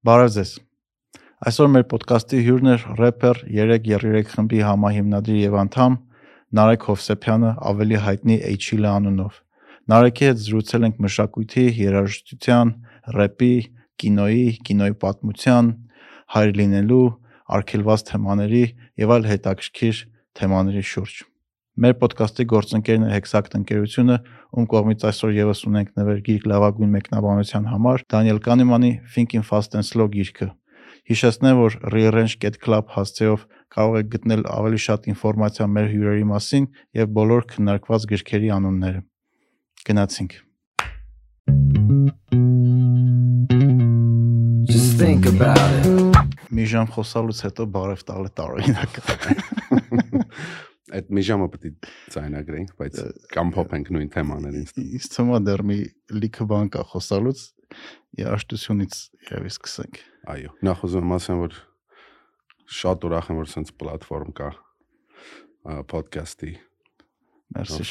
Բարև ձեզ։ Այսօր մեր ոդկասթի հյուրն է рэփեր 333 խմբի համահիմնադիր եւ անդամ Նարեկ Հովսեփյանը, ավելի հայտնի H-Ila անունով։ Նարեկի հետ զրուցել ենք մշակույթի, երաժշտության, рэպի, կինոյի, կինոյի պատմության, հայր լինելու, արգելված թեմաների եւ այլ հետաքրքիր թեմաների շուրջ։ Մեր ոդկասթի գործընկերն է Hexact ընկերությունը, ում կողմից այսօր եւս ունենք նվեր գիրք լավագույն մեկնաբանության համար Դանիել Կանեմանի Thinking Fast and Slow գիրքը։ Հիշեցնեմ, որ rearrange.club հասցեով կարող եք գտնել ավելի շատ ինֆորմացիա մեր հյուրերի մասին եւ բոլոր քննարկված գրքերի անունները։ Գնացինք։ Just think about it. Մի ժամ խոսալուց հետո բարև տալը տարօրինակ։ Այդ մի ժամը պետք է ցայնագրենք, բայց կամ փոփենք նույն թեմաներին։ Իսկ է դեռ մի լիքը բան կա խոսալուց, երաշտությունից երևի սկսենք։ Այո, նախ ուզում եմ ասեմ, որ շատ ուրախ եմ, որ sense պլատֆորմ կա podcast-ի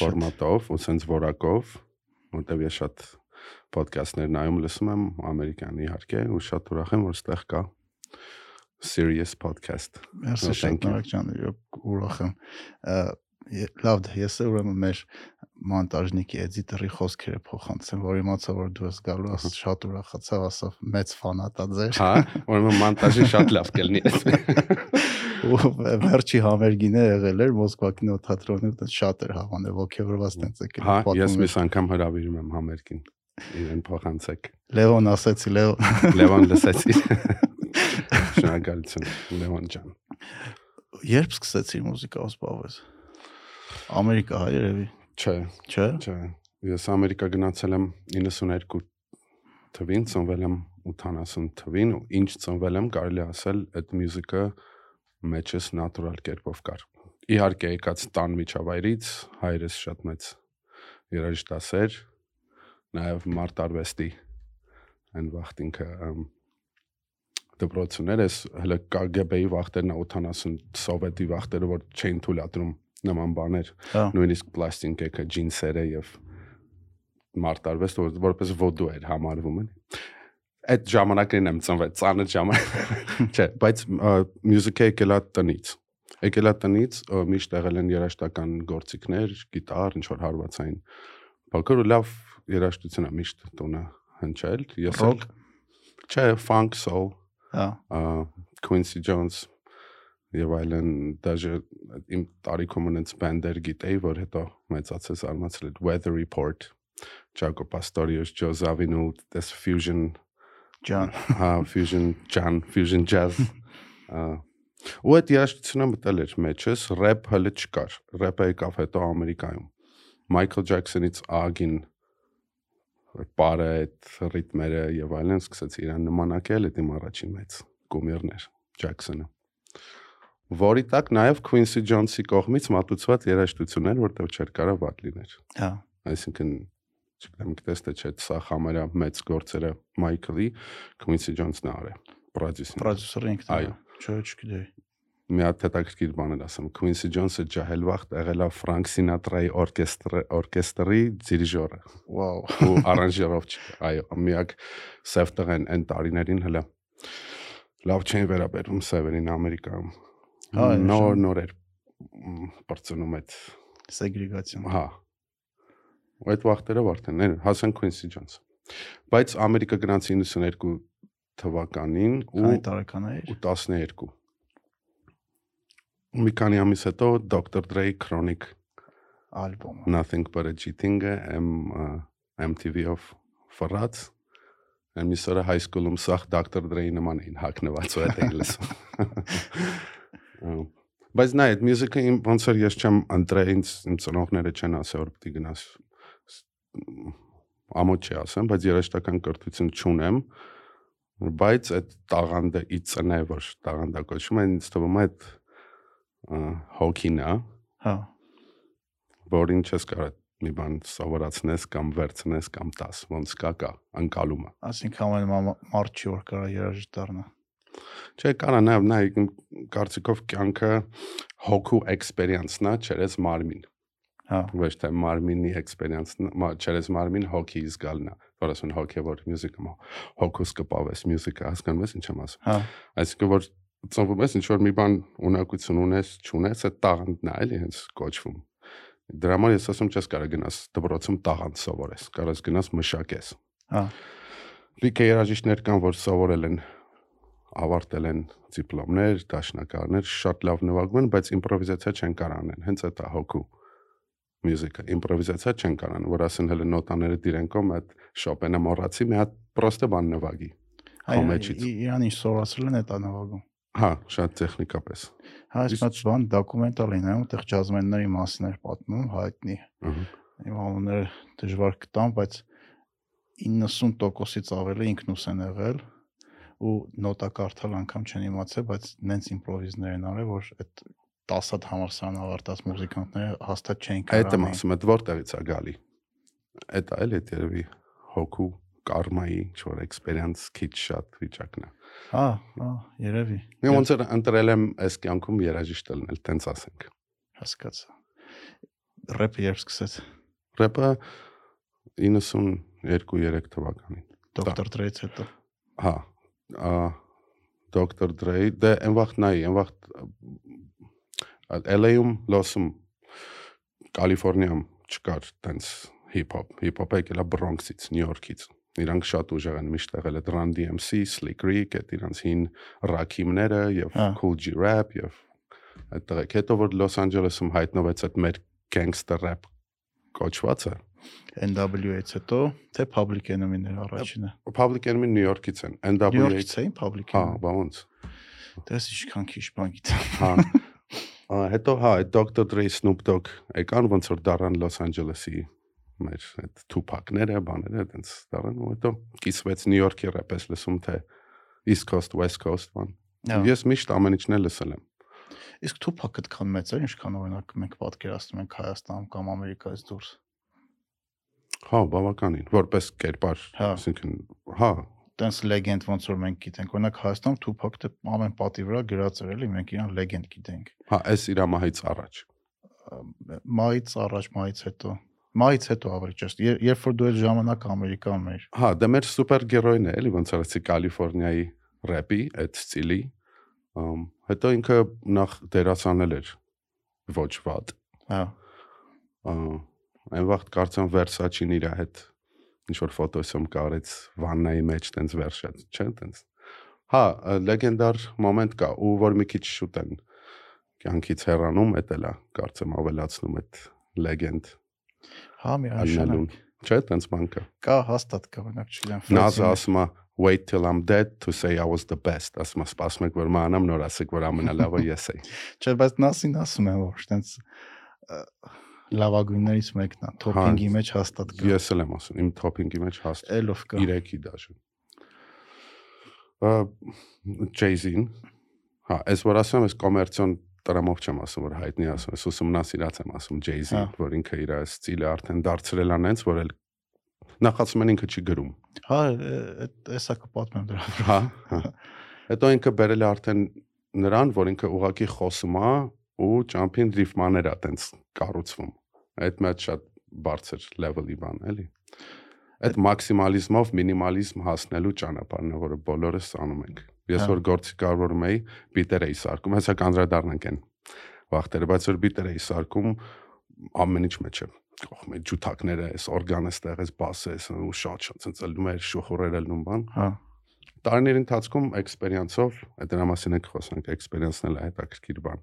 ֆորմատով ու sense որակով, որտեղ ես շատ podcast-ներ նայում լսում եմ ամերիկյան իհարկե ու շատ ուրախ եմ, որ ստեղ կա serious podcast։ Մերսի շատ նարեկ ջան, ուրախ եմ։ Լավ, ես ուրեմն մեր մոնտաժնիկի էդիտորի խոսքերը փոխանցեմ, որ իմացա որ դու ես գալու, աս շատ ուրախացավ, ասավ մեծ ֆանատա ձեր։ Հա, ուրեմն մոնտաժը շատ լավ կլինի։ Ու վերջի համերգին է եղել էր Մոսկվա կինոթատրոնի, դա շատ էր հավանել, ոգևորված տենց եկել։ Հա, ես միս անգամ հրավիրում եմ համերգին։ Իրեն փոխանցեք։ Լևոն ասեցի, Լևոն։ Լևոն լսեցի։ Շնորհակալություն Լևոն ջան։ Երբ սկսեցի մուզիկայով զբաղվել։ Ամերիկա հա երևի, Չէ, չէ՞։ չէ։ Ես Ամերիկա գնացել եմ 92 թվին, ծնվել եմ 80 թվին ու ինչ ծնվել եմ, կարելի ասել, այդ մյուզիկը մեջս նատուրալ կերպով կար։ Իհարկե եկած տան միջավայրից հայրս շատ մեծ երաժշտասեր, նաև մարտարվեստի այն վախտինքը ըմ, դպրոցներ էս հələ KGB-ի վախտերն 80 սովետի վախտերը որ չէին թույլատրում նման բաներ Հա։ նույնիսկ պլաստինկեքը ջինսերը եւ մարտարվեստ որ որպես ոդու էր համարվում էլի այդ ժամանակին եմ ծնվել ծանր ժամանակ չէ բայց մյուզիկը եկել է տնից եկել է տնից միշտ եղել են երաժշտական գործիքներ գիտար ինչ որ հարվածային բակոր ու լավ երաժշտություն է միշտ տոնը հնչել ես էլ չէ funk soul Հա։ Quincy Jones եւ այլն դաժե իմ տարիքում ունենց բանդեր գիտեի որ հետո մեծացած արմացել էր Weather Report Jaco Pastorius, Joe Zavino, this fusion Ջան։ հա fusion ջան, fusion jazz ու այդ երաժշտությունը մտել էր մեջս rap հələ չկար rap-ը եկավ հետո ամերիկայում Michael Jackson-ից ագին բարը այդ ռիթմերը եւ այլն սկսեց իրան նմանակել այդ իմ առաջին մեծ կոմերներ Jackson-ը որի տակ նաև Quincy Jones-ի կողմից մատուցված երաժշտություններ, որտեղ չէր կարող վատ լիներ։ Հա։ Այսինքն չգիտեմ թե չէ, սա համարյա մեծ գործերը Quincy Jones-ն է արել։ Պրոդյուսեր։ Պրոդյուսերը ինքն է։ Այո։ Չէ, չգիտեի։ Մի հատ հետաքրքիր բան եմ ասում։ Quincy Jones-ը ջահել վաղտ եղել է Frank Sinatra-ի օրկեստրի օրկեստրի դիրիժորը Վաու։ ու արանժիրովչ։ Այո, միակ սև տղեն այն տարիներին հələ լավ չէին վերաբերում սևերին Ամերիկայում։ Հա, նոր նոր էր բրծնում այդ Սեգրեգացիան։ հա այդ վախտերը արդեն էր հասան Quincy Jones բայց Ամերիկա գնաց 92 թվականին ու Քանի տարեկան էր։ ու 12 ու մի քանի ամիս հետո Dr. Dre Chronic Ալբոմը։ Nothing but a Cheating-ը M MTV-ով ֆրած Ամիսորա high school-ում սախ Dr. Dre-ի նման էին հակնված ու այդ էին լսում։ Բայց նայ, այդ մյուզիկը իմ ոնց որ ես չեմ ընտրել ինձ իմ ծնողները չեն ասել որ պիտի գնաս ամոթ չի ասեմ, բայց երաշտական կրթություն չունեմ, բայց այդ տաղանդը ի ծնե որ տաղանդա կոչվում է ինձ թվում է այդ ա, հոգին է, Հա։ որին չես կարող մի բան սովորացնես կամ վերցնես կամ տաս, ոնց կա կա, անկալումը։ Այսինքն ամեն մարդ չի որ կարա երաժիշտ դառնա։ Չէ, կարա նաև նա կարծիքով կյանքը հոգու էքսպերիենսն է, չերես մարմին։ Հա։ ոչ թե մարմինի էքսպերիենս, չերես մարմին հոգի զգալնա, որ ասեն հոգևոր մյուզիկը, հոգուս կպավես մյուզիկը, հասկանում ես ինչ եմ ասում։ Հա։ Այսինքն որ ծնվում ես ինչ որ մի բան ունակություն ունես, չունես, այդ տաղանդն է, էլի հենց կոչվում։ Դրա համար ես ասում չես կարող գնաս դպրոցում տաղանդ սովորես, կարաս գնաս մշակես։ Հա։ Լիքը երաժիշտներ կան, որ սովորել են ավարտել են դիպլոմներ, դաշնակարներ, շատ լավ նվագում են, բայց իմպրովիզացիա չեն կարող անել։ Հենց այդ է հոգու մյուզիկը, իմպրովիզացիա չեն կարող որ ասեն հələ նոտաները դիրենկոմ այդ Շոպենը մոռացի, մի հատ պրոստը բան նվագի։ Այո, Իրան ինչ սորացրել են այդ անավագում։ Հա, շատ տեխնիկապես։ Հա, այս մած բան դոկումենտալ են, այնտեղ ջազմենների մասին էր պատմում, հայտնի։ Իմ անունները դժվար կտամ, բայց 90%-ից ավելի ինքնուս են եղել ու նոտա կարդալ անգամ չեն իմացել, բայց նենց իմպրովիզներ են արել, որ այդ 10 հատ համալսարան ավարտած մուզիկանտները հաստատ չէին Այդ եմ կարող։ ասում, այդ որտեղից է գալի։ Այդ է էլ այդ երևի հոգու կարմայի ինչ որ էքսպերիենս քիչ շատ վիճակն է։ Հա, հա, երևի։ Ես ոնց էր ընտրել եմ այս կյանքում երաժիշտ լինել, տենց ասենք։ Հասկացա։ Ռեփը երբ սկսեց։ Ռեփը 92-3 թվականին։ Դոկտոր Դրեից հետո։ Հա, Դոկտոր Դրեի, դե այնվախ նայի, այնվախ LA-ում, Լոս-ում, Կալիֆոռնիայում չկար տենց հիփ-հոփ։ Հիփ-հոփը եկել է Բրոնքսից, Նյու Յորքից։ Իրանք շատ ուժեղ են միշտ եղել այդ Run DMC, Slick Rick, այդ իրանք հին Rakim-ները եւ Հա։ Cool G Rap եւ այդ տղեկ։ Հետո որ Լոս Անջելեսում հայտնվեց այդ մեր gangster rap կոչվածը, NWA-ից հետո թե Public Enemy-ն էր առաջինը։ Public Enemy Նյու Յորքից են, Նյու NWA Յորքից էին Public Հա, Enemy։ բա ոնց։ Դες ինչքան քիչ բան գիտեմ։ Հա։ Հետո հա, այդ Dr. Dre Snoop Dogg եկան ոնց որ դառան Լոս Անջելեսի մեր այդ Tupac-ները, բաները, այդպես դառան ու հետո կիսվեց Նյու Յորքի ռեպես լսում թե East Coast, West Coast բան։ Հա։ Ես միշտ ամեն ինչն էլ լսել եմ։ Իսկ Tupac-ը դքան մեծ է, ինչքան օրինակ մենք պատկերացնում ենք Հայաստանում կամ Ամերիկայից դուրս։ Հա, բավականին, որպես կերպար, Հա։ ասինքն հա, Տենց լեգենդ ոնց որ մենք գիտենք։ Օրինակ Հայաստանում Tupac-ը ամեն պատի վրա գրած էր, էլի, մենք իրան լեգենդ գիտենք։ հա, այս իր մահից առաջ։ Մայից առաջ, մայից հետո։ Մայից հետո ավելի ճիշտ։ Եր- Երբ որ դու այդ ժամանակ Ամերիկանում էր։ Հա, դա մեր սուպերգերոյն է, էլի ոնց արեցի Կալիֆոռնիայի рэպի այդ ստիլի։ հետո ինքը նախ դերասանել էր ոչ վատ։ Հա։ Այն վաղտ կարծեմ Versace-ն իր հետ ինչ որ ֆոտոսում կարեց վաննայի մեջ տենց վերշած, չէ՞, տենց։ Հա, լեգենդար մոմենտ կա, ու որ մի քիչ շուտ են կյանքից հեռանում, էդ էլա, կարծեմ ավելացնում այդ լեգենդ Հա, մի ալնալուն։ անշանակ։ Չէ, տենց բան կա։ Կա հաստատ կա, օրինակ չգիտեմ։ Freddie- ասում է wait till I'm dead to say I was the best։ Ասում է սպասում եք որ մանամ նոր ասեք որ ամենալավը ես էի։ Չէ, բայց Նասին ասում է, որ տենց լավագույններից մեկն է, թոփինգի մեջ հաստատ կա։ Ես էլ եմ ասում, իմ թոփինգի մեջ հաստ Էլով կա։ 3-ի դաշը։ Ա Jay-Z-ին, հա, այս որ ասում եմ, այս կոմերցիոն տրամով չեմ ասում, որ հայտնի ասում, ես ուսումնասիրած եմ ասում Jay-Z, Հա։ որ ինքը իր ստիլը արդեն դարձրել անենց, որ էլ նախացում են ինքը չի գրում։ Հա, այդ էսա կպատմեմ դրա վրա։ Հա։ հա։ Հետո ինքը բերել է արդեն նրան, որ ինքը ուղակի խոսում է ու ճամփին ռիֆմաներ է տենց կառուցվում։ Այդ մեծ շատ բարձր level-ի բան, էլի։ Այդ մաքսիմալիզմով մինիմալիզմ հասնելու ճանապարհն է, որը բոլորս անում ենք։ Ես Հա։ որ գործի կարողում եի, բիտեր էի սարքում, հեսա կանրադառնանք են վախտերը, բայց որ բիտեր էի սարքում ամեն ինչ մեջ է կողմի ջութակները, այս օրգանը ստեղ, այս բասը, այս ու շատ շատ ցած ելնում էր շուխուրերը ելնում բան Հա։ տարիների ընթացքում էքսպերիենսով, այդ դրա մասին ենք խոսանք, էքսպերիենսն էլ է հետաքրքիր բան։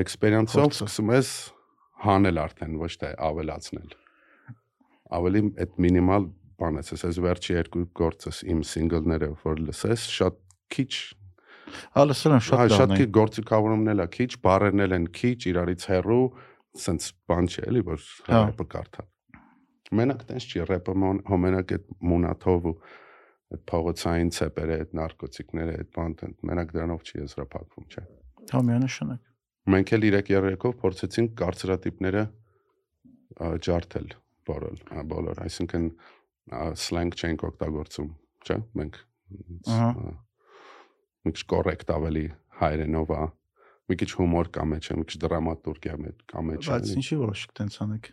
Էքսպերիենսով սկսում ես հանել արդեն, ոչ թե ավելացնել։ Ավելի այդ մինիմալ բան ես, այս վերջի երկու գործս իմ սինգլները, որ լսես, շատ քիչ Հալը սրան շատ հա, դա ունի։ Շատ քիչ գործիքավորումն էլ է քիչ, բարերն էլ են քիչ, իրարից հեռու, սենց բան չէ էլի, որ հա։ ռեպը կարդան։ Մենակ տենց չի ռեպը հոմենակ այդ մունաթով ու այդ փողոցային ցեպերը, այդ նարկոտիկները, այդ բան տենց մենակ դրանով չի եզրափակվում, չէ։ Հա, միանշանակ։ Մենք էլ իրեք երրեքով փորձեցինք կարծրատիպները ջարդել բոլոր, բոլոր, այսինքն սլենգ չենք օգտագործում, չէ՞։ Մենք ահա ա, մենք կոռեկտ ավելի հայերենով ա մի քիչ հումոր կա մեջը, մի քիչ դրամատուրգիա մեջ կա մեջը։ Բայց ինչի որոշիք տենց անեք։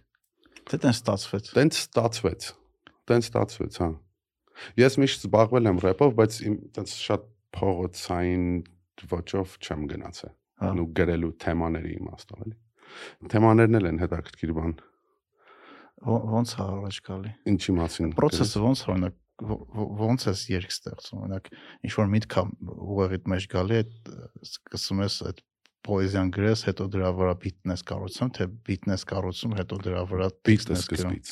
Թե տենց ստացվեց։ Տենց ստացվեց։ Տենց ստացվեց, հա։ Ես միշտ զբաղվել եմ рэպով, բայց իմ տենց շատ փողոցային ոճով չեմ գնացել։ Հա։ Ու գրելու թեմաների իմաստով էլի։ Թեմաներն էլ են հետաքրքիր բան։ Ոնց է առաջ գալի։ Ինչի մասին։ Պրոցեսը ոնց է օրինակ ոնց է երգ ստեղծում օրինակ ինչ որ միտք է ուղեղիդ մեջ գալի այդ սկսում ես այդ պոեզիան գրես հետո դրա վրա բիթն ես կառուցում թե բիթն ես կառուցում հետո դրա վրա տեքստն ես սկզբից։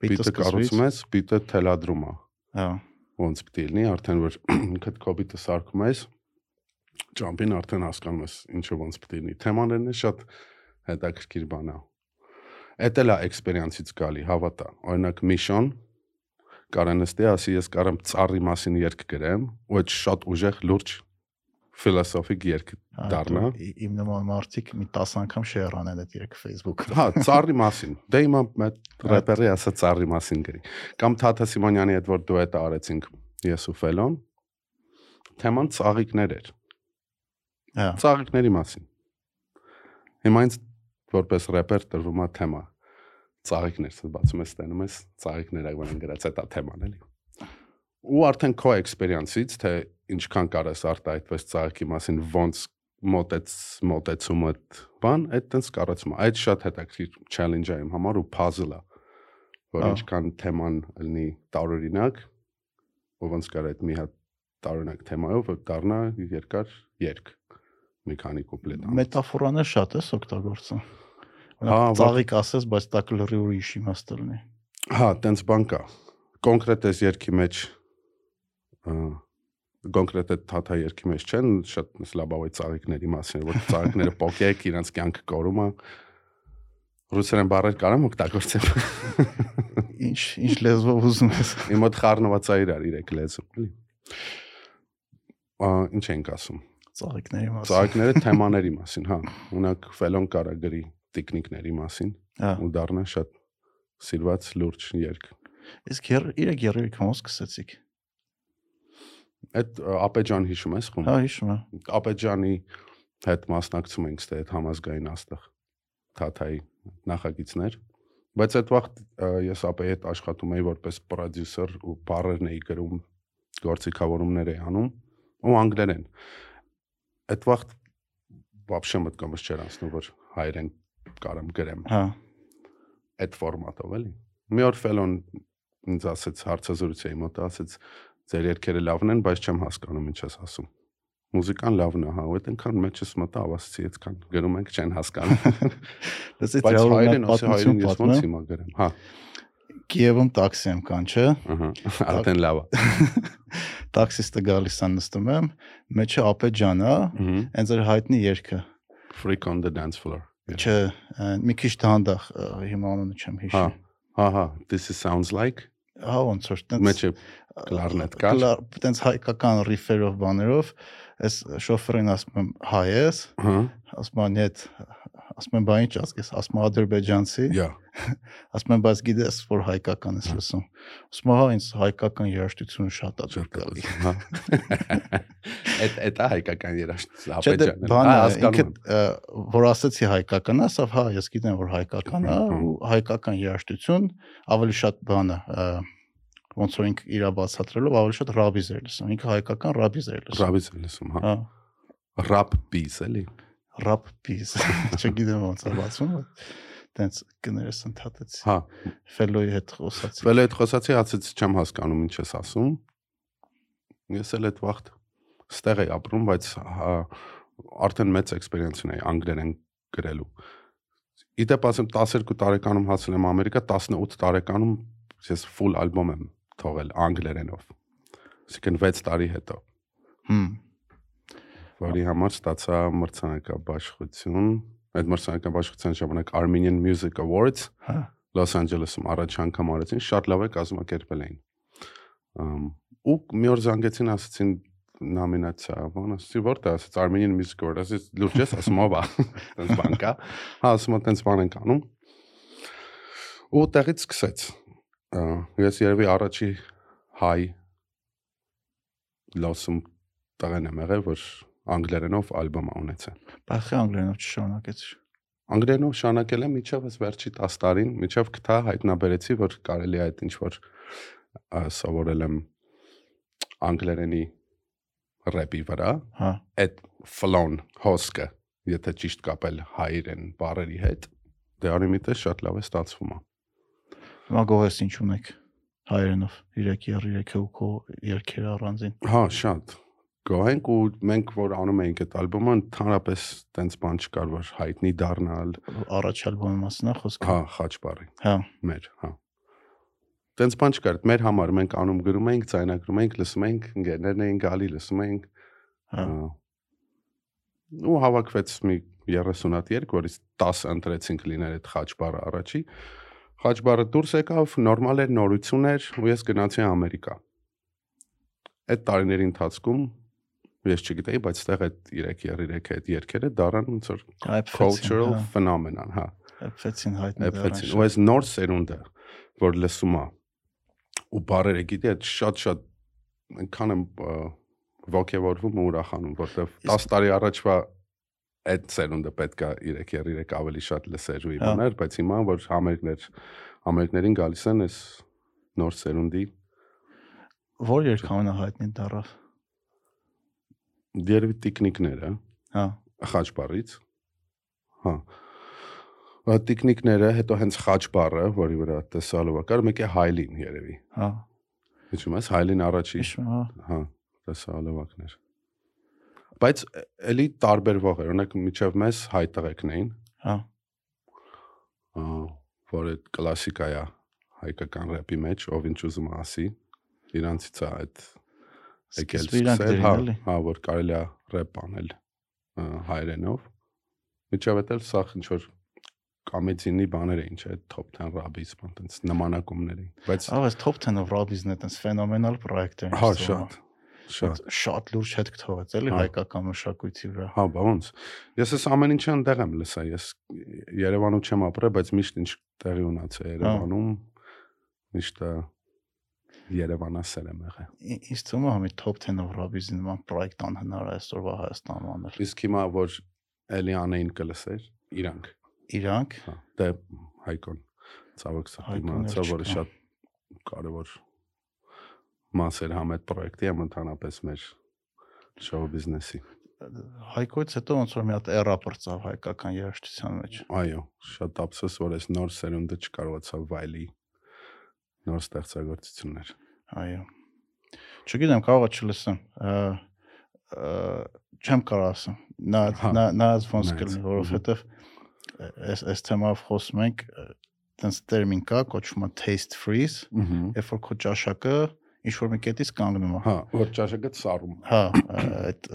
բիթը կառուցում ես, բիտը թելադրում է։ հա ոնց պիտի լինի, արդեն որ քդ կոպիտը սարքում ես, ջամփին արդեն հասկանում ես ինչը ոնց պիտի լինի։ Թեմաներն է շատ հետաքրքիր բան է։ Էդ էլ է էքսպերիենսից գալի, հավատա։ Օրինակ Միշոն կարանստի, ասի ես կարամ ծառի մասին երգ գրեմ, ու այդ շատ ուժեղ լուրջ ֆիլոսոֆիկ երգ դառնա։ Իմ նման մարդիկ մի 10 անգամ շեյր անեն այդ երգը Facebook-ում։ Հա, ծառի մասին։ Դե հիմա մետ рэպերի հա, ասա ծառի մասին գրի։ Կամ Թաթա Սիմոնյանի հետ որ դուետը արեցինք ես ու Ֆելոն, թեման ծաղիկներ էր։ Հա։ Ծաղիկների մասին։ Հիմա ինձ որպես рэպեր տրվում է թեմա Ծաղիկներ, ասես բացում ես տենում ես ծաղիկներ այգան գրած է թեման էլի։ Ու արդեն քո էքսպերիենսից թե ինչքան կարես արտահայտվես ծաղիկի մասին ոնց մոտեց մոտեցումը բան, այդ տենց եմ։ Այդ շատ հետաքրքիր challenge է իմ համար ու puzzle է, որ ինչքան թեման լինի տարօրինակ, ու ոնց կար այդ մի հատ տարօրինակ թեմայով դառնա երկար երկ մի քանի կուպլետ անց։ մետաֆորաներ շատ ես օգտագործում Հա, ծաղիկ ասես բայց դա կլրի ուրիշ իմաստ լինի Հա, տենց բան կա։ Կոնկրետ այս երկի մեջ կոնկրետ այդ թաթա երկի մեջ չեն շատ սլաբավայ ծաղիկների մասին, որ ծաղիկները պոկեք, իրանց կյանքը կորում է։ Ռուսերեն բառեր կարամ օգտագործեմ։ ինչ ինչ լեզվով ուզում ես Իմ մոտ խառնված է իրար իրեք լեզու, էլի։ Ա ինչ ենք ասում։ ծաղիկների մասին Ծաղիկները թեմաների մասին, հա։ Ունակ ֆելոն կարա գրի տեխնիկների մասին հա։ ու դառնա շատ սիրված լուրջ երգ։ Իսկ իրեք երգերիք ոնց սկսեցիք։ Այդ Ապեջան հիշում ես խումբ։ Հա, հիշում եմ։ Ապեջանի հետ մասնակցում ենք ստե այդ համազգային աստղ Թաթայի նախագիծներ, բայց այդ վաղ ես ապեի հետ աշխատում էի որպես պրոդյուսեր ու բարերն էի գրում, գործիքավորումներ էի անում ու անգլերեն։ Այդ վաղ բաբշե մտքումս չէր անցնում որ հայերեն կարամ գրեմ հա այդ ֆորմատով էլի մի օր ֆելոն ինձ ասեց հարցազրույցի մոտ ասեց ձեր երկերը լավն են բայց չեմ հասկանում ինչ ես ասում մուզիկան լավն է հա ու այդ այնքան մեջս մտա ավասցի այդքան գրում ենք չեն հասկանում բայց հայերեն ասի հայերեն ես ոնց հիմա գրեմ հա Կիևում տաքսի եմ կան չէ ահա արդեն լավ է տաքսիստը գալիս է նստում եմ մեջը ապեջան է Ահա հենց էր հայտնի երգը freak on the dance floor. չէ այն մի քիչ դանդաղ ը, հիմա անունը չեմ հա հիշի հա հա this is sounds like հա ոնց որ տենց մեջը կլարնետ կար տենց հայկական ռիֆերով բաներով այս շոֆերին ասում եմ հայ ես հա ասում եմ нет ասում եմ բա ինչ ասես ասում եմ ադրբեջանցի yeah ասում եմ բայց գիտես որ հայկական ես լսում ասում հա ինձ հայկական երաժշտությունը շատ է գալի հա այդ այդ է հայկական երաժշտություն Չէ դե ապեջանը բանը ինքը որ ասացի հայկական, ասավ հա ես գիտեմ որ հայկական է ու հայկական երաժշտություն ավելի շատ բանը ոնց որ ինքը իրա բացատրելով ավելի շատ ռաբիզ էր լսում։ Ինքը հայկական ռաբիզ էր լսում։ ռաբից է լսում հա Հա, rap piece էլի ռապ պիզ։ Չգիտեմ ոնց է բացվում, տենց կներես ընդհատեցի։ հա Ֆելոյի հետ խոսացի։ Վելը այդ խոսացի ասեց չեմ հասկանում ինչ ես ասում։ Ես էլ այդ վաղտ ստեղ էի ապրում, բայց հա, արդեն մեծ էքսպերիենս ունեի անգլերեն գրելու։ Իդեպ ասեմ 12 տարեկանում հասել եմ Ամերիկա, 18 տարեկանում ես full ալբոմ եմ թողել անգլերենով։ Այսինքն 6 տարի հետո, Հմ։ որի համար ստացա մրցանակաբաշխություն։ Այդ մրցանակաբաշխության ժամանակ Armenian Music Awards Հա։ Լոս Անջելեսում առաջ անգամ արեցին, շատ լավ է կազմակերպել էին։ ու մի օր զանգեցին, ասացին նոմինացիա, բան ասեցի, որտե ասեց Armenian Music Award, ասեց լուրջ ես, ասում ով է, տենց բան կա։ Հա, ասում եմ տենց բան ենք անում։ Ու տեղից սկսեց։ Ես երևի առաջի հայ լոսում տղեն եմ եղել, որ անգլերենով ալբոմ ա ունեցել։ Բախի անգլերենով չշանակեց։ Անգլերենով շանակել եմ միջև այս վերջի 10 տարին, միջև գտա հայտնաբերեցի, որ կարելի է այդ ինչ որ սովորել եմ անգլերենի рэպի վրա, Հա։ այդ flow-ն հոսքը, եթե ճիշտ կապել հայերեն բառերի հետ, դե արիմիտը շատ լավ է ստացվում։ Հիմա գողես ինչ ունեք հայերենով 3-3 ու քո երկերը առանձին։ Հա, շատ։ Գոհենք ու մենք որ անում էինք այդ ալբոմը, ընդհանրապես տենց բան չկար, որ հայտնի դառնալ, Առաջ ալբոմի մասին է խոսքը։ հա, խաչբարի Հա։ մեր, հա։ Տենց բան չկար, մեր համար մենք անում գրում էինք, ցայնագրում էինք, լսում էինք, ընկերներն էին գալի, լսում էինք, Հա։ ու հավաքվեց մի 30 հատ երկ, որից 10 ընտրեցինք լինել այդ խաչբարը առաջի։ Խաչբարը դուրս եկավ, նորմալ էր, նորություն էր, ու ես գնացի Ամերիկա։ Այդ տարիների ընթացքում ես չգիտեի, բայց ստեղ այդ 3-3 այդ երկերը դառան ոնց որ cultural phenomenon, հա Էփեցին հայտնի էփեցին։ Ու այս նոր սերունդը, որ լսում է ու բարերը գիտի, այդ շատ-շատ այնքան եմ ա, ոգևորվում ու ուրախանում, որտեվ 10 տարի առաջվա այդ սերունդը պետքա 3-3 ավելի շատ լսեր ու Հա։ իմանար, բայց հիմա որ համերգներ համերգներին գալիս են այս նոր սերունդի Որ երկ ամենահայտնի դարավ։ դերվի տիկնիկները Հա։ խաչբարից հա Ա, տիկնիկները հետո հենց խաչբարը, որի վրա տեսալով կար, մեկ է հայլին երևի։ Հա։ Հիշում ես հայլին առաջի հա։ հա տեսալովակներ բայց էլի տարբերվող էր օրինակ միջև մեզ հայ տղեկն էին Հա։ ա, որ այդ կլասիկա է հայկական рэպի մեջ ով ինչ ուզում ասի իրանցից է այդ եկել սկսել, հա հա որ կարելի է рэպ անել հայերենով էլ սա ինչ որ կամեդինի բաներ էին չէ top 10 ռաբիս բան տենց նմանակումներ էին բայց Ահա այս top 10-ով Robins-ն է տես ֆենոմենալ պրոյեկտ էր։ հա շատ շատ շատ լուրջ հետ կթողեց էլի Հա։ հայկական մշակույթի վրա։ Հա, բա ոնց։ Ես էս ամեն ինչը ընդեղ եմ լսա, ես Երևանում չեմ ապրել, բայց միշտ ինչ տեղի ունացա Երևանում, միշտ Երևանասեր եմ եղել։ Ի- Ինձ թվում է համի top 10-ով Robins-ի նման պրոյեկտ անհնար է այսօրվա Հայաստանում անել։ Իսկ հիմա որ էլի անեին կլսեր, իրանք։ Իրանք Հա, դե Հայկոն ցավոք սա Հայկոն էլ իմացա, որը շատ կարևոր մասեր համ այդ պրոյեկտի եմ ընդհանրապես մեր շոու բիզնեսի։ Հայկոից հետո ոնց որ մի հատ էրա բրծավ հայկական երաժշտության մեջ։ Այո, շատ ափսոս, որ այս նոր սերունդը չկարողացավ վայելի նոր ստեղծագործություններ։ Այո։ Չգիտեմ, կարող է չլսեմ։ Չեմ կարող ասեմ։ Նա Հա, նա նա ոնց կլինի, որովհետև այս այս թեմայով խոսում ենք, տենց տերմին կա, կոչվում է taste freeze, երբ որ քո ճաշակը ինչ որ մի կետից կանգնում է։ Հա, որ ճաշակը սարում։ Հա, այդ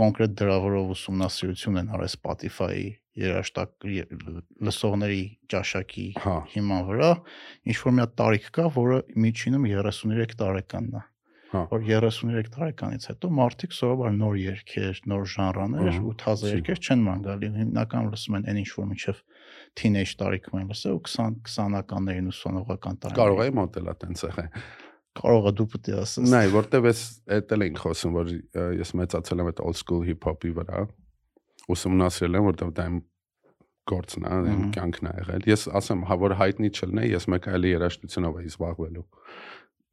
կոնկրետ դրավորով ուսումնասիրություն են արել Spotify-ի երաշտակ լսողների ճաշակի Հա, հիման վրա, ինչ որ մի հատ տարիք կա, որը միջինում 33 տարեկանն է։ Հա։ Որ 33 տարեկանից հետո մարդիկ սովորաբար նոր երգեր, նոր ժանրաներ ու թազա երգեր չեն ման գալի։ Հիմնականում լսում են այն ինչ որ միջև թինեյջ տարիքում են լսել ու 20 20-ականներին ուսանողական տարիներին։ կարող է մոտելա տենց եղել։ կարող է դու պետք է ասես։ Նայ, որտեվ էս էտել ենք խոսում, որ ես մեծացել եմ այդ old school hip hop-ի վրա։ Ուսումնասիրել եմ, որտեվ դա իմ գործն է, իմ կյանքն է եղել։ Ես ասեմ, հա որ հայտնի չլնե, ես մեկ այլի երաժշտությունով էի զբաղվելու։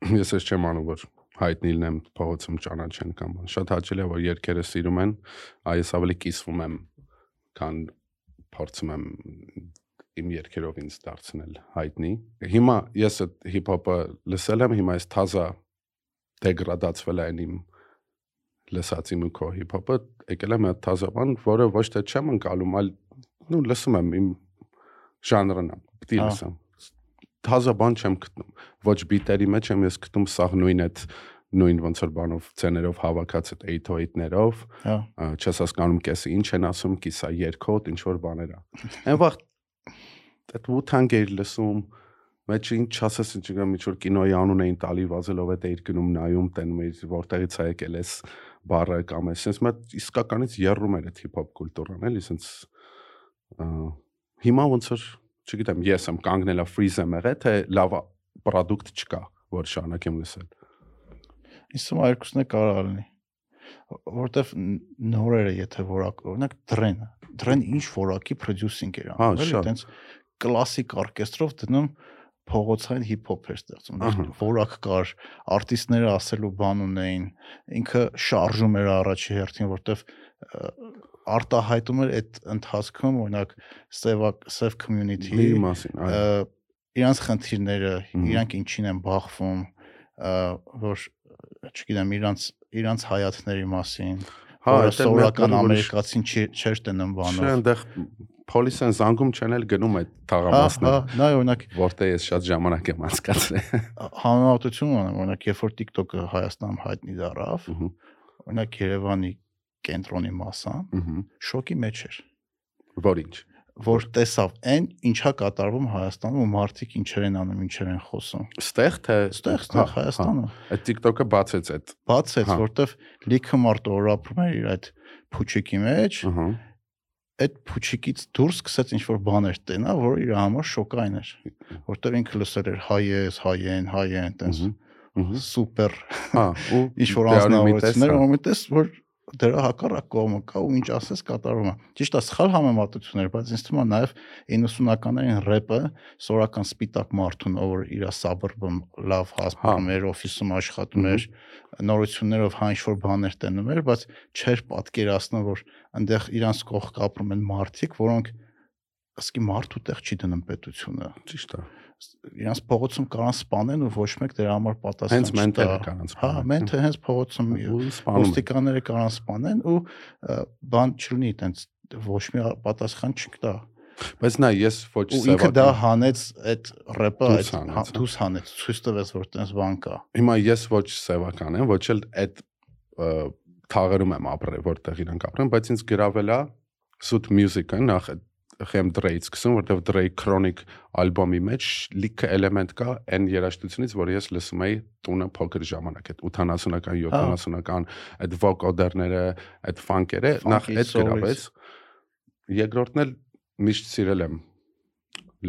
Ես ես չեմ անում, որ հայտնի լինեմ փողոցում ճանաչեն կամ բան։ Շատ հաճելի է, որ երկերը սիրում են, այ ես ավելի կիսվում եմ, քան փորձում եմ իմ երկերով ինձ դարձնել հայտնի։ Հիմա ես այդ հիփ-հոփը լսել եմ, հիմա այս թազա դեգրադացվել է այն իմ լսած իմ ու քո հիփ-հոփը, եկել եմ այդ թազա բան, որը ոչ թե չեմ ընկալում, այլ նու լսում եմ իմ ժանրն է, պիտի լսեմ։ Թազա բան չեմ գտնում։ Ոչ բիտերի մեջ եմ ես գտնում սաղ նույն այդ նույն ոնց որ բանով ցեներով հավաքած այդ 808-ներով, Հա։ չես հասկանում կեսը ինչ են ասում, կիսա երկոտ, ինչ որ բաներ է։ Այն վաղ այդ Wu-Tang էր լսում, մեջ ինչ ասես ինչ կա մի որ կինոյի անուն էին տալի վազելով այդ էր գնում նայում տենում էր որտեղից է եկել էս բառը կամ էս sense մտ իսկականից երրում էր այդ հիփ-հոփ կուլտուրան էլի sense հիմա ոնց որ չգիտեմ ես եմ կանգնելա freeze եմ եղել թե լավ product չկա որ շարունակեմ լսել Իսկ հիմա երկուսն է կարող լինի։ որովհետև նորերը եթե որակ օրինակ դրեն դրեն ինչ որակի producing էր Հա, անում էլի շատ։ տենց կլասիկ օրկեստրով դնում փողոցային հիփ-հոփ էր ստեղծում որակ կար արտիստները ասելու բան ունեին ինքը շարժում էր առաջի հերթին որովհետև արտահայտում էր այդ ընթացքում օրինակ սև սև community Մի մասին, այո։ իրանց խնդիրները, իրանք ինչին են բախվում, որ չգիտեմ, իրանց իրանց հայացքների մասին, Հա, որը մի հատ սովորական ամերիկացին չէր տնում Չէ, բանով։ այնտեղ պոլիսեն զանգում չեն էլ գնում այդ Հա, թաղամասները, հա, նա օրինակ որտեղ ես շատ ժամանակ եմ անցկացրել։ համեմատություն ունեմ, օրինակ երբ որ TikTok-ը Հայաստանում հայտնի դարավ, օրինակ Երևանի կենտրոնի ահա։ շոկի մեջ էր, Որ ինչ։ որ տեսավ այն ինչա կատարվում Հայաստանում ու մարդիկ ինչեր են անում, ինչեր են խոսում։ Ստեղ թե Ստեղ, Հա, ստեղ հա։ Հայաստանում Այդ TikTok-ը բացեց այդ։ բացեց, Հա։ որտեվ լիքը մարդ որ ապրում էր իր այդ փուչիկի մեջ, Ահա։ այդ փուչիկից դուրս սկսեց ինչ որ բաներ տենա, որը իր համար շոկային էր, որտեվ ինքը լսել էր հայ ես, հայ են, հայ են, տենց Ահա։ սուպեր Հա, ու ինչ որ անznավորություններ, հա։ ու մտես որ դրա հակառակ կողմը կա ու ինչ ասես կատարում է։ Ճիշտ է, սխալ համեմատություններ, բայց ինձ թվում է նաև 90-ականներին рэպը սորական սպիտակ մարդուն, ով իր սաբրբում լավ հասպարում էր, օֆիսում աշխատում էր, նորություններով հա ինչ որ բաներ տենում էր, բայց չէր պատկերացնում, որ այնտեղ իրանց կողք ապրում են մարդիկ, որոնք ասկի մարդու տեղ չի դնում պետությունը։ Ճիշտ է։ Իրանց փողոցում կարան սպանեն ու ոչ մեկ դրա համար պատասխան Հենց մենտերը չտա։ կանանց Հա, մենթը հենց փողոցում ոստիկանները կարան սպանեն ու բան չլինի, տենց ոչ մի պատասխան չկա։ Բայց նա ես ոչ Ու ինքը դա հանեց այդ рэպը, այդ հա- հա։ դուրս հանեց, ցույց տվեց, որ տենց բան կա։ Հիմա ես ոչ սեվական եմ, ոչ էլ այդ թաղերում եմ ապրել, որտեղ իրանք ապրեն, բայց ինձ գրավել է Suit Music-ը նախ այդ խեմ Drake սկսում, որտեղ Drake Chronic ալբոմի մեջ լիքը էլեմենտ կա այն երաժշտությունից, որը ես լսում էի տունը փոքր ժամանակ, այդ 80-ական, 70-ական, այդ vocodерները, այդ ֆանկերը, նախ այդ գրավեց։ Երկրորդն էլ միշտ սիրել եմ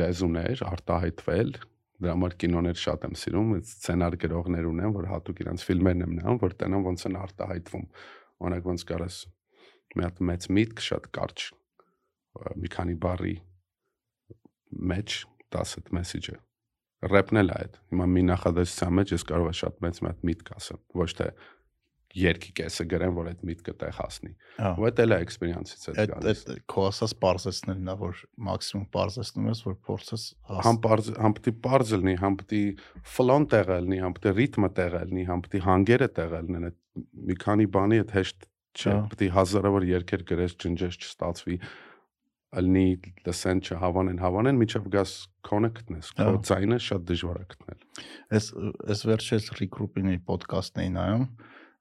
լեզուներ, արտահայտվել, դրա համար կինոներ շատ եմ սիրում, սցենար գրողներ ունեմ, որ հատուկ իրանց ֆիլմերն եմ նայում, որ տենամ ոնց են արտահայտվում։ Օրինակ ոնց կարաս մի հատ մեծ միտք շատ կարճ մի քանի բառի մեջ 10 այդ մեսեջը рэպն էլ է այդ հիմա մի նախադասության մեջ ես կարող եմ շատ մեծ մի հատ միտք ասեմ ոչ թե երկի կեսը գրեմ որ այդ միտքը տեղ հասնի Հա։ ու դա էլ է էքսպերիենսից է գալիս այդ քո ասած բարձրացնելն է, որ մաքսիմում բարձրացնում ես, որ փորձես համ parz համ պիտի parz լինի համ պիտի ֆլոն տեղը լինի համ պիտի ռիթմը տեղը լինի համ պիտի հանգերը տեղը լինեն այդ մի քանի բանի այդ հեշտ չէ պիտի հազարավոր երկեր գրես ջնջես չստացվի ալնի լսեն չհավանեն հավանեն միջև գաս քոնը գտնես քո ձայնը շատ դժվար է գտնել Այս այս վերջերս Recruit-ի ոդկասթն էին նայում։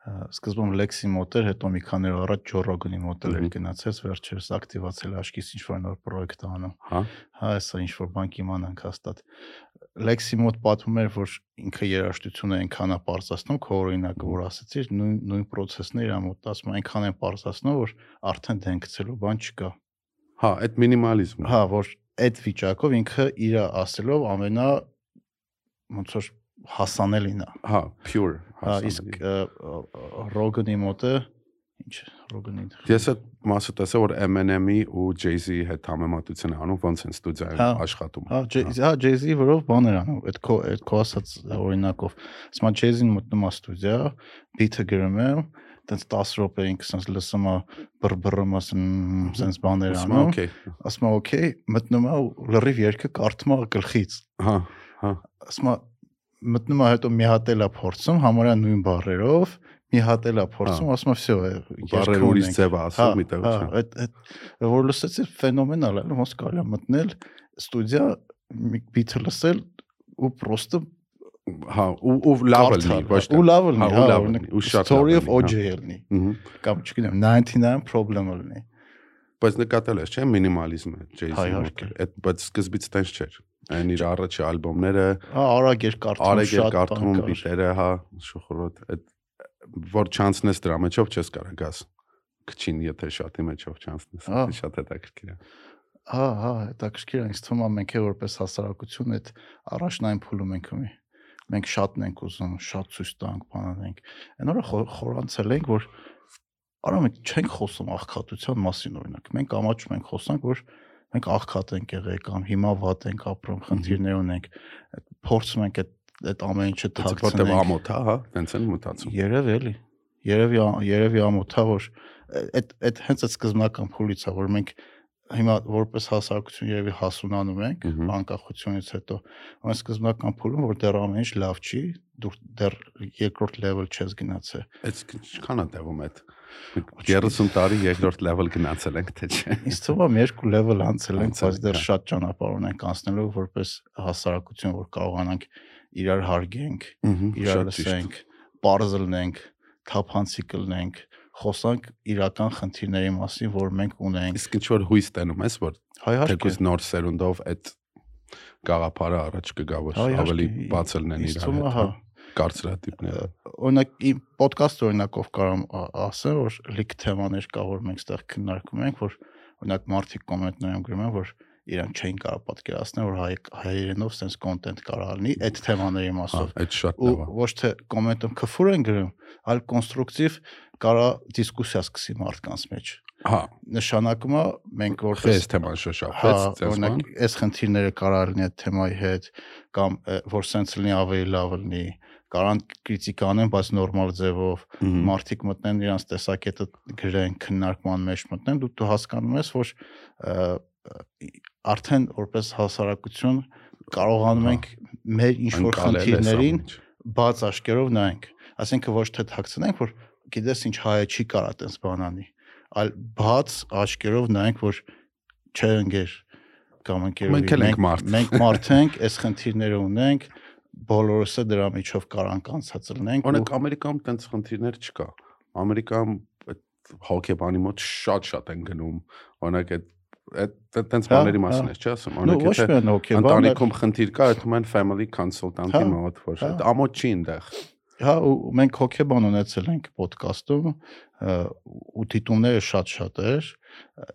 Սկզբում Lexi մոտ էր, հետո մի քանի օր առաջ Joe Rogan-ի մոտ էր գնացած, վերջերս ակտիվացել աշկից ինչ որ նոր պրոյեկտ է անում։ հա Հա, այսա ինչ որ բան կիմանանք հաստատ։ Lexi մոտ պատմում էր, որ ինքը երաժշտությունը այնքան է բարձրացնում, քո օրինակը որ ասացիր, նույն նույն process-ն իր մոտ ասում, է, այնքան են բարձրացնում, որ արդեն դենքցելու բան չկա։ հա այդ մինիմալիզմը Հա, որ այդ վիճակով ինքը իր ասելով ամենա ոնց որ հասանելին է։ հա pure Հա, իսկ հասանելի։ Rogan-ի մոտը ինչ Rogan-ի ես այդ մասը տեսա որ Eminem-ի ու Jay-Z-ի հետ համեմատություն անում ոնց են ստուդիայում Հա, աշխատում Հա, Jay- հա Jay-Z որով բաներ անում, այդ քո այդ քո ասած օրինակով։ Ասма Jay-Z-ին մտնում է ստուդիա, beat-ը գրում է, տենց 10 րոպեին քսենց լսում է բրբռում ասեն սենց բաներ անում։ Okay։ Ասում է okay, մտնում է լրիվ երկը կարդում է գլխից։ Հա, հա։ Ասում է մտնում է հետո մի հատ էլա փորձում, համարյա նույն բառերով մի հատ էլա փորձում, ասում է վсё, բառերը ուրիշ ձև հա, ասում միտեղ չէ։ Հա, այդ որ լսեցի ֆենոմենալ է, ոնց կարելի է մտնել ստուդիա մի բիթը լսել ու պրոստը հա ու ու լավ լինի ոչ թե ու լավ լինի հա, ու հա լավ օրինակ, լինի, ու շատ story of լինի, հա։ OJ լինի կամ չգիտեմ 99 problem լինի բայց նկատել ես չէ մինիմալիզմը Հա, Jay-Z-ի մոտ այդ բայց սկզբից տենց չէր այն իր առաջի ալբոմները հա արագ էր կարդում արագ էր կարդում կար։ բիտերը հա շուխրոտ այդ որ չանցնես դրա մեջով չես կարող գաս քչին եթե շատի մեջով չանցնես Հա։ դա շատ հետաքրքիր է Հա, հա, հետաքրքիր է, ինձ թվում է մենք էլ որպես հասարակություն այդ առաջնային փուլում ենք ունի։ մենք շատն ենք ուզում, շատ ցույց տանք, բանանենք։ Այն օրը խո- խորանցել ենք, որ արա մենք չենք խոսում աղքատության մասին օրինակ։ Մենք ամաչում ենք խոսանք, որ մենք աղքատ ենք եղել կամ հիմա վատ ենք ապրում, խնդիրներ ունենք։ Փորձում ենք այդ այդ ամեն ինչը Որտեւ թաքցնենք։ ամոթ է, հա, տենց են մտածում։ Երևի էլի։ Երևի երևի ամոթա որ այդ այդ հենց այդ սկզբնական փուլից է որ մենք հիմա որպես հասարակություն երևի հասունանում ենք անկախությունից հետո այն սկզբնական փուլում որ դեռ ամեն ինչ լավ չի դու դեռ երկրորդ level չես գնացել Այս է տևում այդ 30 տարի երկրորդ level գնացել ենք թե չէ։ ինձ թվում է երկու level անցել ենք բայց դեռ հա։ շատ ճանապարհ ունենք անցնելու որպես հասարակություն որ կարողանանք իրար հարգենք իրար լսենք, բարձրնենք, թափանցիկ լնենք, խոսանք իրական խնդիրների մասին, որ մենք ունենք։ Իսկ ինչ որ հույս տենում ես, որ թեկուզ նոր սերունդով այդ գաղափարը առաջ կգա, որ Հա, ավելի բացել նեն ինձ իրար թվում է, հետ, հա։ հա, կարծրատիպները։ օրինակ իմ ոդկաստ օրինակով կարամ ա- ասեմ, որ լիք թեմաներ կա, որ մենք ստեղ քննարկում ենք, որ օրինակ մարդիկ կոմենտներում գրում են, որ իրանք չէին կարող պատկերացնել, որ հայ հայերենով sense content կարող լինի այդ թեմաների Հա, մասով։ այդ շատ լավ է։ ոչ թե կոմենտում քֆուր են գրում, այլ կոնստրուկտիվ կարա դիսկուսիա սկսի մարդկանց մեջ։ Հա, Նշանակում է մենք որպես խես թեման Հա, շոշափեց, ցես օրինակ այս խնդիրները կարող լինի այդ թեմայի հետ կամ որ սենց լինի ավելի լավ լինի, կարան կրիտիկանեն, բայց նորմալ ձևով մարդիկ մտնեն իրանց տեսակետը գրեն, քննարկման մեջ մտնեն, դու դու հասկանում ես, որ արդեն որպես հասարակություն կարողանում Հա։ ենք մեր ինչ որ խնդիրներին բաց աշկերով նայենք։ Ասենք ոչ թե թաքցնենք, որ գիտես ինչ հայը չի կարա տես բանանի, այլ բաց աշկերով նայենք, որ չէ ընկեր կամ ընկերոջ Մենք Մենք մարդ ենք, այս խնդիրները ունենք, բոլորս է դրա միջով կարանք անցած լինենք։ Օրինակ Ամերիկայում տենց խնդիրներ չկա։ Ամերիկայում հոկեբանի մոտ շատ-շատ են գնում։ Օրինակ այդ այդ տենց Հա, բաների մասին հա։ ես չի ասում։ Օրինակ եթե ընտանիքում խնդիր կա, այդ ում են family consultant-ի Հա, մոտ, որ այդ ամոթ չի այնտեղ։ Հա, ու մենք հոկեբան ունեցել ենք ոդկասթում, ու դիտումները շատ-շատ էր։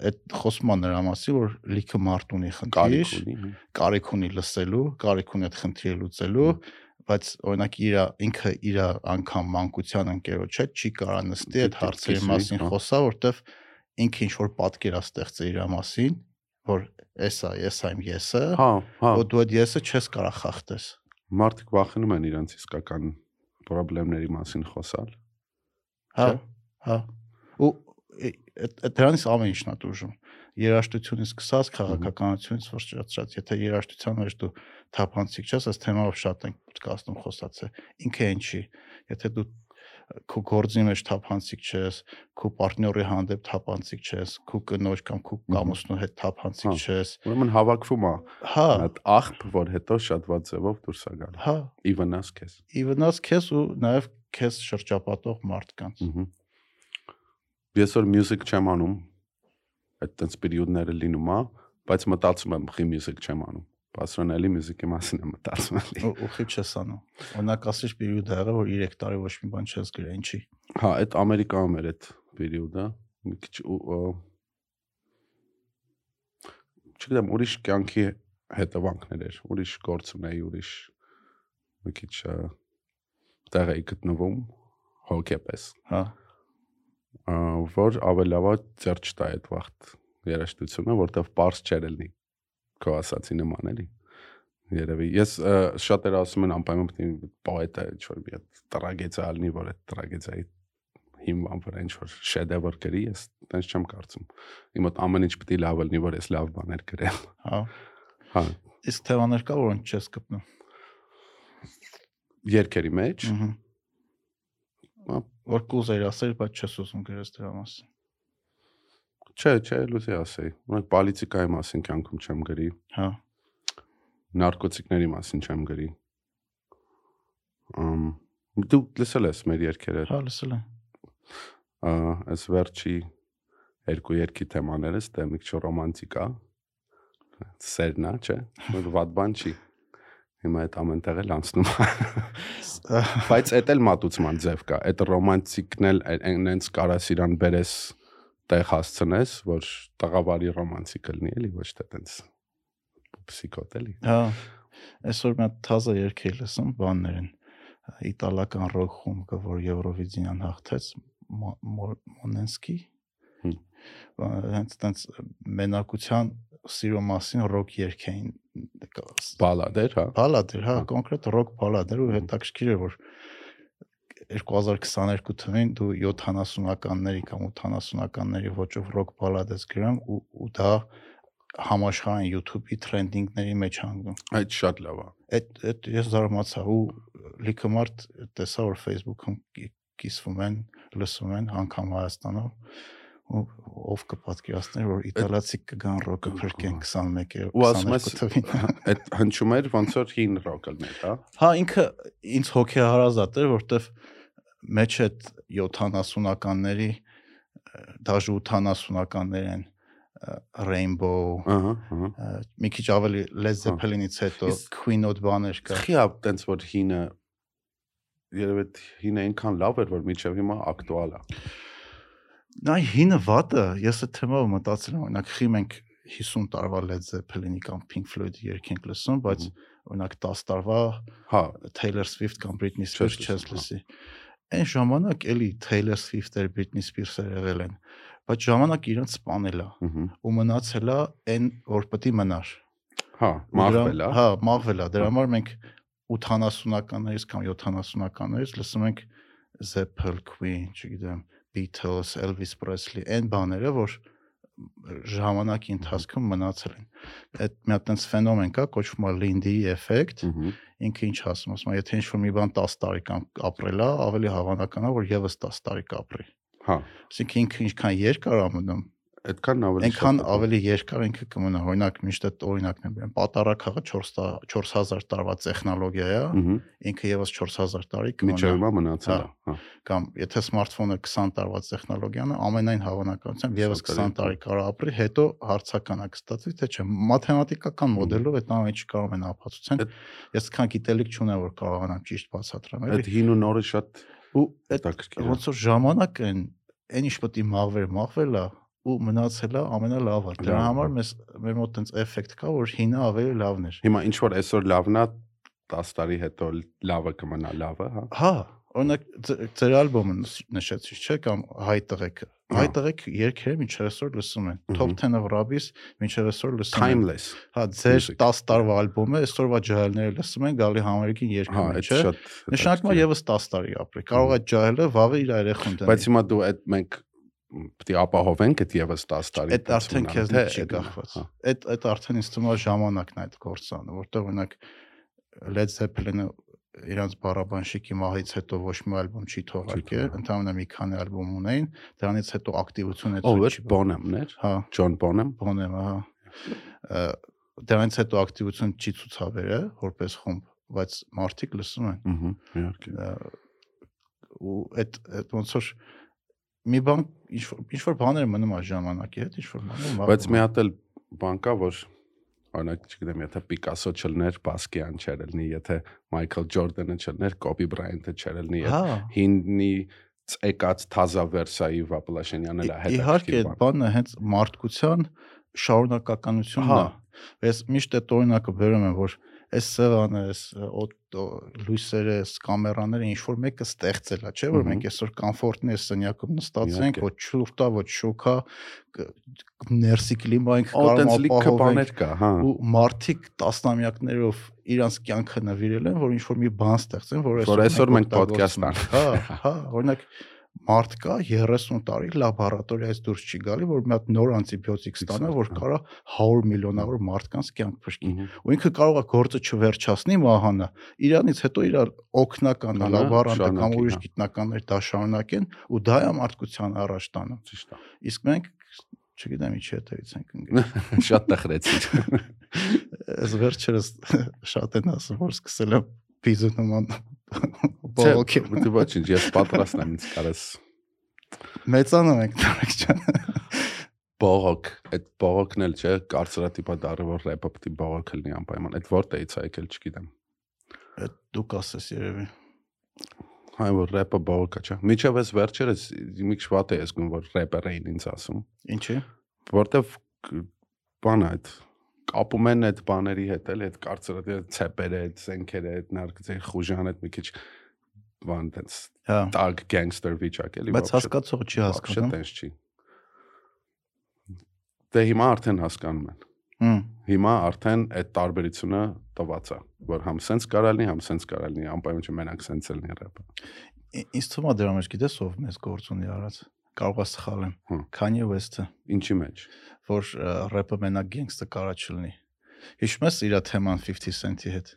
Այդ խոսում է նրա մասին, որ լիքը մարդ ունի խնդիր, կարիք ունի լսելու, կարիք ունի այդ խնդիրը լուծելու, բայց օրինակ իր ինքը իր անգամ մանկության ընկերոջ հետ չի կարա նստի այդ հարցերի մասին հա։ խոսա, որտեվ ինքը ինչ որ պատկեր է ստեղծել իր մասին, որ էսա, էսա իմ եսը, Հա, հա։ ու դու այդ եսը չես կարա խախտես։ Մարդիկ վախենում են իրենց իսկական խնդիրների մասին խոսալ։ Հա, հա։ Ու է- դրանից ամեն ինչն է դժում։ Երաշտությունից սկսած քաղաքականությունից վճռած, եթե երաշտության մեջ դու թափանցիկ չես, այս թեմայով շատ ենք պատկասնում խոսացել։ Ինքը այն չի։ Եթե դու քո գործի մեջ թափանցիկ չես, քո պարտների հանդեպ թափանցիկ չես, քո կնոջ կամ քո կամուսնու հետ թափանցիկ Հա։ չես, Ուրեմն հավաքվում է հա, այդ աղբ, որ հետո շատ ված ձևով դուրս է գալու։ հա, Ի վնաս քեզ։ ի վնաս քեզ ու նաև քեզ շրջապատող մարդկանց։ Ես որ մյուզիկ չեմ անում, այդ տենց պերիոդները լինում է, բայց մտածում եմ խի մյուզիկ չեմ անում։ Բասրանելի մյուզիկի մասին եմ մտածում էլի։ ու ուղի չես անում։ Օրինակ ասես պերիոդ ա եղել, որ 3 տարի ոչ մի բան չես գրել, ինչի։ Հա, այդ Ամերիկայում էր այդ պերիոդը, մի քիչ չգիտեմ, ուրիշ կյանքի հետևանքներ էր, ուրիշ գործ ունեի, ուրիշ մի քիչ տեղ էի գտնվում հոգեպես, Հա։ որ ավելի լավ է ձեր չտա այդ վաղտ երաշտությունը, որտեվ པարս չեր ելնի քո ասացի նման էլի երևի ես շատերը ասում են անպայման պետք է պոետ է ինչ որ մի հատ տրագեդիա ալնի որ այդ տրագեդիայի հիման վրա ինչ որ շեդևր գրի ես տենց չեմ կարծում իմ մոտ ամեն ինչ պետք է լավ լինի որ ես լավ բաներ գրեմ Հա։ հա Իսկ թեմաներ կա, որոնք չես գտնում։ երկերի մեջ Հա։ Որ կուզեիր ասել, բայց չես ուզում գրես դրա մասին։ չէ չէ լույսի ասեի ունեք պոլիտիկայի մասին կյանքում չեմ գրի Հա։ նարկոտիկների մասին չեմ գրի ըմ դու լսել ես մեր երկերը Հա, լսել եմ։ այս վերջի երկու երկի թեմաներս դե մի քիչ ռոմանտիկ է սերնա չէ որ վատ բան չի հիմա այդ ամեն տեղ էլ անցնում բայց այդ էլ մատուցման ձև կա այդ ռոմանտիկն էլ այնց կարաս իրան բերես տեղ հասցնես որ տղավարի ռոմանտիկ լինի էլի ոչ թե տենց պսիկոտ էլի Հա։ Այսօր մի թազա երգ էի լսում, բաններ են։ Իտալական ռոք խումբը, որ Եվրովիզիան հաղթեց, Մո- Մո- Մոնենսկի։ Հենց տենց մենակության սիրո մասին ռոք երգ էին բալադեր, հա։ բալադեր, հա, Հա։ կոնկրետ ռոք բալադեր ու հետաքրքիր է որ 2022 թվականին դու 70-ականների կամ 80-ականների ոճով ռոք բալադ ես գրում ու ու դա համաշխարհային YouTube-ի տրենդինգների մեջ հանգում։ Այդ շատ լավ է։ Այդ այդ ես զարմացա ու լիքը մարդ տեսա որ Facebook-ում կի- կիսվում են, լսում են անգամ Հայաստանում ու ով կպատկերացներ որ իտալացի կգան ռոկը փրկեն 21 Ու ասում ես 22 թվին։ այդ հնչում էր ոնց որ հին ռոկլներ, հա։ Հա ինքը ինձ հոգեհարազատ էր, որտեվ մեջ այդ 70-ականների դաժե 80-ականներ են ը, Rainbow, Ահա, ահա։ մի քիչ ավելի Led Zeppelin-ից հետո Queen-ոտ բաներ կա։ Խի է տենց որ հինը երևի այդ հինը այնքան լավ էր որ միջև հիմա ակտուալ է։ Նա հինը վատը, ես այդ թեմով մտածել եմ, օրինակ խի մենք 50 տարվա Led Zeppelin-ի կամ Pink Floyd-ի երգ ենք լսում, բայց օրինակ 10 տարվա Հա, Taylor Swift կամ Britney Spears Չես լսում, լսի։ Այն ժամանակ էլի Taylor Swift-եր, Britney Spears-եր եղել են, բայց ժամանակ իրենց սپانելա ու մնացելա այն, որ պետք է մնար։ Հա, մաղվելա։ Հա, մաղվելա։ Դրա հա։ համար մենք 80-ականներից կամ 70-ականներից լսում ենք Zeppel, Queen, չգիտեմ, Beatles, Elvis Presley, այն բաները, որ ժամանակի ընթացքում մնացել են։ Այդ մի հատ այնց ֆենոմեն կա, կոչվում է effect, Ահա։ ինքը ինչ ասում, ասում է, եթե ինչ-որ մի բան 10 տարի կամ ապրել է, ավելի հավանական է, որ եւս 10 տարի կապրի։ Հա, Այսինքն ինքը ինչքան երկար է մնում, այդքան ավելի այնքան ավելի երկար ինքը կմնա։ Օրինակ, միշտ այդ օրինակն եմ բերում։ Պատարակը 4 տա- 4000 տարվա տեխնոլոգիա է, ինքը եւս 4000 տարի Միջև կմնա։ հիմա մնացել է։ Հա։ Կամ եթե սմարթֆոնը 20 տարվա տեխնոլոգիան է, ամենայն հավանականությամբ եւս 20 20 տարի կարող ապրի, հետո հարցական է կստացվի, թե չէ։ Մաթեմատիկական մոդելով այդ ամենը չկարողում են ապացուցեն։ Ես քան գիտելիք չունեմ, որ կարողանամ ճիշտ բացատրեմ, Այդ հին ու նորը շատ Ու այդ ոնց որ ժամանակ են, այն ինչ պետք է մաղվեր, մաղվել է ու մնացել է ամենալավը։ Դրա համար հա։ մեզ մեր մոտ այնց էֆեկտ կա, որ հինը ավելի լավն էր։ Հիմա ինչ որ այսօր լավն է 10 տարի հետո լավը կմնա լավը, հա։ Հա, օրինակ ձեր ալբոմը նշ- նշեցի, չէ՞ կամ հայ տղեկը։ Հա։ Հայ տղեկ երգերը մինչև այսօր լսում են։ Top Մհմ։ 10 of Rabis մինչև այսօր լսում են։ Timeless։ Հա, ձեր music։ 10 տարվա ալբոմը այսօրվա ջահելները լսում են, գալի համերգին Հա, երգում են, այդ չէ։ Նշանակում է եւս 10 տարի ապրի։ Կարող է ջահելը վաղը իր երեխուն դնի։ Բայց հիմա դու այդ մենք պետք է ապահովենք այդ եւս 10 տարի։ Այդ արդեն քեզնից չի կախված։ հա։ Այդ այդ արդեն ինձ թվում է ժամանակն է այդ գործանը, որտեղ օրինակ Led Zeppelin-ը իրանց բարաբանշիկի մահից հետո ոչ մի ալբոմ չի թողարկել, ընդհանրապես մի քանի ալբոմ ունեին, դրանից հետո ակտիվություն Ով հետո էր? Bonham-ներ։ Հա, Ջոն Bonham։ բոնեմ, հա։ Դրանից հետո ակտիվություն չի ցուցաբերել որպես խումբ, բայց մարդիկ լսում են Ահա, իհարկե։ ու այդ այդ ոնց որ մի բան ինչ որ ինչ որ բաներ մնում է ժամանակի հետ, ինչ որ բաներ Բայց մի հատ էլ բան կա, որ օրինակ, չգիտեմ, եթե Պիկասո չլներ, Բասկյան չերելնի, եթե Մայքլ Ջորդանը չլներ, Կոբի Բրայանտը չերելնի, այդ Հա, հինի ցեկած թազա վերսայի Վապլաշենյանն էլ է ի- իհարկե այդ բանը հենց մարդկության շարունակականությունն Հա։ է։ Ես միշտ այդ օրինակը բերում եմ, որ այս սեղանը, այս լույսերը, այս կամերաները ինչ որ մեկը ստեղծել է, չէ՞ որ մենք այսօր կոմֆորտնի այս սենյակում նստած ենք, ոչ շուրջ տա, ոչ շոքա, ներսի կլիմայինք կարող ապահովենք հա։ ու մարդիկ տասնամյակներով իրանց կյանքը նվիրել են, որ ինչ որ մի բան ստեղծեն, որ Որ այսօր մենք օգտագործում podcast ենք։ Հա, հա, օրինակ մարդ կա 30 տարի լաբորատորիայից դուրս չի գալի, որ մի հատ նոր անտիբիոտիկ ստանա, որ կարա 100 միլիոնավոր մարդկանց կյանք փրկի։ Ու ինքը կարող է գործը չվերջացնի մահանա։ Իրանից հետո իր օգնական Կանա, լաբորանտը կամ ուրիշ հա։ գիտնականներ դա շարունակեն ու դա է մարդկության առաջ տանը։ Ճիշտ է։ Իսկ մենք չգիտեմ ինչի հետևից ենք ընկել։ Շատ տխրեցիր։ Այս վերջերս շատ են ասում, որ սկսել եմ պիզը նման բողոքի։ Մտի ոչինչ, ես պատրաստ եմ ինձ կարես։ Մեծանում եք Տարեկ ջան։ Բողոք, այդ բողոքն էլ չէ, կարծրատիպա դառը որ рэպը պիտի բողոք լինի անպայման։ Այդ որտեղից է եկել, չգիտեմ։ Այդ դու կասես երևի։ Հայ որ рэպը բողոքա չէ։ Միջև էս վերջերս մի քիչ վատ է ես գնում որ рэպերը ինձ ասում։ Ինչի՞։ Որտեվ բան այդ կապում են այդ բաների հետ էլ այդ կարծրատի ցեպերը, այդ սենքերը, այդ նարկձեր խուժան այդ մի քիչ բան տենց Հա։ tag gangster վիճակ էլի Բայց հասկացողը չի հասկանում։ տենց չի։ Դե հիմա արդեն հասկանում են։ Հմ։ Հիմա արդեն այդ տարբերությունը տված է, որ համ սենց կարալնի, համ սենց կարալնի, անպայման չէ մենակ սենց էլ նի ռեփը։ ի- Ինձ թվում է դրա մեջ գիտես ով մեծ գործ ունի արած կարող է սխալ եմ։ Քանի West-ը։ Ինչի մեջ։ Որ рэպը մենակ գենգստը կարա չլինի։ Հիշում ես իր թեման 50 Cent-ի հետ,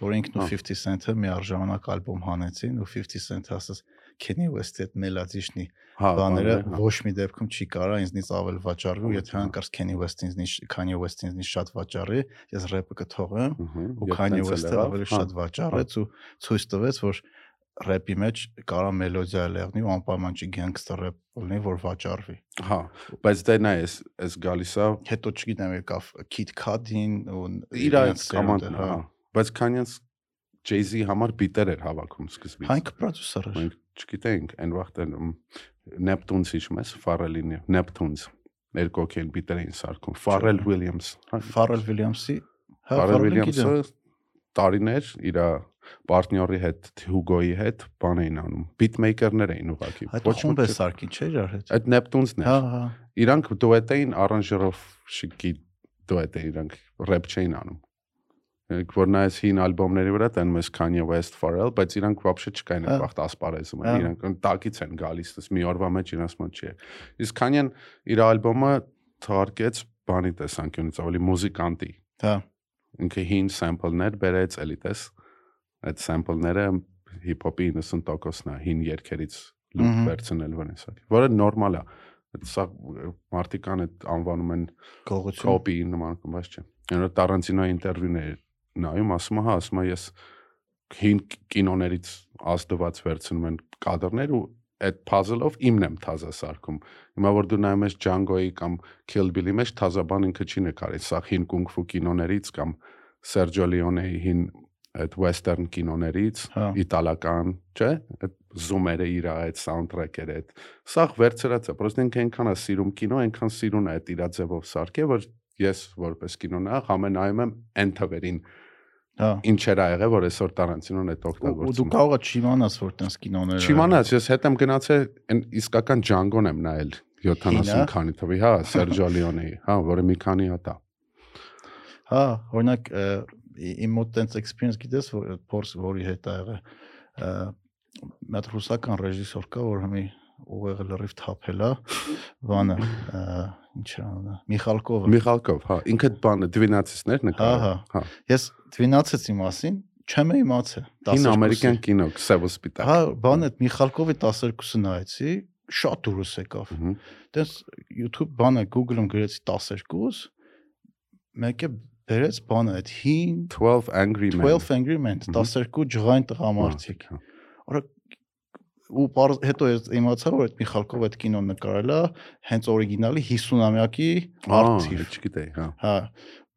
որ ինքն ու 50 Cent-ը մի արժանանակ ալբոմ հանեցին ու 50 Cent-ը ասաց. Քենի West-ի այդ մելոդիշնի բաները ոչ մի դեպքում չի կարա ինձնից ավել վաճառվի, եթե հանկարծ Քենի West-ը ինձնից Քանի West-ը ինձնից շատ վաճառի, ես рэպը կթողեմ ու Քանի West-ը ավելի շատ վաճառեց ու ցույց տվեց, որ рэպի մեջ կարա մելոդիա լեղնի ու անպայման չի գենգստեր рэպ լինի, որ վաճառվի։ Հա, բայց դա նա է, էս գալիս է։ Հետո չգիտեմ եկավ Kid Cudi-ին ու իր այս կամանդն, հա։, հա։ Բայց Kanye-ս Jay-Z-ի համար բիտեր էր հավաքում սկզբից։ Հանք պրոդյուսեր էր։ Մենք չգիտենք, այն վաղտ էլ Neptunes-ի իջում էս Pharrell-ին, Neptunes երկու օքեն բիտեր էին սարքում։ Pharrell Williams, հա։ Pharrell Williams-ի, հա, Pharrell Williams-ը տարիներ իրա պարտների հետ, Hugo-ի հետ բան էին անում։ Beatmaker-ներ էին ուղակի։ Այդ խումբը սարքին չէ՞ իրար հետ։ Այդ Neptune-ն էր։ Հա, հա։ Իրանք դուետ էին արանժերով շիկի դուետ էին իրանք рэփ չէին անում որ նայես հին ալբոմների վրա տան մեզ Kanye West, Pharrell, բայց իրանք вообще չկային այդ հա։ վաղ ասպարեզում, հա։ իրանք տակից են գալիս, դες մի օրվա մեջ իրաց մոտ չի։ Իսկ Kanye-ն իր ալբոմը թարգեց բանի տեսանկյունից ավելի մուզիկանտի։ Հա։ Ինքը հին սեմփլներ բերեց, էլի տես։ Հա Այդ sample-ները հիփ-հոփի 90%-ն է, հին երգերից Մհմ։ վերցնել վնեսակ։ Որը նորմալ է։ Այդ սա մարտիկան այդ անվանում են Գողություն։ կոպի նման կամ բայց չէ։ Այնօր Տարանտինոյի ինտերվյուներ նայում, ասում է, հա, ասում է ես հին կինոներից ազդված վերցնում են կադրներ ու այդ puzzle-ով իմն եմ թազա սարքում։ Հիմա որ դու նայում ես Django-ի կամ Kill Bill-ի մեջ թազա բան ինքը չի նկարել, սա հին կունգ-ֆու կինոներից կամ Sergio Leone-ի հին այդ western կինոներից, Հա։ իտալական, չէ՞, այդ զումերը իր այդ soundtrack-երը այդ սա վերցրած է, պրոստը ինքը այնքան է սիրում կինո, այնքան սիրուն է այդ իր ձևով սարքե, որ ես որպես կինոնայ ամենայում եմ այն թվերին Հա։ ինչեր ա եղել, որ այսօր Տարանտինոն այդ Ու դու օգտագործում։ կարող ես չիմանաս որ տես կինոներ։ Չիմանաս, ես հետ եմ գնացել այն իսկական Django-ն եմ նայել 70 Հինա։ քանի թվի, հա, Sergio Leone-ի, հա, որը մի քանի հատ է։ Հա, օրինակ իմ մոտ տենց experience գիտես որ փորձ որի հետ ա եղել։ Մի հատ ռուսական ռեժիսոր կա, որ հիմի ուղեղը լրիվ թափել է, բանը, ինչ անունը, Միխալկովը։ Միխալկով, հա, ինքը բանը 12-ներ նկարել։ Հա, հա։ Ես 12-ի մասին չեմ իմացել։ Հին 12-ի։ ամերիկյան կինո, սև սպիտակ։ Հա, բան այդ Միխալկովի 12-ը նայեցի, շատ դուրս եկավ։ Դες YouTube բանը Google-ում գրեցի 12, մեկը բերեց բանը այդ հին 12 Angry Men։ 12 Angry Men, Մհմ։ 12 ջղային տղամարդիկ։ Հա, Արա ու պար, հետո ես իմացա որ այդ Միխալկով այդ կինոն նկարել է հենց օրիգինալի 50-ամյակի Ահա, արթիվ։ չգիտեի, հա։ Հա։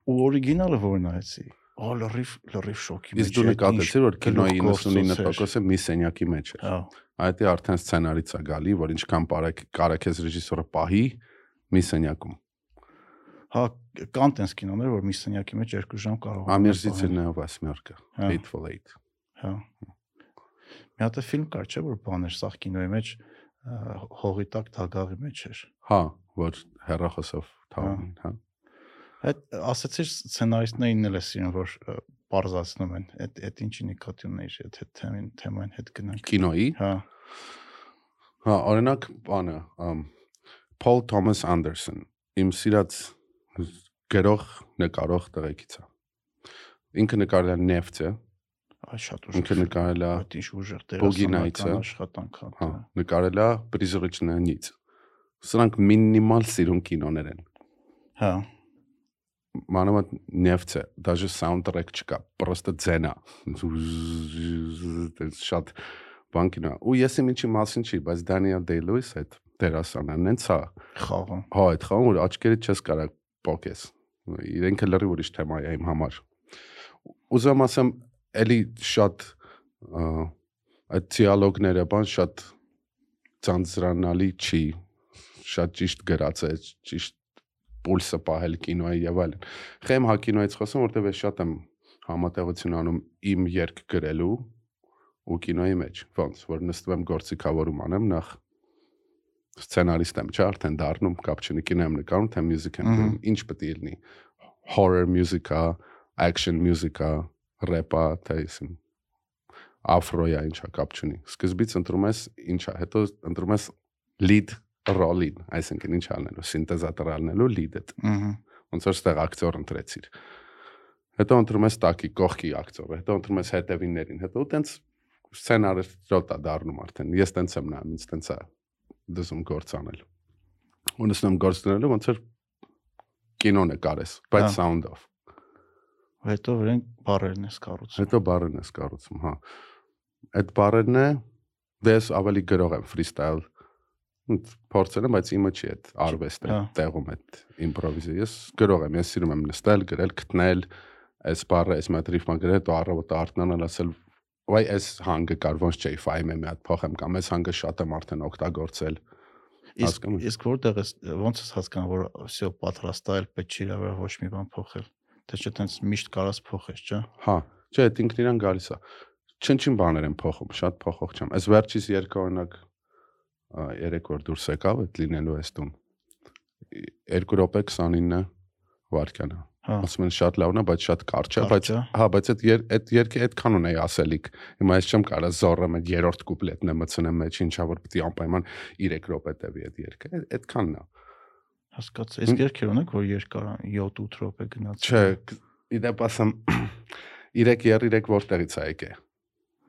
Ու օրիգինալը որ նայեցի։ Ա լրիվ լրիվ շոկի Իսկ դու է, նկատեցի, որ կինոյի գլուխ գործոց էր։ 99%-ը մի սենյակի մեջ է։ Հա։ Այդ է արդեն սցենարից է գալի, որ ինչքան բարակ կարակես ռեժիսորը պահի մի սենյակում հա կան տես կինոներ, որ մի սենյակի մեջ 2 ժամ կարող է։ Ամերսից էլ նաև ասմերկը, Hateful Eight։ Հա։ Մի հատ է ֆիլմ կար, չէ՞, որ բաներ սախ կինոյի մեջ հողի տակ թագաղի մեջ էր։ Հա, որ հերախոսով թաղն, հա։, հա։ Այդ ասացիր սցենարիստներին էլ է սիրում, որ բարձրացնում են այդ այդ ինչի նկատի ունեիր, եթե թեմին թեման հետ գնանք։ Կինոյի։ Հա։ Հա, օրինակ, բանը, Paul Thomas Anderson իմ սիրած գրող նկարող տղեկից է։ Ինքը նկարել է նեֆտը։ Այ շատ ուժ։ Ինքը նկարել է ինչ ուժեղ դերասանական աշխատանքա։ Հա, նկարել է Պրիզրիչնանից։ Սրանք մինիմալ սիրուն կինոներ են։ Հա։ Մանավանդ նեֆտը, դաժե սաունդտրեք չկա, պրոստը ձենա։ Շատ բանկինա։ Ու ես իմ ինչի մասին չի, բայց Դանիել Դեյ-Լուիս այդ դերասանն ենց հա։ Խաղը։ Հա, այդ խաղը որ աչքերը չես կարող փոքես։ Իրենքը լրիվ ուրիշ թեմա է իմ համար։ Ուզում ասեմ, էլի շատ այդ դիալոգները բան շատ ցանցրանալի չի։ Շատ ճիշտ գրած է, ճիշտ պուլսը պահել կինոյի եւ այլն։ Խեմ հա կինոյից խոսում, որտեվ ես շատ եմ համատեղություն անում իմ երկ գրելու ու կինոյի մեջ։ Ոնց, որ նստում եմ գործիքավորում անեմ նախ սցենարիստ եմ, չէ՞, արդեն դառնում կապ չունի կինո եմ նկարում, թե մյուզիկ եմ գրում, ինչ պետք է լինի։ Horror music-ա, action music-ա, rap-ա, թե իսին afro-յա ինչա կապ չունի։ Սկզբից ընտրում ես ինչա, հետո ընտրում ես lead role-ին, այսինքն ինչ անելու, սինտեզատոր անելու lead-ը։ Ոնց որ ստեղ ակտոր ընտրեցիր։ Հետո ընտրում ես տակի կողքի ակտորը, հետո ընտրում ես հետևիններին, հետո տենց սցենարը ռոտա դառնում արդեն։ Ես տենց եմ նայում, ինձ տենց է դզում գործ անել։ Ու նստում գործնելու ոնց որ կինո նկարես, բայց Հա։ sound-ով։ Հետո վրան բարերն ես կառուցում։ Հետո բառերն ես կառուցում, հա։ Այդ բառերն է դες ավելի գրող եմ freestyle փորձել եմ, բայց իմը չի այդ արվեստը Հա։ տեղում այդ իմպրովիզը։ Ես գրող եմ, ես սիրում եմ նստել, գրել, գտնել, այս բառը, այս մատրիֆման գրել, հետո առավոտը արթնանալ ասել վայ այս հանգը կար ոնց չէի ֆայմը մի հատ փոխեմ կամ այս հանգը շատ եմ արդեն օգտագործել Իսկ հասկանում եմ։ իսկ որտեղ ես ոնց ես հասկանում որ всё պատրաստել պետք չի իրավար ոչ մի բան փոխել։ Թե չէ տենց միշտ կարաս փոխես, չէ՞։ հա չէ այդ ինքն իրան գալիս է չնչին բաներ եմ փոխում շատ փոխող չեմ այս վերջից երկու օրինակ ա, երեք որ դուրս եկավ այդ լինելու էս տուն 2 րոպե 29 վարքանը Հա։ ասում են շատ լավն է բայց շատ կարճ է բայց հա բայց այդ այդ երկը այդքան ունեի ասելիք հիմա ես չեմ կարա զորը այդ երրորդ կուպլետն է մցնեմ մեջ ինչա որ պիտի անպայման 3 րոպե տևի այդ երկը այդ- այդքանն է Հասկացա։ Իսկ երկեր ունեք, որ երկար 7-8 րոպե գնաց։ Չէ, իդեպ ասեմ 3-3 որտեղից է եկե։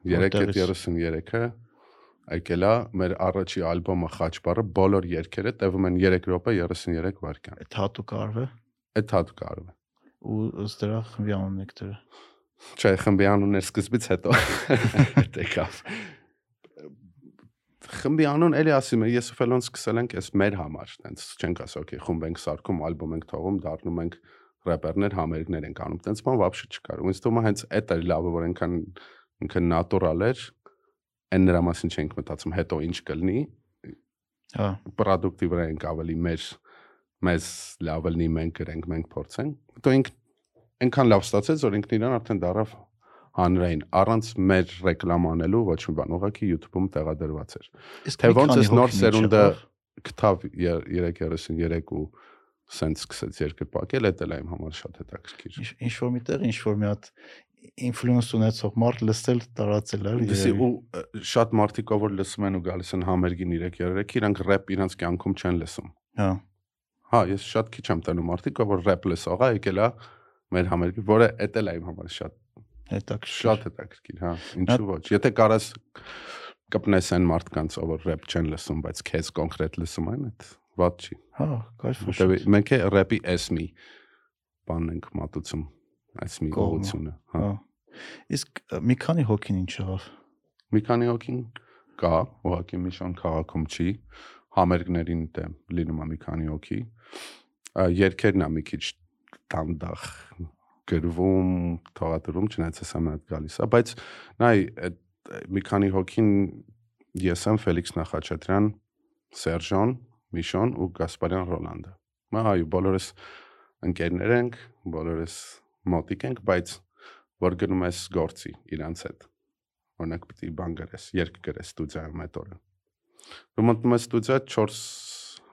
3-33-ը եկել է մեր առաջի ալբոմը Խաչբարը բոլոր երգերը տևում են 3 րոպե 33 վայրկյան։ Այդ հատուկ արվե Այդ հատ կարව է ու ըստ դրա խմբի անունն եք դրա։ Չէ, խմբի անունն էր սկզբից հետո եկավ։ Խմբի անուն էլի ասում եմ, ես ու Ֆելոն սկսել ենք էս մեր համար, տենց չենք ասա, օքեյ, խումբ ենք սարքում, ալբոմ ենք թողում, դառնում ենք рэպերներ, համերգներ ենք անում, տենց բան вообще չկար։ Ու ինձ թվում է հենց այդ էլ լավը, որ այնքան ինքն նատուրալ էր, այն նրա մասին չենք մտածում, հետո ինչ կլինի։ Հա։ Պրոդուկտի վրա ենք ավելի մեր մեզ լավ լինի մենք գրենք, մենք փորձենք։ Հետո ինք այնքան լավ ստացեց, որ ինքն իրան արդեն դարավ հանրային առանց մեր ռեկլամ անելու ոչ մի բան, ուղղակի YouTube-ում տեղադրված էր։ Թե ոնց էս նոր սերունդը գտավ 333 ու սենց սկսեց երկը պակել, դա էլ իմ համար շատ հետաքրքիր։ ինչ որ միտեղ ինչ որ մի հատ ինֆլուենս ունեցող մարդ լսել տարածել էր Դեսի ու շատ մարդիկ ով որ լսում են ու գալիս են համերգին 333, իրանք рэպ իրանք կյանքում չեն լսում։ Հա, Հա, ես շատ քիչ եմ տանում մարդիկը, որ ռեպլը սողա եկել է մեր համերգի, որը էդ էլ է իմ համար շատ հետաքրքիր։ Շատ հետաքրքիր, հա, ինչու ոչ։ Եթե կարաս կպնես այն մարդկանց, ով ռեպ չեն լսում, բայց քեզ կոնկրետ լսում են, այդ ված չի։ Հա, կարծում եմ։ Դե մենք է ռեպի էսմի բանն ենք մատուցում այս մի ուղությունը, հա։, հա։ Իսկ մի քանի հոգին ինչ եղավ։ Մի քանի հոգին կա, ուղղակի Միշան քաղաքում չի։ Ա համերգներին դե լինում է մի քանի Ա, Երկերն է մի քիչ տանդախ գրվում, թողադրում, չնայած հեսա մի հատ գալիս է, բայց նայ այդ մի քանի հոգին ես եմ Ֆելիքս Նախաչատրյան, Սերժան, Միշոն ու Գասպարյան Ռոլանդը։ Մա այո, բոլորս ընկերներ ենք, բոլորս մոտիկ ենք, բայց որ գնում ես գործի իրանց հետ օրինակ պիտի բան գրես, երկ գրես ստուդիայում այդ օրը։ Դու մտնում ես ստուդիա 4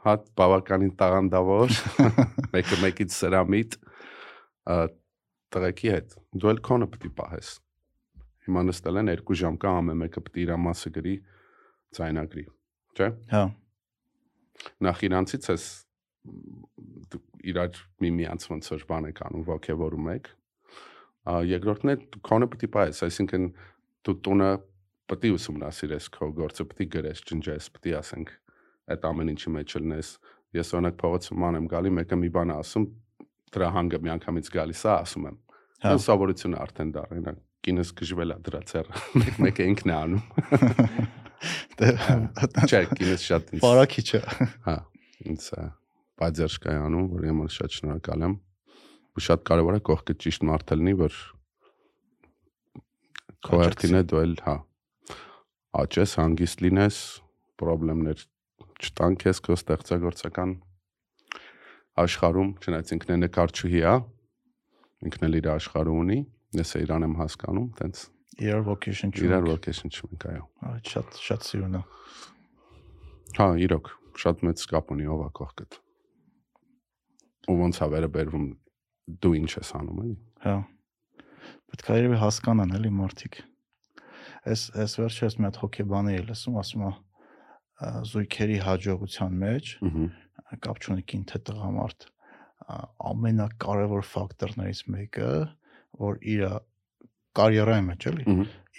հատ բավականին տաղանդավոր, մեկը մեկից սրամիտ տղեկի հետ։ Դու էլ քոնը պիտի պահես։ Հիմա նստել են 2 ժամ կա ամեն մեկը պիտի իր մասը գրի ցայնագրի, չէ՞։ Հա, Նախ իրանցից ես իրար միմյանց ոնց որ բան եք անում, ողջևորում եք։ երկրորդն է քոնը պիտի պահես, այսինքն դու տունը պիտի ուսումնասիրես քո գործը, պիտի գրես, ջնջես, պիտի ասենք այդ ամեն ինչի մեջ լնես։ Ես օրինակ փողոցում ման եմ գալի, մեկը մի բան է ասում, դրա հանգը միանգամից գալիս է, ասում եմ։ Հա։ Հա սովորությունը արդեն դառնա։ Կինս գժվել է դրա ցերը։ Մեկ-մեկը ինքն է անում։ դե Չէ, կինս շատ ինձ Պարակիչ է։ Հա, ինձ է բաժերշկայ անում, որ եմ շատ շնորհակալ եմ։ Ու շատ կարևոր է կողքը ճիշտ մարդը լինի, որ քոերտին է դու էլ, հա։ Աճես, հանգիստ լինես, խնդիրներ չտան քեզ քո ստեղծագործական աշխարհում, չնայած ինքն է նկարչուհի, հա։ Ինքն էլ իր աշխարհը ունի, ես է իրան եմ հասկանում, տենց Իրար vocation իրար չունենք։ location չունենք, այո։ Այդ շատ շատ սիրուն է։ Հա, իրոք, շատ մեծ կապ ունի ով է կողքդ։ Ու ոնց է վերաբերվում դու ինչ ես անում, էլի։ Հա։ Պետք է երևի հասկանան էլի մարդիկ։ Այս այս վերջերս մի հատ հոկեբանի է լսում, ասում է զույգերի հաջողության մեջ կապ չունի կին թե տղամարդ ամենակարևոր ֆակտորներից մեկը, որ իր կարիերայի մեջ էլի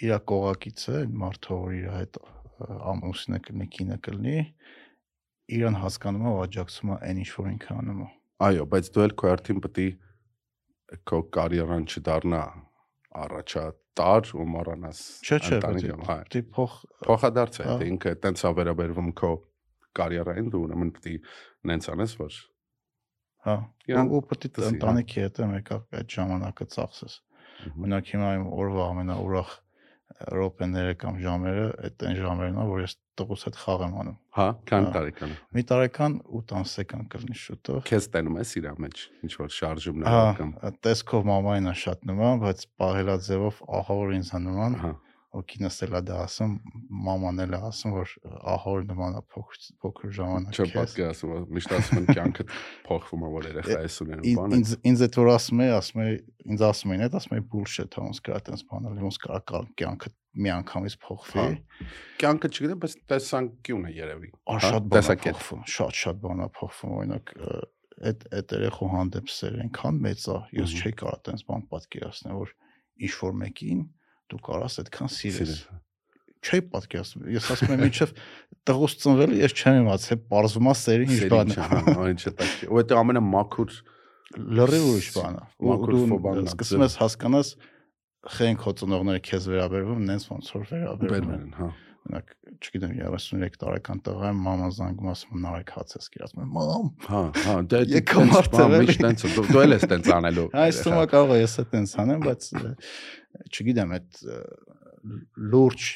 իր կողակիցը, մարդը, որ իր հետ ամուսինը կլինի, կինը կլինի, իրան հասկանում է ու աջակցում է այն ինչ որ ինքը անում է։ Այո, բայց դու էլ քո արդին պետք է քո կարիերան չդառնա առաջատար ու մոռանաս ընտանիքը, հա։ դի փող Փոխադարձ է, թե ինքը տենց է վերաբերվում քո կարիերային դու ուրեմն պետք է նենց անես, որ հա ու պետք է հա։ ընտանիքի հետ եմ եկա այդ ժամանակը ծախսես։ Մենակ հիմա իմ օրվա ամենաուրախ րոպեները կամ ժամերը այդ այն ժամերն է, որ ես տղուս հետ խաղ եմ անում։ հա, քան Հա։ տարեկան։ Մի տարեկան 8 ամսեկան կլինի շուտով։ Քեզ տենում ես իր մեջ, ինչ որ Հա, շարժումներ կամ տեսքով մամային է շատ նման, բայց պահելաձևով ահա որ ինձ նման, հա, ու կինս էլ է դա ասում, մաման էլ է ասում, որ ահա որ նման է փոքր փոքր ժամանակ քեզ։ պատկերացնում, միշտ ասում են կյանքը փոխվում է, որ երեխա ես ունենում, բանը։ ինձ ինձ այդ որ ասում է, ասում է, ինձ ասում են, այդ ասում է bullshit, հա, ոնց կա այդպես բանել, ոնց կա կա կյանքը մի անգամից փոխվի։ Հա, Կյանքը չգիտեմ, բայց տեսանկյուն է երևի։ հա, շատ բան է փոխվում, շատ շատ բան է փոխվում, օրինակ այդ այդ երեխու հանդեպ սերը այնքան մեծ է, ես չէի կարող այդպես բան պատկերացնել, որ ինչ որ մեկին դու կարաս այդքան սիրես։ Սիրես։ Չէի պատկերացնում։ Ես ասում եմ, ինչեվ տղուս ծնվել ես չեմ իմացել, parzuma սերը ինչ Սերի բան ինչ է։ է, հա, ինչ է տակ։ Ու դա ամենամաքուր Լրիվ ուրիշ բան է։ ֆոբանն է, սկսում ես հասկանաս խենք հո ծնողները քեզ վերաբերվում, նենց ոնց որ վերաբերվում են։ հա։ Օրինակ, չգիտեմ, 33 տարեկան տղա եմ, մաման զանգում ասում նարեկ հաց ես կիրած։ Մամ, Հա, հա, դա Եկա տենց մարդը, բան, էլի։ միշտ տենց դու դու էլ ես տենց անելու։ այս թվում է կարող է ես այդ տենց անեմ, բայց չգիտեմ, այդ լուրջ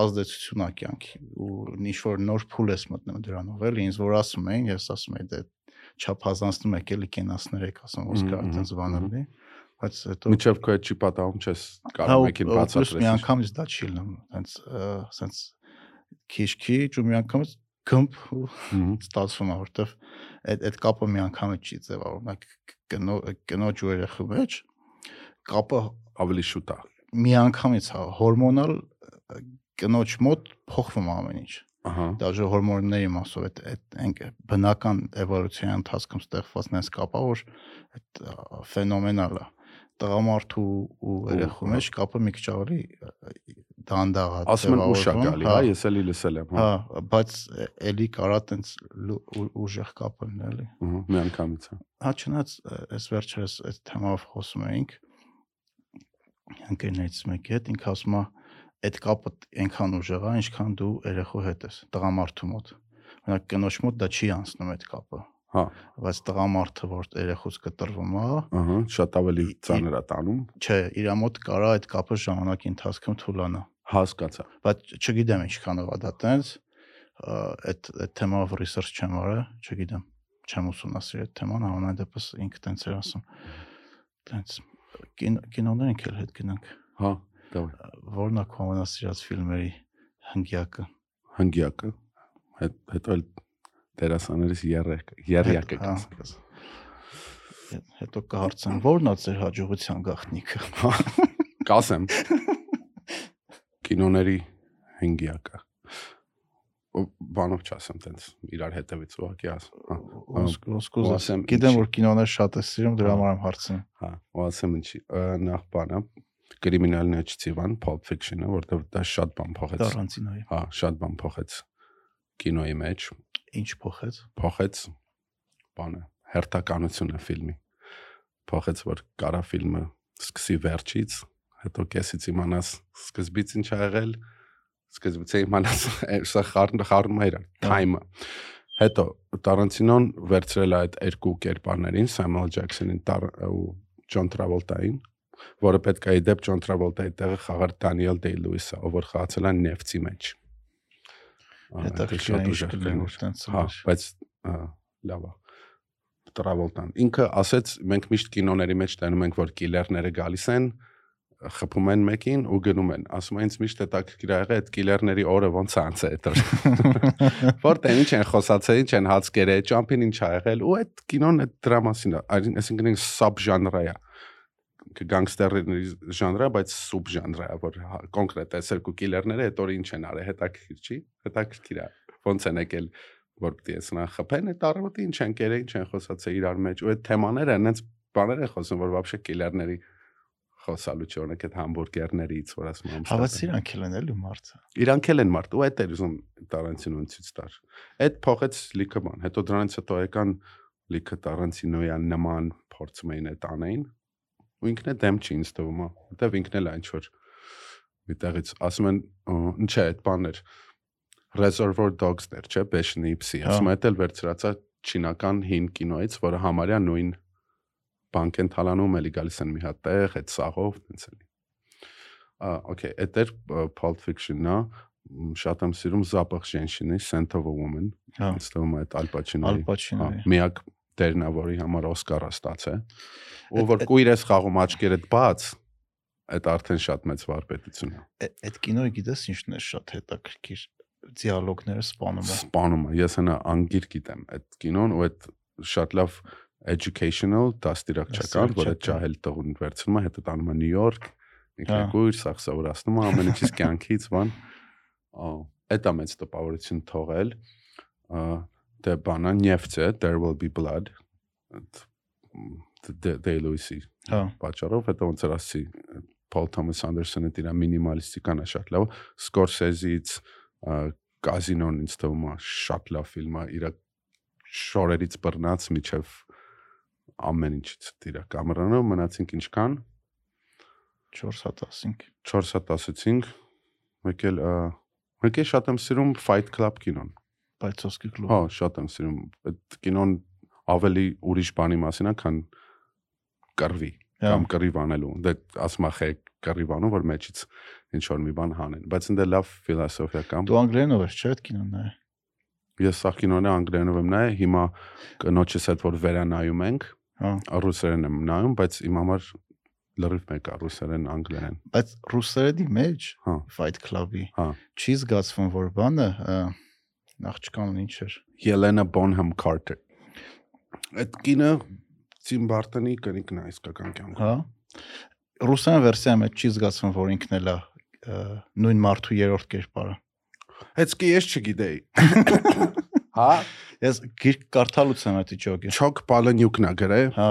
ազդեցություն է կյանքի ու ինչ որ նոր փուլ ես մտնում դրանով, էլի ինձ որ ասում էին, ես ասում եի դե չափազանցնում եք էլի կենասներ եք ասում, որ Մհմ, սկա մհմ, այդպես բաներ մհմ։ լինի, բայց հետո Միջև քո չի պատահում չես Հա, կարող մեկին բացատրես։ մի անգամից դա չի լինում, հենց հենց քիչ-քիչ ու մի անգամից գմփ ստացվում է, որովհետև այդ այդ կապը մի անգամից չի ձևավորվում, կնո կնոջ ու երեխու մեջ կապը ավելի շուտ է։ մի անգամից հա հորմոնալ կնոջ մոտ փոխվում ամեն ինչ Ահա։ դաժե հորմոնների մասով այդ այդ բնական էվոլյուցիայի ընթացքում ստեղծված նես կապա որ այդ ֆենոմենալ է տղամարդու ու երեխու մեջ կապը մի քիչ ավելի դանդաղ է Ասում են ուշ է ձևավորվում, գալի, հա, ես էլի լսել եմ, հա։ հա բայց էլի կարա տենց ուժեղ կապ լինի էլի Ահա, մի անգամից է։ հա չնայած այս վերջերս այդ թեմայով խոսում էինք ընկերներից մեկի հետ ինքը ասում է այդ կապը այնքան ուժեղ է ինչքան դու երեխու հետ ես տղամարդու մոտ օրինակ կնոջ մոտ դա չի անցնում այդ կապը Հա, բայց տղամարդը որ երեխուց կտրվում է ահա, շատ ավելի ծանր է տանում։ չէ իր մոտ կարա այդ կապը ժամանակի ընթացքում թուլանա Հասկացա։ բայց չգիտեմ ինչքանով է դա տենց այդ այդ թեմայով research չեմ արել չգիտեմ չեմ ուսումնասիրել այդ թեման համանայն դեպս ինքը տենց էր ասում տենց կին- կինոներ ենք էլ հետ գնանք Հա, որն է քո ամենասիրած ֆիլմերի հնգյակը Հնգյակը։ Հետ հետո էլ դերասաներից երեք, երյակը Հա, կաս։ կաս։ Հետ- հետո կհարցան որն է ձեր հաջողության գաղտնիքը Կասեմ։ Կինոների հնգյակը։ բանով չասեմ տենց իրար հետևից ուղակի ասեմ։ Հա, ոսկուզ ասեմ, գիտեմ որ կինոներ շատ է սիրում դրա Հա։ համար եմ հարցնում հա, ու ասեմ ինչի, նախ բանը կրիմինալն չծիվան Pulp Fiction-ը, որտեղ դա շատ բան փոխեց։ Տարանցինոյի Հա, շատ բան փոխեց կինոյի մեջ, ինչ փոխեց? Փոխեց բանը, հերթականությունը ֆիլմի։ Փոխեց որ կարա ֆիլմը սկսի վերջից, հետո կեսից իմանաս սկզբից ինչ ա եղել, սկզբից իմանաս սա խառն խառնում է իրար, time-ը։ Հետո Տարանցինոն վերցրել է այդ երկու կերպարներին, Samuel Jackson-ին ու John Travolta-ին, որը պետք է իդեպ John Travolta-ի տեղը խաղար Daniel Day-Lewis-ը, ով որ խաղացել է նեֆտի մեջ։ է ինչ կլինի որ տենց Հա, բայց լավ է։ Տրավոլտան։ Ինքը ասեց մենք միշտ կինոների մեջ տենում ենք որ կիլերները գալիս են խփում են մեկին ու գնում են։ Ասում են ինձ միշտ հետաքրքիր ա եղել այդ կիլերների օրը ոնց անց է դա։ Որտե՞ղ ինչ են խոսացել, ինչ են հացկերը, ճամփին ինչ ա եղել ու այդ կինոն այդ դրա մասին է, այսինքն սաբ ժանրա գանգստերի ժանրը, բայց սուբ ժանրը, որ հա, կոնկրետ այս երկու կիլերները հետո ինչ են արել, հետաքրքիր չի, հետաքրքիր է։ Ոնց են եկել որ պիտի այսնա խփեն, այդ առավոտը ինչ են կերել, ինչ են խոսացել իրար մեջ, ու այդ թեմաները այնց բաներ են խոսում, որ բաբշե կիլերների խոսալու չէ, օրինակ այդ համբուրգերներից, որ ասում եմ։ Հավաց իրանք էլ են էլի մարդը։ Իրանք էլ են մարդ, ու այդ էր ուզում Տարանտինոն ցույց տար։ Այդ փոխեց լիքը բան, հետո դրանից հետո եկան լիքը Տարանտինոյան նման փորձում էին այդ անեին, ու ինքն է դեմ չի ինձ թվում, որտեվ ինքն էլ այն ինչ-որ միտեղից ասում են ինչ է այդ բաներ Reservoir Dogs-ներ, չէ, Passion Ipsy, ասում եմ, դա էլ վերցրածա չինական հին կինոից, որը համարյա նույն բանկ են թալանում, էլի գալիս են մի հատ տեղ, այդ սաղով, տենց էլի։ Ա, okay, այդ էր Pulp Fiction-ը, շատ եմ սիրում Zapach Женщины, Scent of a Woman։ Հա։ Ինձ թվում է այդ Al Pacino-ի։ Al Pacino-ի։ հա, Միակ դերն է, որի համար Օսկարը ստացել։ Ու որ կույր ես խաղում աչքերդ բաց, այդ արդեն շատ մեծ վարպետություն է։ Այդ կինոյը գիտես ինչն է շատ հետաքրքիր դիալոգները սպանում է։ Սպանում է։ Ես հնա անգիր գիտեմ այդ կինոն ու այդ շատ լավ educational դաստիարակչական, որ այդ Դաստիարակչական։ ջահել տղուն վերցնում է, հետո տանում է Նյու Յորք, Հա։ ինքնակույր սախսավորացնում է ամեն ինչից կյանքից, բան։ Ահա, այդ է մեծ տպավորություն թողել։ Ա, Դե բանա նեֆտը, there will be blood։ Day-Lewis-ի Հա։ պատճառով հետո ոնց էր ասի Paul Thomas Anderson-ը դրա մինիմալիստիկան է շատ լավ Scorsese-ից կազինոն ինձ թվում է շատ լավ ֆիլմ է իր շորերից բռնած միջև ամեն ինչից դրա կամերանով մնացինք ինչքան 4 հատ ասինք։ 4 հատ ասեցինք մեկ էլ մեկ էլ շատ եմ սիրում Fight Club կինոն Բայցովսկի կլուբ։ հա շատ եմ սիրում այդ կինոն ավելի ուրիշ բանի մասին է քան կռվի Հա։ կամ կռիվ անելու։ Դե ասում է խե կռիվ անում, որ մեջից ինչ որ մի բան հանեն, բայց ընդ լավ ֆիլոսոֆիա կամ։ Դու անգլերենով ես, չէ՞, այդ կինոն նայ։ Ես սա կինոն անգլերենով եմ նայ, հիմա կնոջս հետ որ վերանայում ենք, Հա։ ռուսերեն եմ նայում, բայց իմ համար լրիվ մեկ է ռուսերեն, անգլերեն։ Բայց ռուսերենի մեջ Հա։ Fight Club-ի չի զգացվում, որ բանը ա, աղջկան ինչ էր։ Ելենա Bonham Carter։ Այդ կինը Tim Burton-ի կնիկն է իսկական կյանքում։ Հա։ Ռուսերեն վերսիայի մեջ չի զգացվում, որ ինքն էլ է նույն մարդու երրորդ կերպարը։ Հետսկի ես չգիտեի։ Հա, Ես գիրք կարդալուց եմ այդ իջոգը։ Չոկ Պալենյուկն է գրե։ Հա։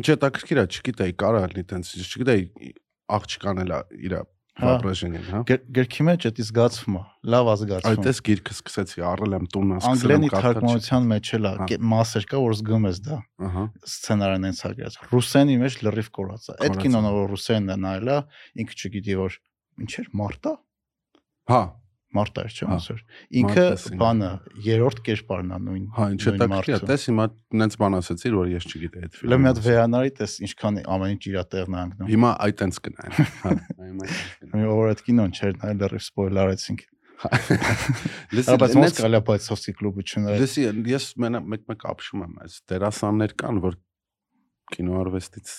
Ինչ է տակրկիրա, չգիտեի, կարա լինի տենց, չգիտեի աղջկան էլա իր Հա։ վաբրեժենին, հա։ Գեր- Գրքի մեջ դա զգացվում է, լավ է զգացվում։ Այդպես գիրքը սկսեցի առել եմ տունը, սկսել եմ կարդալ։ թարգմանության մեջ էլ է Հա։ մասեր կա, որ զգում ես դա։ Ահա։ սցենարն են ցակած։ Ռուսերենի մեջ լրիվ կորած է։ Այդ է։ կինոնը որ ռուսերենն է նայել, է, ինքը չգիտի որ ինչ էր մարտա, Հա, մարտա էր չէ՞ Հա, ոնց էր։ Ինքը բանը երրորդ կերպարն է նույն։ հա, ինչ է մարդը։ տես հիմա նենց բան ասեցիր, որ ես չգիտեի այդ Լավ մի հատ ֆիլմը։ վերանարի տես ինչքան ամեն ինչ իր տեղն է անգնում։ Հիմա այդ տենց կնայեմ։ Հա, հիմա այտենց կնայեմ։ Մի որ այդ կինոն չէր նայել լրիվ սպոյլեր արեցինք։ Լսի, Բայց ոնց կարելի է բայցովսկի կլուբը չնայել։ Լսի, ես մենա մեկ-մեկ ապշում եմ, այս դերասաններ կան, որ կինոարվեստից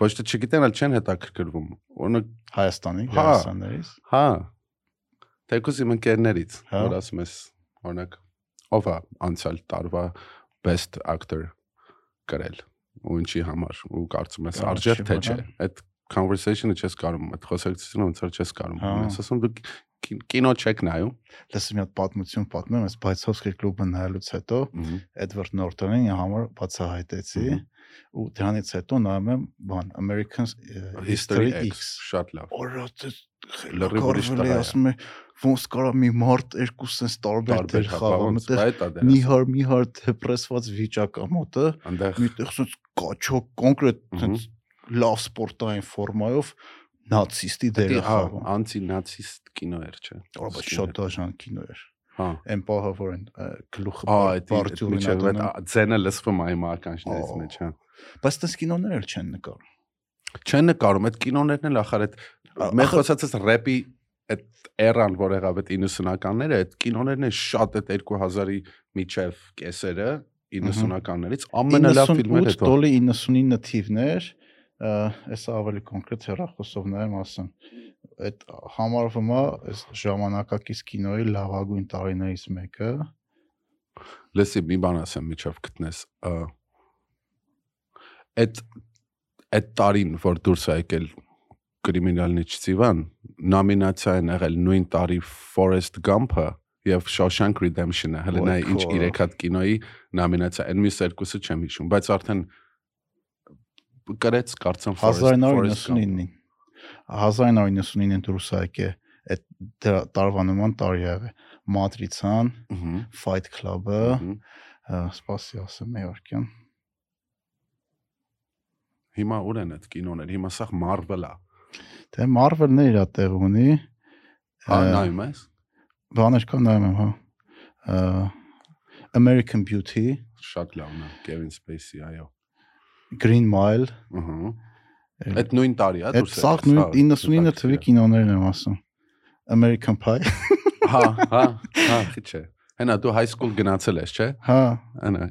ոչ թե չգիտեն, այլ չեն հետաքրքրվում։ Օրինակ, Հայաստանի Հա։ դերասաններից։ հա, թեկուզ իմ ընկերներից, Հա։ որ ասում ես, օրինակ, ով է անցյալ տարվա best actor գրել ու ինչի համար ու կարծում ես Կարա արժե չի թե չէ որը։ այդ conversation-ը չես կարում այդ խոսակցությունը ոնց որ չես կարում Հա։ ես ասում դու կի- կինո չեք նայում Լսի մի հատ պատմություն պատմեմ, այս բայցովսկի կլուբը նայելուց հետո Edward Norton-ին համար բացահայտեցի ու դրանից հետո նայում եմ բան American History X շատ լավ Օրոց Լրիվ ուրիշ է։ ասում է ոնց կարա մի մարդ երկու սենս տարբեր դեր խաղա, մտեղ մի հար մի հար դեպրեսված վիճակ է մոտը, միտեղ սենց կաչո կոնկրետ սենց լավ սպորտային ֆորմայով նացիստի դերը խաղա։ Անցի նացիստ կինո էր, չէ՞։ Ո՞վ շատ դաժան կինո էր։ Հա։ Էն պահը որ են գլուխը բարձրին ատոնը։ Ձենը լսվում այ մարկանչներից մեջ, հա։ Բայց դες կինոներ էլ չեն նկարում։ Չեն նկարում, այդ կինոներն էլ ախար այդ մեր խոսածս рэպի այդ էրան, որ եղավ այդ 90-ականները, այդ կինոներն են շատ այդ 2000-ի միջև կեսերը 90-ականներից ամենալավ ֆիլմերը 98 հետո։ դոլի 99 թիվներ, այսա ավելի կոնկրետ հեռախոսով նայեմ ասեմ։ Այդ համարվում է այս ժամանակակից կինոյի լավագույն տարիներից մեկը։ Լսի, մի բան ասեմ, միջով գտնես։ Այդ այդ տարին, որ դուրս է եկել կրիմինալնի չծիվան, նոմինացիա են եղել նույն տարի Forrest Gump-ը եւ Shawshank Redemption-ը։ Հələ նա ինչ 3 հատ կինոյի նոմինացիա, այն մյուս երկուսը չեմ հիշում, բայց արդեն գրեց կարծեմ Forrest- Forrest Gump։ 1999-ին 1999-ին դուրս է այդ տարվա նման տարի ա եղել Matrix-ան, Fight Club-ը, սպասի ասեմ Մեյորքյան։ Հիմա ուր են այդ կինոներ։ Հիմա սա Marvel-ա։ Դե Marvel-ն է իր տեղ ունի։ Հա, նայում ես։ Բաներ կա նայում եմ, հա։ American Beauty, Շատ լավն է, Kevin Spacey, այո։ Green Mile, Էլ- Այդ նույն տարի է այդ դուրս սաղ նույն 99 թվի կինոներն եմ ասում։ American Pie։ Հա, հա, հա, քիչ է։ Հենա դու high school գնացել ես, չէ՞։ Հա, Անա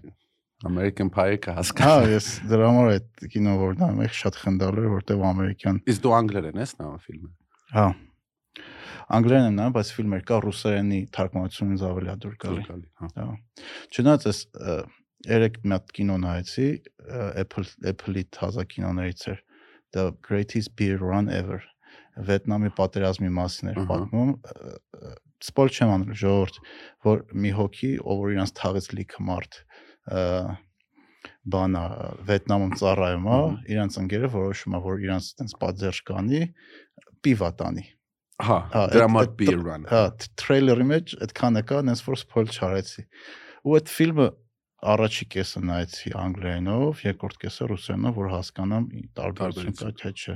American Pie-ը հա, կհասկանա։ ես դրա համար այդ կինո որ նայում եմ շատ խնդալու էր, որտեվ ամերիկյան։ Իսկ դու անգլերեն ես նայում ֆիլմը։ Հա։ Անգլերեն եմ նայում, բայց ֆիլմեր կա ռուսերենի թարգմանությունից ավելի ադուր գալի։ հա։ Հա։ Չնայած ը, երեք մի հատ կինո նայեցի, Apple Apple-ի թազա կինոներից էր The Greatest Beer Run Ever։ Վիետնամի պատերազմի մասին էր պատմում։ Սպոյլ չեմ անում ժողովուրդ, որ մի հոգի, ով որ իրանց թաղեց լիքը մարդ, բանա Վիետնամում ծառայում է, իրանց ընկերը որոշում է, որ իրանց այդպես պատժ կանի, պիվա տանի։ Հա, դրա այդ- համար այդ- beer run։ Հա, թրեյլերի մեջ այդքան եկա, այնպես որ սփոյլ չարեցի։ Ու այդ ֆիլմը առաջի կեսը նայեցի անգլերենով, երկրորդ կեսը ռուսերենով, որ հասկանամ տարբերություն կա թե չէ։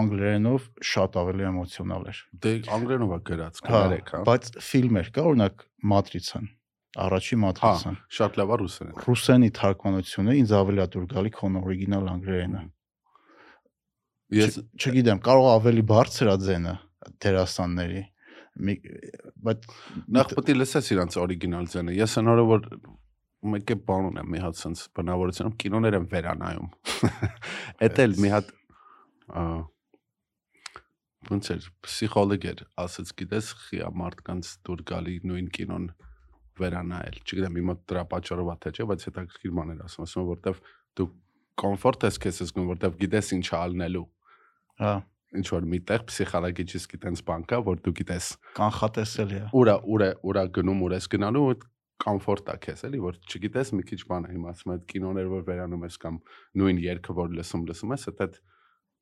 Անգլերենով շատ ավելի էմոցիոնալ էր։ Դե անգլերենով է գրած, Հա, կներեք, հա։ բայց ֆիլմեր կա, օրինակ Matrix-ն, առաջի Հա, Matrix-ն։ շատ լավ է ռուսերեն։ Ռուսերենի թարգմանությունը ինձ ավելի դուր գալի քոն օրիգինալ անգլերենը։ Ես Չգիտեմ, կարող ավելի բարձր է ձենը դերասանների։ Մի բայց նախ պետք է լսես իրանց օրիգինալ ձենը։ Ես անորը որ մեկ է բան ունեմ, մի հատ sense բնավորությունում կինոներ եմ վերանայում։ Էդ էլ մի հատ ոնց էր պսիխոլոգ էր, ասած գիտես, խիա մարդկանց դուր գալի նույն կինոն վերանայել։ Չգիտեմ, իմը դրա պատճառով է թե չէ, բայց հետաքրքիր բան էր ասում, ասում որտեվ դու կոմֆորտ ես քեզ զգում, որտեվ գիտես ինչ ալնելու։ հա, Ինչ որ միտեղ պսիխոլոգիչիսկի տենց բան կա, որ դու գիտես կանխատեսելի է։ ուրա ուրա ուրա գնում ուր ես գնալու կոմֆորտ է քեզ էլի որ չգիտես մի քիչ բան է հիմա ասում այդ կինոներ որ վերանում ես կամ նույն երգը որ լսում լսում ես այդ այդ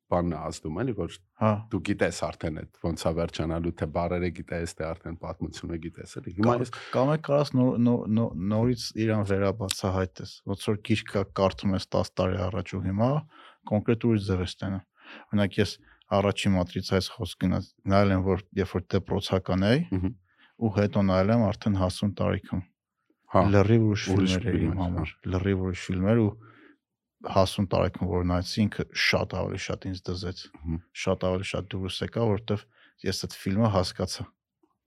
բանն է ազդում էլի որ Հա, դու գիտես արդեն այդ ոնց է վերջանալու թե բարերը գիտես թե արդեն պատմությունը գիտես էլի հիմա ես կամ է կարաս նոր նոր- նոր- նորից իրան վերաբացահայտես, ոնց որ գիրքը կարդում ես 10 տարի առաջ ու հիմա կոնկրետ ուրիշ ձև ես տենում։ Օրինակ ես առաջի մատրիցայից խոսք գնաց նայել եմ որ երբ որ դեպրոցական էի ու հետո նայել եմ արդեն հասուն տարիքում հա լրիվ ուրիշ ֆիլմեր հա։ համար լրիվ ուրիշ ֆիլմեր ու հասուն տարիքում որ նայեց ինքը շատ ավելի շատ ինձ դզեց շատ ավելի շատ դուրս եկա որովհետև ես այդ ֆիլմը հասկացա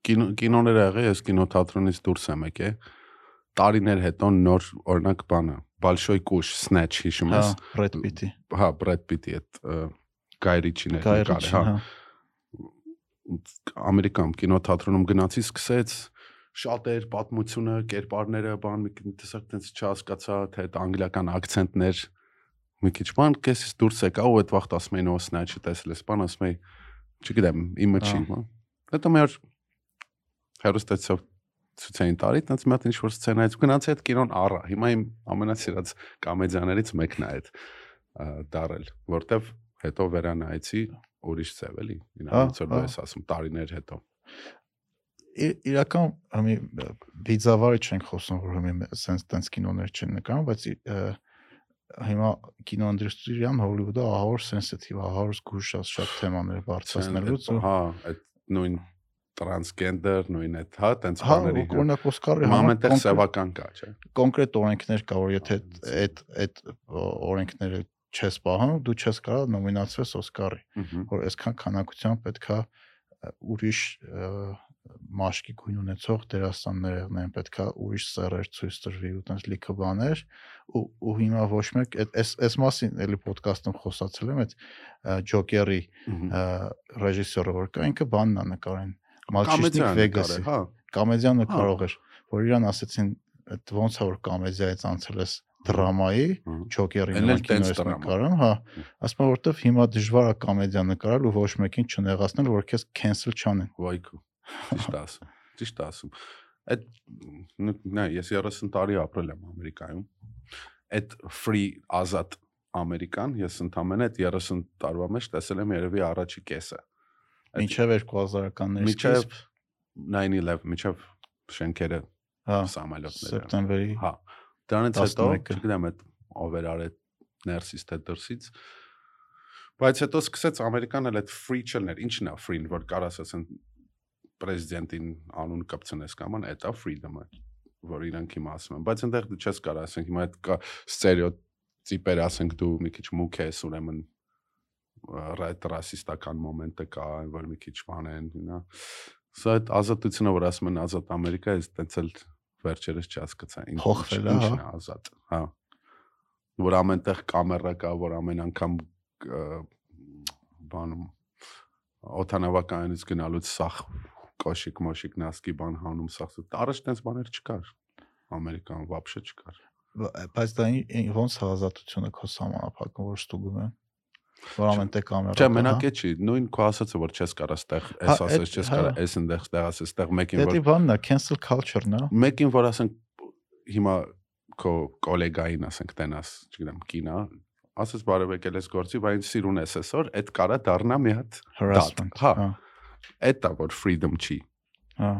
կինո կինոները եղե ես կինոթատրոնից դուրս եմ եկե տարիներ հետո նոր օրինակ բանը Большой կուշ Snatch հիշում հա, ես Բրեդ Պիտի հա Բրեդ Պիտի այդ գայրիչին էր նկարը հա ամերիկան կինոթատրոնում գնացի սկսեց շատեր պատմությունը, կերպարները, բան մի տեսակ տենց չհասկացա, թե այդ անգլիական акցենտներ մի քիչ բան կեսից դուրս եկա ու այդ վաղտ ասում էին ո սնաչը տեսել ես, բան ասում էի, չգիտեմ, իմը չի, հա։ Հետո մեր հերոստացիով ցուցային տարի, տենց մի հատ ինչ որ սցենայից գնացի այդ կինոն առա։ Հիմա իմ ամենասիրած կոմեդիաներից մեկն է այդ դարել, որտեվ հետո վերանայեցի ուրիշ ձև էլի։ որ հա։ ես ասում տարիներ հետո։ իրական համի վիզավարի չենք խոսում որ համի sense տենց կինոներ չեն նկարում բայց հիմա կինոինդուստրիան Հոլիվուդը ահավոր sensitive ահավոր զգուշ է շատ թեմաներ բարձրացնելուց ու հա, այդ նույն տրանսգենդեր, նույն այդ հա, տենց հա բաների։ օրինակ Օսկարի համար ամենտեղ կոնկրետ- սևական կա, չէ։ կոնկրետ օրենքներ կա որ եթե Հա, այդ այդ օրենքները չես պահում դու չես կարող նոմինացվես Օսկարի որ այսքան քանակությամբ պետքա ուրիշ մաշկի գույն ունեցող դերասաններ են պետքա ուրիշ սերեր ցույց տրվի ու տես լիքը բաներ ու ու հիմա ոչ մեկ այդ այս այս մասին էլի ոդկասթում խոսացել եմ այդ ջոկերի ռեժիսորը որ կա ինքը բանն է նկարեն Մալչիշնիկ Վեգասի հա կոմեդիան Հա։ նկարող էր որ իրան ասեցին այդ ոնց է որ կոմեդիայից անցել ես դրամայի տենց կինոյից դրամա։ նկարում, հա, ասում որովհետև հիմա դժվար է կոմեդիա նկարել ու ոչ մեկին չնեղացնել, որ քեզ cancel չանեն։ Վայքու։ Ճիշտ ասում։ Ճիշտ ասում։ Այդ նայ, ես 30 տարի ապրել եմ Ամերիկայում։ Այդ free ազատ Ամերիկան ես ընդամենը այդ 30 տարվա մեջ տեսել եմ երևի առաջի կեսը։ Մինչև 2000-ականների Մինչև սկիզբ, 9/11 միջև շենքերը հա, սամալյոտները։ սեպտեմբերի Հա։ Դրանից հետո, 11-ը։ չգիտեմ, այդ ով էր արել ներսից թե դրսից։ Բայց հետո սկսեց Ամերիկան էլ այդ free channel-ներ, ինչն է free-ն, որ կարաս ասեն պրեզիդենտին անուն կապցնես կաման, դա freedom-ը, որ իրանք հիմա ասում են։ Բայց այնտեղ դու չես կարող ասենք հիմա այդ կա ստերեոտիպեր ասենք դու մի քիչ մուք ես, ուրեմն ռայտ ռասիստական մոմենտը կա, որ մի քիչ բան են, նա Սա այդ ազատությունը, որ ասում են ազատ Ամերիկա, ես տենց էլ վերջերս չհասկացա։ ինչ- Փոխվել է, հա։ ազատ։ Հա։ Որ ամենտեղ կամերա կա, որ ամեն անգամ բանում օթանավականից գնալուց սախ կոշիկ մոշիկ նասկի բան հանում սախ։ Առաջ տենց բաներ չկար։ Ամերիկան вообще չկար։ Բ- բայց դա ի- ի- ոնց է ազատությունը քո սահմանափակում որ ստուգում են։ Որ ամենտեղ կամերա Չէ, կա, մենակ հա։ է չի, նույն քո ասածը որ չես կարա ստեղ, Հա, էս ասես էդ- չես հա։ կարա, էս այնտեղ ստեղ ասես, ստեղ մեկին որ Դա բանն է, cancel culture-ն է։ մեկին որ ասենք հիմա քո գոլեգային ասենք տենաս, չգիտեմ, կինա, ասես բարև եկել ես գործի, բայց սիրուն ես այսօր, այդ կարա դառնա մի հատ harassment։ հա։ հա։ այդ է որ freedom չի։ Հա։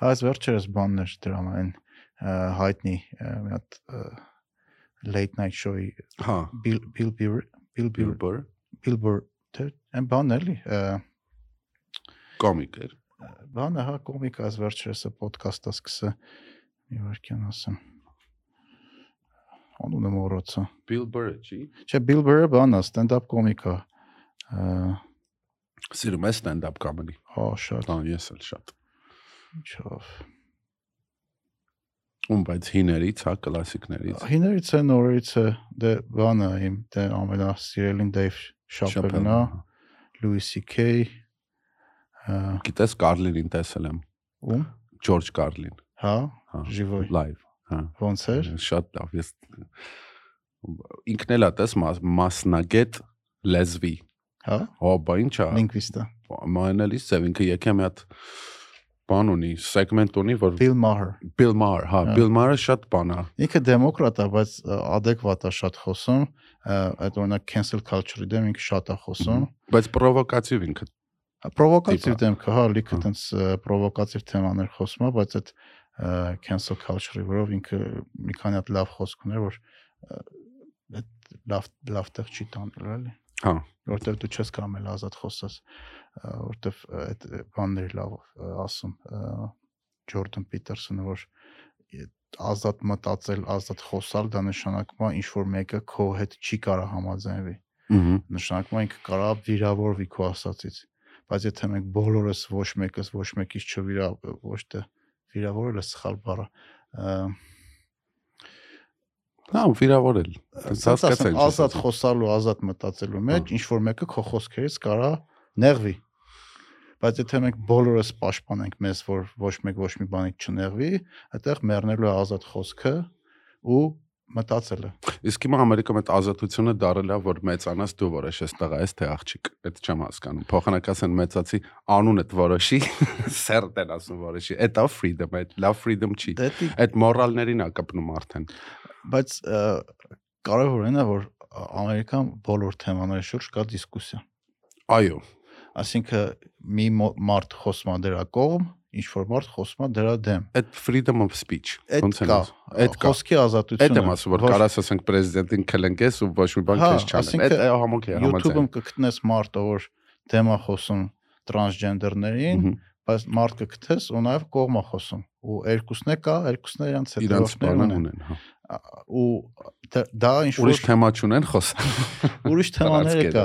Հա, այս վերջերս բաններ դրամ այն հայտնի մի հատ late night show-ի Հա, Bill Bill Bill Bill Burr թե այն բանն էլի կոմիկ էր։ բանը հա կոմիկ այս վերջերս է ոդկասթը սկսը մի վարքյան ասեմ անունը մոռացա Billboard չի։ չէ Bill Burr-ը բանա stand-up կոմիկ է ը, Սիրում ես stand-up comedy։ հա շատ Հա, ես էլ շատ։ ինչով Ում բայց հիներից, հա, կլասիկներից։ Հիներից է նորից է դե բանը իմ դե ամենասիրելին Dave Chappelle-ն է Louis CK ը, Գիտես Կարլինին տեսել եմ։ ում Ջորջ Կարլին։ հա Հա, Живой։ live։ Հա։ ոնց էր Շատ լավ, ես ինքն էլ է տես մաս- մասնագետ լեզվի։ հա Հա, բա ինչա։ լինգվիստը Մանելիս ծև ինքը եկե մի հատ բան ունի, սեգմենտ ունի, որ Bill Maher Bill Maher, հա, Հա։ Bill Maher-ը շատ բան է։ ինքը դեմոկրատ է բայց adekvat է շատ խոսում այդ օրինակ cancel culture-ի դեմ ինքը շատ է խոսում Բայց պրովոկատիվ ինքը։ պրովոկատիվ դեմքը հա լիքը տենց պրովոկատիվ թեմաներ խոսում է բայց այդ cancel culture-ի վրով ինքը մի քանի հատ լավ խոսք ուներ որ այդ լավ լավ տեղ չի տանել էլի Հա, որտեվ դու չես կարող էլ ազատ խոսես որտեվ այդ բաններ լավ ասում Ջորդան Պիտերսոնը որ ազատ մտածել, ազատ խոսալ դա նշանակում է ինչ որ մեկը քո հետ չի կարող համաձայնվի ըհը։ նշանակում է ինքը կարա վիրավորվի քո ասածից բայց եթե մենք բոլորս ոչ մեկս ոչ մեկից չվիրա ոչ թե վիրավորելը սխալ բառ է Հա, վիրավորել։ Հասկացա ազատ խոսալու, ազատ մտածելու մեջ ինչ որ մեկը քո խոսքերից կարա նեղվի։ Բայց եթե մենք բոլորս պաշտպանենք մեզ, որ ոչ մեկ ոչ մի բանից չնեղվի, այդտեղ մեռնելու է ազատ խոսքը ու մտածելը։ Իսկ հիմա Ամերիկայում այդ ազատությունը դարել է, որ մեծանաս դու որոշես տղա ես թե աղջիկ։ Այդ չեմ հասկանում։ Փոխանակասեն մեծացի անունդ որոշի, սերտեն ասում որոշի։ Այդ է freedom, այդ love freedom չի։ Այդ մորալներին է կպնում արդեն։ բայց կարևորն է որ Ամերիկան բոլոր թեմաների շուրջ կա դիսկուսիա։ Այո, Այսինքն մի մարդ խոսում է դրա կողմ, ինչ որ մարդ խոսում է դրա դեմ։ այդ freedom of speech։ ոնց ասում։ Այդ կա։ խոսքի ազատությունը։ Այդ եմ ասում, որ կարաս ասենք պրեզիդենտին քլենկես ու ոչ մի բան Հա, քեզ չանեմ։ Այդ համոք է YouTube-ում համաձայն։ կգտնես մարդը, որ դեմա խոսում տրանսջենդերներին, բայց մարդ կգտնես ու նաև կողմա խոսում։ Ու երկուսն է կա, երկուսն է իրանց հետևորդներ բանը ունեն։ հա։ ու դա- ինչ որ Ուրիշ թեմա չունեն խոս։ ուրիշ թեմաներ կա։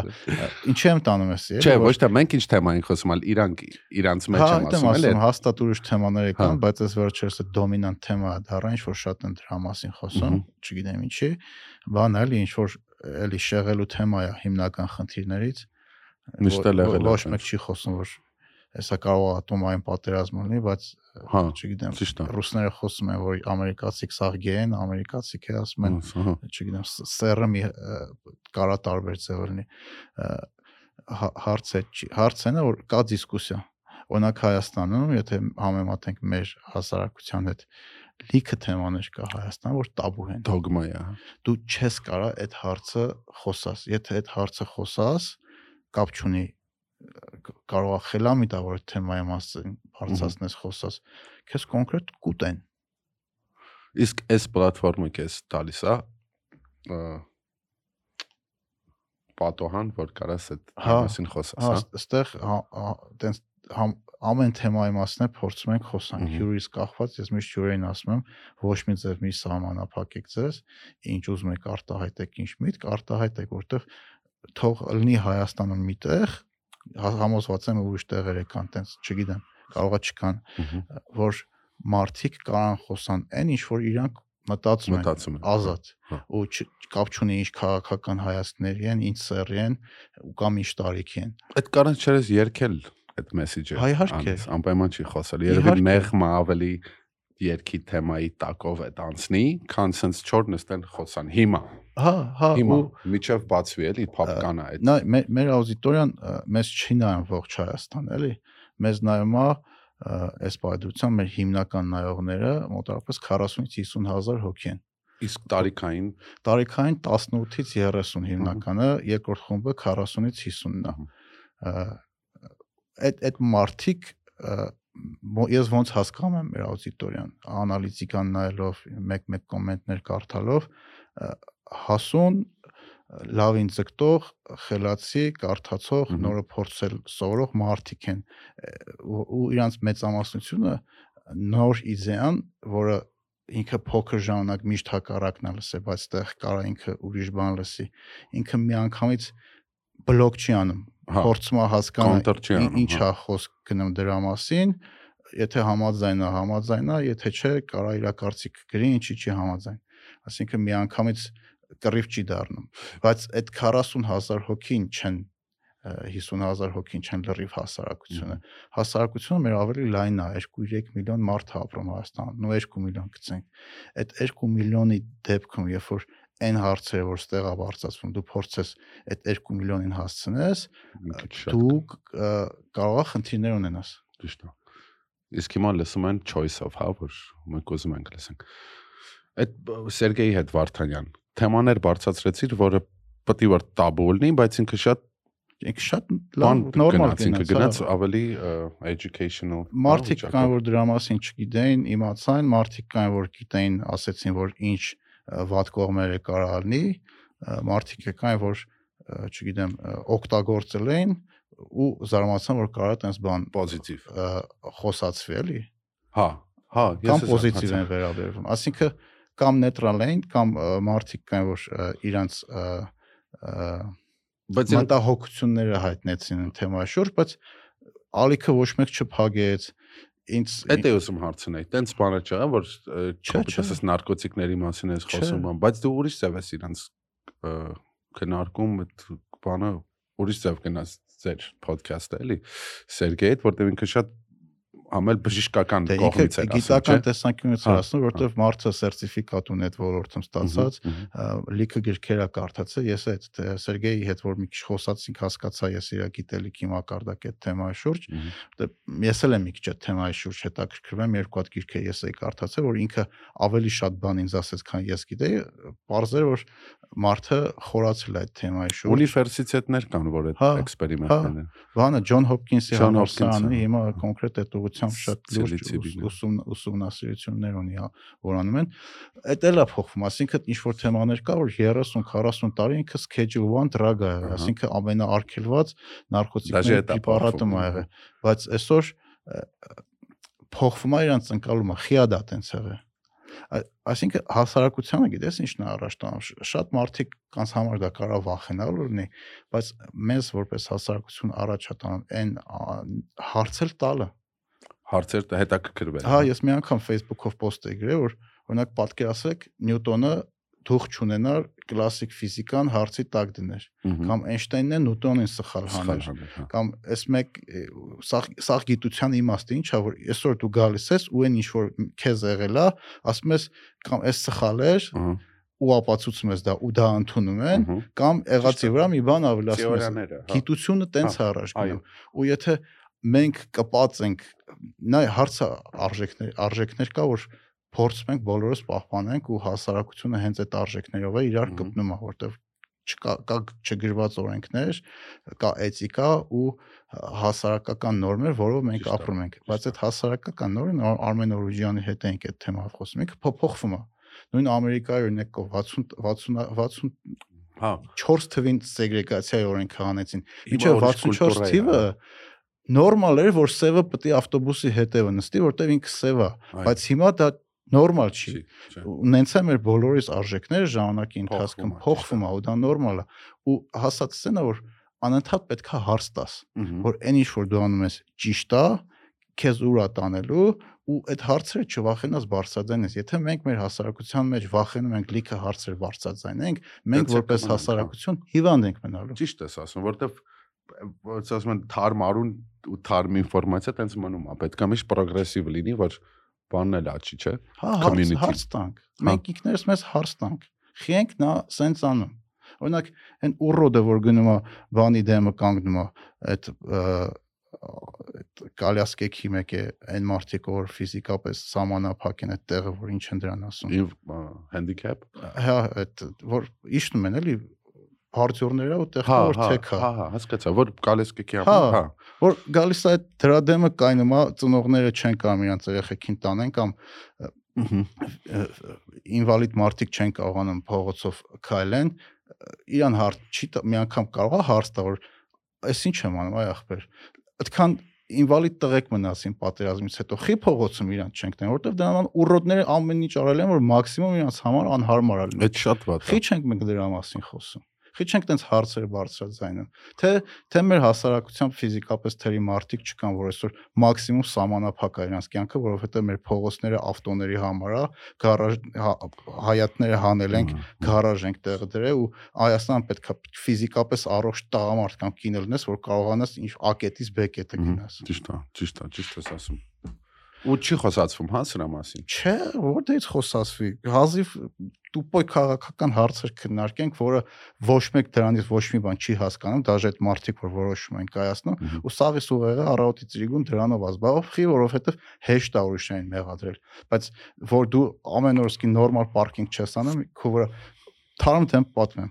Ինչի եմ տանում ես, էլի, Չէ, ոչ թե մենք ինչ թեմա ենք խոսում, այլ իրանք իրանց մեջ Հա, եմ ասում, էլի։ հաստատ ուրիշ թեմաներ Հա։ կան, բայց այս վերջերս այդ դոմինանտ թեմա է դառա, ինչ որ շատ են դրա մասին խոսում, չգիտեմ ինչի, բան էլի ինչ որ էլի շեղելու թեմա է հիմնական խնդիրներից։ Միշտ էլ Ոչ- եղել է Ոչ մեկ չի խոսում, որ հեսա կարող ատոմային պատերազմ լինի, բայց Հա, չգիտեմ, ռուսները խոսում են, որ ամերիկացիք սաղ գե են, ամերիկացիք է ասում են, Ահա։ չգիտեմ, ս- սերը մի կարա տարբեր ձև լինի։ հա- Հարցը հարցն է որ կա դիսկուսիա։ Օրինակ Հայաստանում, եթե համեմատենք մեր հասարակության հետ, լիքը թեմաներ կա Հայաստան, որ տաբու են։ Դոգմա է։ հա։ Դու չես կարա այդ հարցը խոսաս։ Եթե այդ հարցը խոսաս, կապ չունի կարող է խելամիտավոր այդ թեմայի մասին բարձրացնես խոսաս։ Քեզ կոնկրետ կուտեն։ Իսկ այս պլատֆորմը քեզ տալիս է պատոհան, որ կարաս այդ Հա, մասին խոսաս, Հա, հա։ ս- այստեղ տենց ամեն թեմայի մասին է փորձում ենք խոսանք հյուրից կախված ես միշտ հյուրերին ասում եմ ոչ մի ձև մի սահմանափակեք ձեզ ինչ ուզում եք արտահայտեք ինչ միտք արտահայտեք որտեվ թող լինի Հայաստանում մի տեղ հա- համոզված եմ ուրիշ տեղեր է կան տենց չգիտեմ կարողա չկան որ մարդիկ կարան խոսան այն ինչ որ իրանք մտածում են հա, ազատ հա։ ու կապ չունի ինչ քաղաքական հայացքների են ինչ սերի են ու կամ ինչ տարիքի են Այդ կարան չերես երկել այդ մեսեջը։ Հա, իհարկե։ Անպայման չի խոսել։ Երևի մեղմը ավելի երկի թեմայի տակով է տանցնի, քան sense չոր նստեն խոսան հիմա։ Հա, հա, Հիմա ու միջև բացվի էլի փապկան է այդ։ նա մե- մեր աուդիտորիան մեզ չի նայում ողջ Հայաստան, էլի։ Մեզ նայում է այս բայդրության մեր հիմնական նայողները մոտավորապես 40-ից 50 հազար հոգի են։ Իսկ տարիքային? Տարիքային 18-ից 30 հիմնականը, երկրորդ խումբը 40-ից 50-ն է։ Այդ այդ մարտիկ ես ոնց հասկանում եմ մեր աուդիտորիան, անալիտիկան նայելով, մեկ-մեկ կոմենտներ կարդալով, հասուն լավին ձգտող, խելացի, կարդացող, նորը փորձել սովորող մարդիկ են ու, իրանց մեծամասնությունը նոր իդեան, որը ինքը փոքր ժամանակ միշտ հակառակն է լսել, բայց այդտեղ կարա ինքը ուրիշ բան լսի։ Ինքը միանգամից բլոկ չի անում, Հա, փորձում է հասկանալ ինչ հա։ է խոսք գնում դրա մասին, եթե համաձայնա, համաձայնա, եթե չէ, կարա իր կարծիք գրի, ինչի չի համաձայն։ Այսինքն միանգամից կռիվ չի դառնում, բայց այդ 40000 հոգին չեն ը, 50000 հոգին չեն լրիվ հասարակությունը։ Հասարակությունը մեր ավելի լայն է, 2-3 միլիոն մարդ է ապրում Հայաստանում, ու 2 միլիոն գցենք։ Այդ 2 միլիոնի դեպքում, երբ որ այն հարցերը, որ ստեղ է բարձրացվում, դու փորձես այդ 2 միլիոնին հասցնես, դու կարող ես խնդիրներ ունենաս։ ճիշտ է։ Իսկ հիմա լսում են choice of, հա, որ մենք ուզում ենք լսենք։ Այդ Սերգեյի հետ Վարդանյան թեմաներ բարձրացրեցիր, որը պետք է որ տաբու լինի, բայց ինքը շատ Ինքը շատ լավ նորմալ ինքը գնաց, գնաց հա։ ավելի educational։ հա, Մարդիկ կան, որ դրա մասին չգիտեին, իմացան, մարդիկ կան, որ գիտեին, ասեցին, որ ինչ վատ կողմերը կարող լինի, մարդիկ կան, որ չգիտեմ, օգտագործել էին ու զարմացան, որ կարող է տես բան Պոզիտիվ։ խոսացվի, էլի, Հա, հա, կամ էլ պոզիտիվ են վերաբերվում։ Այսինքն կամ նեյտրալ են, կամ մարդիկ կան, որ իրանց Բայց մտահոգությունները հայտնեցին այն թեմայի շուրջ, բայց ալիքը ոչ մեկ չփագեց։ Ինձ Էդ է ուզում հարցնել։ Տենց բանը չա, որ չէ։ չոպիտես նարկոտիկների մասին ես խոսում, բայց դու ուրիշ ձև ես իրանց քննարկում այդ բանը ուրիշ ձև գնաց ձեր ոդքասթը էլի Սերգեյ հետ, որտեղ ինքը շատ ամել բժշկական դե կողմից էր ասում, գիտական չէ։ տեսանկյունից Հա, էր ասում, որովհետև մարդը սերտիֆիկատ ունի այդ ոլորտում ստացած, լիքը գրքեր է կարդացել, ես այդ Սերգեյի հետ որ մի քիչ խոսացինք, հասկացա ես իր գիտելիքի մակարդակ այդ թեմայի շուրջ, Մհմ։ դե ես էլ եմ մի քիչ այդ թեմայի շուրջ հետաքրքրվում, երկու հատ գիրք ես էի կարդացել, որ ինքը ավելի շատ բան ինձ ասեց, քան ես գիտեի, բարձր որ մարդը խորացել այդ թեմայի շուրջ։ Ունիվերսիտետներ կան, որ այդ Հա, էքսպերիմենտներ են։ Բանը Ջոն Հոփքինսի համալսարանը հիմա հա։ կոնկրետ այդ ուղղությամբ շատ լուրջ ուսում ուսումնասիրություններ ունի, հա, որ անում են։ Այդ էլ է փոխվում, այսինքն ինչ որ թեմաներ կա, որ 30-40 տարի ինքը schedule 1 drug է, այսինքն ամենաարգելված նարկոտիկների փոխվում, ա եղել, բայց այսօր փոխվում է իրանց ընկալումը, խիադա տենց եղել։ Այսինքն հասարակությանը գիտես ինչն է առաջ տանում։ Շատ մարդիկ կանց համար դա կարող վախենալ լինի, բայց մեզ որպես հասարակություն առաջ է տանում այն հարցել տալը։ Հարցեր հետաքրքրվել։ Հա, ես մի անգամ Facebook-ով post էի գրել, որ օրինակ պատկերացրեք Նյուտոնը թուղթ չունենար կլասիկ ֆիզիկան հարցի տակ դներ, կամ Էյնշտայնն է Նյուտոնին սխալ հանել, հա։ կամ այս մեկ սա գիտության իմաստը ի՞նչ է որ այսօր դու գալիս ես ու այն ինչ որ քեզ եղել է ասում ես կամ այս սխալ էր ու ապացուցում ես դա ու դա ընդունում են կամ եղածի վրա մի բան ավելացնում ես հա։ գիտությունը տենց է Հա, առաջ գնում ու եթե մենք կպած ենք նայ հարցը արժեքներ արժեքներ կա որ փորձում ենք բոլորս պահպանենք ու հասարակությունը հենց այդ արժեքներով է իրար կպնում է որտեվ չկա կա չգրված օրենքներ կա էթիկա ու հասարակական նորմեր որով մենք ապրում ենք բայց այդ հասարակական Ար- Արմեն Օրուջյանի հետ ենք այդ թեմայով խոսում ինքը փոփոխվում է նույն ամերիկայի օրինակ կա 60 60 60 Հա, 4 թվին սեգրեգացիայի օրենքը հանեցին։ ուրիշ 64 կուլտուրա է, թիվը հա։ նորմալ էր, որ սևը պետք է ավտոբուսի հետևը նստի, որտեվ ինքը սև է, բայց հիմա դա նորմալ չի։ չէ։ Ունենցա մեր բոլորիս արժեքները ժամանակի ընթացքում Փոխվում է, է, ու դա նորմալ է։ Ու հասած սենա որ անընդհատ պետքա հարց տաս, որ այն ինչ որ դու անում ես ճիշտ է, քեզ ուր է տանելու ու այդ հարցերը չվախենաս բարձրաձայնես։ Եթե մենք մեր հասարակության մեջ վախենում ենք լիքը հարցեր բարձրաձայնենք, մենք որպես հա։ հասարակություն հիվանդ ենք մնալու։ Ճիշտ ես ասում, որովհետև ոնց ասում են թարմ արուն ու թարմ ինֆորմացիա տենց մնում է։ Պետք է միշտ պրոգրեսիվ լինի, որ բանն էլ աճի, չէ։ Հա, հարց տանք։ Հա։ Մենք ինքներս մեզ հարց տանք։ Խիենք նա սենց անում։ Օրինակ, այն ուռոդը, որ գնում է բանի դեմը կանգնում է, այդ այդ կալյասկեքի մեկ է այն մարդիկ, որ ֆիզիկապես սահմանափակ են այդ տեղը, որ ինչ են դրան ասում։ Իվ հենդիքեփ։ Հա, այդ որ իշտում են էլի բարձորները ու տեղ Հա, որ հա, թեքա։ հա, հա, հասկացա, որ կալեսկեքի Հա, համար, հա։ որ գալիս է այդ դրա դեմը կայնում է, ծնողները չեն կարող իրանց երեխեքին տանեն կամ ինվալիդ մարդիկ չեն կարողանում փողոցով քայլեն, իրան հարց չի մի անգամ կարող է հարց տա որ այս ինչ եմ անում այ ախպեր այդքան ինվալիդ տղեկ մնացին պատերազմից հետո խի փողոցում իրանց չենք տեն որովհետև դրանան ուռոդները ամեն ինչ արել են որ մաքսիմում իրանց համար անհարմար է լինում Այդ շատ վատ խի է։ չենք մենք դրա մասին խոսում խի չենք տենց հարցեր բարձրաձայնում թե թե մեր հասարակության ֆիզիկապես թերի մարդիկ չկան որ այսօր մաքսիմում սահմանափակ է իրանց կյանքը որովհետև մեր փողոցները ավտոների համար է գարաժ հա- հայատները հանել ենք գարաժ ենք տեղը դրել ու Հայաստան պետքա ֆիզիկապես առողջ տղամարդ կամ կին լինես, որ կարողանաս ինչ ակետից բեկետը գնաս։ Ճիշտ է, ճիշտ է, ճիշտ ես ասում։ Ու չի խոսացվում հա սրա մասին։ Չէ, որտեղից խոսասվի։ Հազիվ տուպոյ քաղաքական հարցեր քննարկենք, որը ոչ մեկ դրանից ոչ մի բան չի հասկանում, դաժե այդ մարդիկ, որ որոշում են կայացնում, ու սաղի սուղեղը առավոտի ծրիգուն դրանով ազբաղով խի, որովհետև հեշտ է ուրիշներին մեղադրել։ Բայց որ դու ամեն օր սկի նորմալ պարկինգ չես անում, քո վրա թարմ տեմ պատմեմ։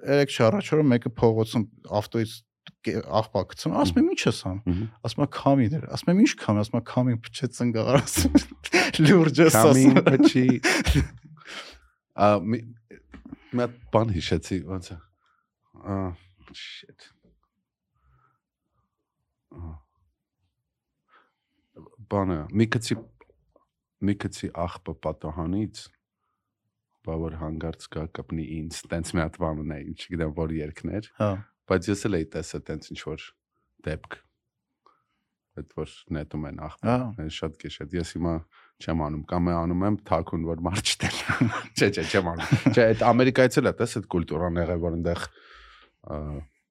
Երեք չառաջ օրը մեկը փողոցում ավտոից կե- աղբա գցում, ասում եմ ի՞նչ ես Մհմ։ Ասում եմ քամի դեր։ Ասում եմ ի՞նչ քամի, ասում եմ քամի փչեց ծնգաղար ասում։ Լուրջ ես ասում։ փչի։ Ա մի հատ բան հիշեցի ոնց է։ Ա shit։ Բանը մի քիչ մի քիչ աղբը պատահանից բավար հանգարց կա կապնի ինձ տենց մի հատ բան ունեի չգիտեմ որ երկներ Հա։ բայց ես էլ էի տեսա տենց ինչ որ դեպք այդ որ նետում են Հա։ Այն շատ կեշետ։ Ես հիմա չեմ անում, կամ է անում եմ թակուն, որ մարդ չտեն։ Չէ, չէ, չեմ անում։ Չէ, այդ Ամերիկայից էլ է, տես այդ կուլտուրան եղել, որ այնտեղ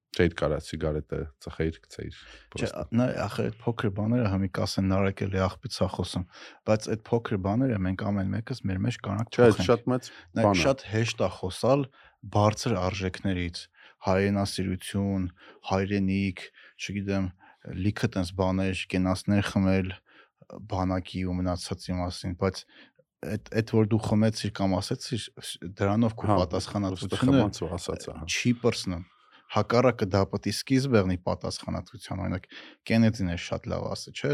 չէ կարա սիգարետը ծխեիր գցեիր։ Չէ, նա ախր այդ փոքր բաները համի կասեն նարեկել է աղբից է խոսում, բայց այդ փոքր բաները մենք ամեն մեկս մեր մեջ կանանք Չէ, այդ փոխենք։ շատ մեծ բան է։ շատ հեշտ է խոսալ բարձր արժեքներից, հայրենասիրություն, հայրենիք, չգիտեմ, լիքը տես բաներ, կենասներ խմել բանակի ու մնացածի մասին, բայց այդ այդ որ դու խմեցիր կամ ասեցիր դրանով քո Հա, պատասխանատվությունը ասացա։ չի պրսնում հակառակը դա պետք է սկիզբ եղնի պատասխանատվության օրինակ Կենեդին է շատ լավ ասը չէ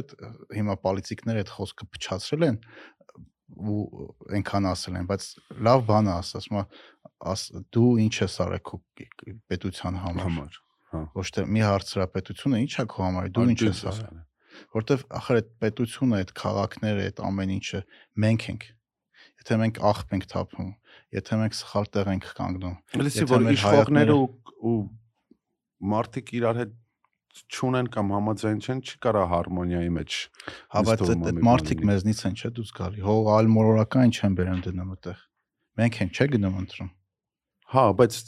հիմա պոլիտիկները այդ խոսքը փչացրել են ու այնքան ասել են բայց լավ բան է ասած ասում դու ինչ ես արել քո պետության համար Համար։ ոչ թե մի հարցրապետությունը ինչ է քո համար դու ինչ ես արել որտեվ ախր այդ պետությունը այդ քաղաքները այդ ամեն ինչը մենք ենք եթե մենք աղբ ենք թափում, եթե մենք սխալ տեղ ենք կանգնում։ Լսի որ իշխողները ու մարդիկ իրար հետ չունեն կամ համաձայն չեն, չի կարա հարմոնիայի մեջ։ Հա, բայց այդ մարդիկ մեզնից են չէ դուք գալի։ Հող այլ մորորական չեն բերում դնում այդտեղ։ Մենք ենք չէ գնում ընտրում։ Հա, բայց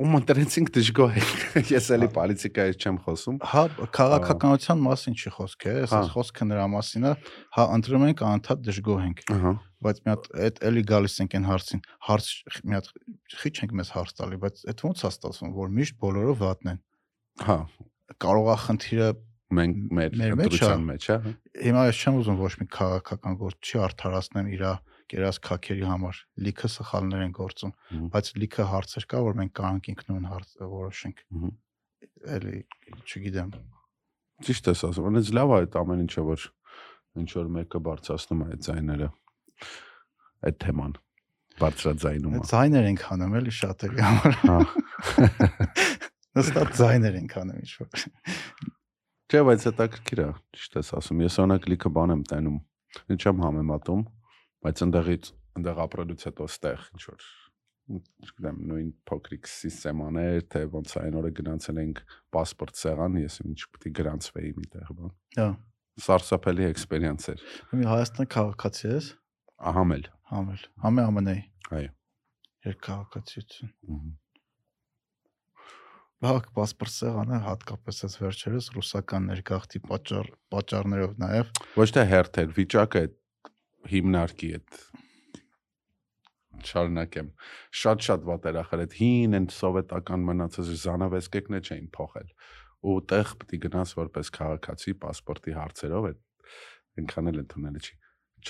ում ընտրեցինք դժգոհ է։ Ես էլի պոլիտիկայից չեմ խոսում։ Հա, քաղաքականության մասին չի խոսք է, Հա։ այս խոսքը նրա մասին է։ Հա, ընտրում ենք անընդհատ դժգոհ ենք։ Ահա։ բայց մի հատ այդ էլի գալիս ենք այն հարցին հարց մի հատ խիչ ենք մեզ հարց տալի բայց այդ ո՞նց է ստացվում որ միշտ բոլորը վատն են Հա, կարող է խնդիրը մենք մեր ընտրության մեջ, հա։ հիմա ես չեմ ուզում ոչ մի քաղաքական գործ չի արդարացնեմ իր կերած քակերի համար լիքը սխալներ են գործում բայց լիքը հարցեր կա որ մենք կարանք ինքնուրույն հարց որոշենք էլի չգիտեմ Ճիշտ ես ասում։ Այնց լավ է այդ ամեն ինչը որ ինչ որ մեկը բարձրացնում է այդ ձայները։ Այդ թեման բարձրաձայնում է։ ձայներ ենք հանում էլի շատերի համար Հա։ նստած ձայներ ենք հանում ինչ որ Չէ, բայց հետաքրքիր է, ճիշտ ես ասում։ Ես օրինակ լիքը բան եմ տենում։ Ինչ եմ համեմատում, բայց ընդեղից ընդեղ ապրելուց հետո ստեղ ինչ որ չգիտեմ, նույն փոքրիկ սիստեմաներ, թե ոնց այն օրը գնացել ենք паспорт սեղան, ես ինչ պետք է գրանցվեի միտեղ բան։ հա Սարսափելի էքսպերիենս էր։ մի հայաստան քաղաքացի ես Ահամել։ համել համե ԱՄՆ-ի Այո։ երկհաղաքացիություն Մհմ։ բակ պասպորտ սեղանը հատկապես այս վերջերս ռուսական ներգաղթի պատճառ պատճառներով նաև ոչ թե հերթ էր վիճակը հիմնարկի այդ շարունակեմ շատ-շատ վատերախել այդ հին են սովետական մնացած զանավեսկեկն է չէին փոխել ու տեղ պետք է գնաս որպես քաղաքացի պասպորտի հարցերով այդ այնքան էլ ընդունելի չի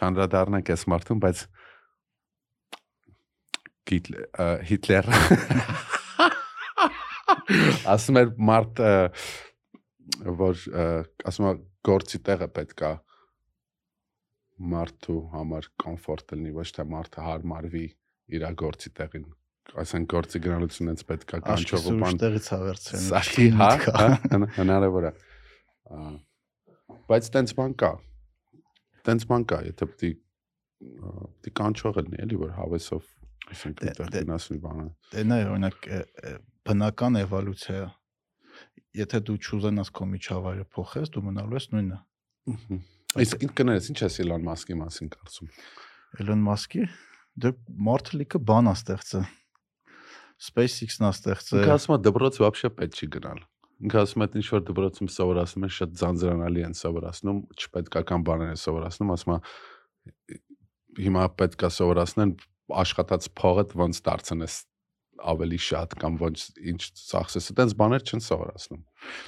չանդրադառնանք այս մարդուն բայց Հիտլեր ասում էր մարդ որ ասում է գործի տեղը պետքա մարդու համար կոմֆորտ լինի, ոչ թե մարդը հարմարվի իր գործի տեղին։ Ասեն գործի գնալությունից պետքա կանչող ու կանչողը բան տեղից է վերցրել Սարքի, հա, հա, հն- հնարավոր է։ Բայց տենց բան կա։ Տենց բան կա, եթե պետք է պետք է կանչող լինի, էլի որ հավեսով ասենք Դե- այդտեղ դե- գնաս մի բանը։ Դենա է օրինակ բնական էվոլյուցիա է։ Եթե դու չուզենաս քո միջավայրը փոխես, դու մնալու ես նույնը։ Իսկ ինքն կներես, ինչ ես Elon Musk-ի մասին կարծում։ Elon Musk-ի դե մարդը լիքը բան է ստեղծել։ SpaceX-ն է ստեղծել։ Ինքը ասում է դպրոց вообще պետք չի գնալ։ Ինքը ասում է ինչ որ դպրոցում սովորացնում են շատ ձանձրանալի են սովորացնում, չպետքական բաներ են սովորացնում, ասում է հիմա պետքա սովորացնեն աշխատած փողդ ոնց դարձնես ավելի շատ կամ ոնց ինչ ծախսես, այդպես բաներ չեն սովորացնում։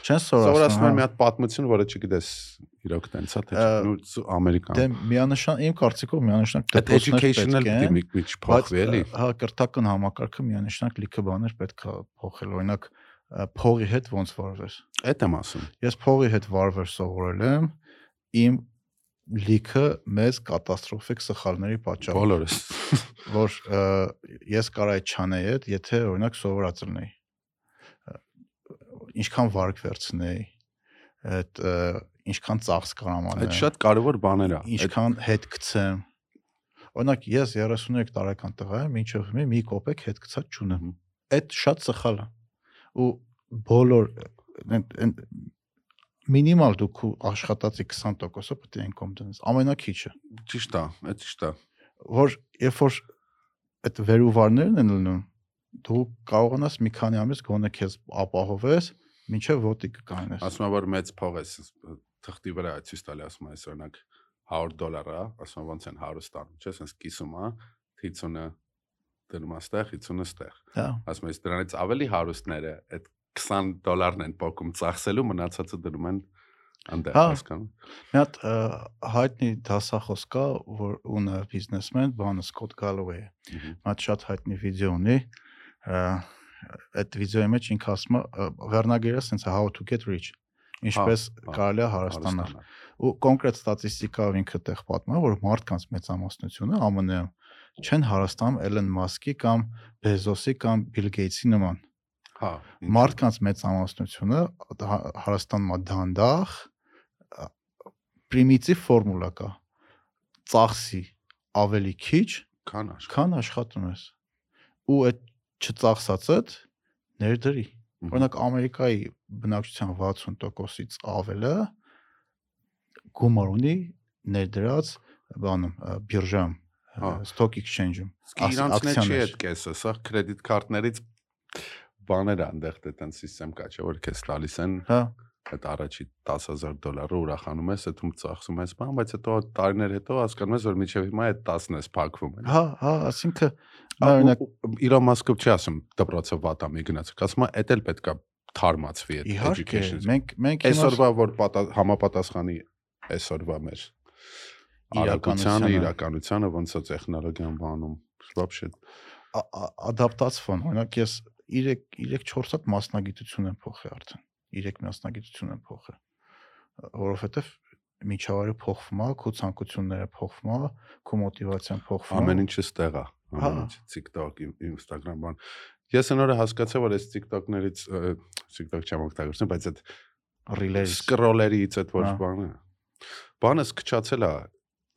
Չեն Սովորացնում են մի սովորացնում։ հատ պատմություն, որը չգիտես իրոք տենց է թե ամերիկան։ Դե միանշան իմ կարծիքով միանշանակ Այդ educational մի մի չփոխվի էլի։ Հա, կրթական համակարգը միանշանակ լիքը բաներ պետք է փոխել։ Օրինակ փողի հետ ոնց վարվես։ Այդ եմ ասում։ Ես փողի հետ վարվեր սովորել եմ իմ լիքը մեծ կատաստրոֆիկ սխալների պատճառով, Բոլորս։ որ ես կարայի չանեի այդ, եթե օրինակ սովորած լինեի։ Ինչքան վարկ վերցնեի, այդ ինչքան ծախս կարամ Այդ անեմ, շատ կարևոր բաներ է։ Այդ ինչքան հետ գցեմ։ Օրինակ ես 33 տարեկան տղա եմ, ինչով մի մի կոպեկ հետ գցած չունեմ։ Այդ շատ սխալ է։ Ու բոլոր մինիմալ դու քո աշխատածի 20%-ը պետք է ինքոմ դնես։ Ամենակիչը, ճիշտ է, այդ ճիշտ է։ որ երբ որ այդ վերուվարներն են լինում, դու կարողանաս մի քանի ամիս գոնե քեզ ապահովես, ինչեւ ոտի կկանես։ Ասում եմ որ մեծ փող է թղթի վրա ցույց տալի, ասում եմ այս օրինակ 100 դոլար է, ասում եմ ոնց են 100 ստանում, չէ՞, sense կիսում է 50-ը դնում աստեղ, 50-ը ստեղ։ Ասում եմ, դրանից ավելի հարուստները այդ 20 դոլարն են փոկում ծախսելու, մնացածը դնում են անդեր, Հա։ հասկանում։ Մի հատ հայտնի դասախոս կա, որ ունը բիզնեսմեն, բանը Սկոտ Մհմ։ Մատ շատ հայտնի վիդեո ունի։ Այդ վիդեոյի մեջ ինքը ասում է վերնագիրը sense how to get rich։ Ինչպես հա, կարելի է հարստանալ։ Ու կոնկրետ ստատիստիկայով ինքը տեղ պատմում է, որ մարդկանց մեծամասնությունը ԱՄՆ-ում չեն հարստանում Elon Musk-ի կամ Bezos-ի կամ Bill Gates-ի նման։ Հա։ Մարդկանց մեծամասնությունը հա- հարստանում է դանդաղ պրիմիտիվ ֆորմուլա կա։ Ծախսի ավելի քիչ, քան աշխ։ քան աշխատում ես։ Ու այդ չծախսածդ ներդրի։ Օրինակ Ամերիկայի բնակչության 60%-ից ավելը գումար ունի ներդրած բանում ը, բիրժայում, Հա։ stock exchange-ում։ իրանցն է չի այդ կեսը, սա կրեդիտ քարտներից բաներ անդեղ դե տեն համակարգ կա, չէ՞ որ քեզ տալիս են Հա, այդ առաջի 10000 դոլարը ուրախանում ես, այդում ծախսում ես, բան, բայց հետո տարիներ հետո հասկանում ես, որ միջև հիմա այդ 10-ն ես փակվում են։ հա, հա, ասինքն օրինակ Իրոն մասկով չի ասում դպրոցը վատամի գնացեք, ասում է, էդ էլ պետքա թարմացվի այդ իհարկե education-ը։ մենք մենք հիմա Այսօրվա որ պատա- համապատասխանի այսօրվա մեր արագությանը, իրականությանը իրականությանը ոնց է տեխնոլոգիան բանում։ Вообще ա- ա- ադապտացվան, օրինակ ես 3 3-4 հատ մասնագիտություն եմ փոխել արդեն։ 3 մասնագիտություն եմ փոխել։ Որովհետև միջավայրը փոխվում է, քո ցանկությունները փոխվում է, քո մոտիվացիան փոխվում է։ ամեն ինչը ստեղ է։ Հա։ Ամեն ինչ TikTok, Instagram բան։ Ես այնօրը հասկացա, որ այս TikTok-ներից TikTok չեմ օգտագործում, բայց այդ ռիլերից սկրոլերից այդ ոչ Հա։ բանը։ Բանը սկչացել է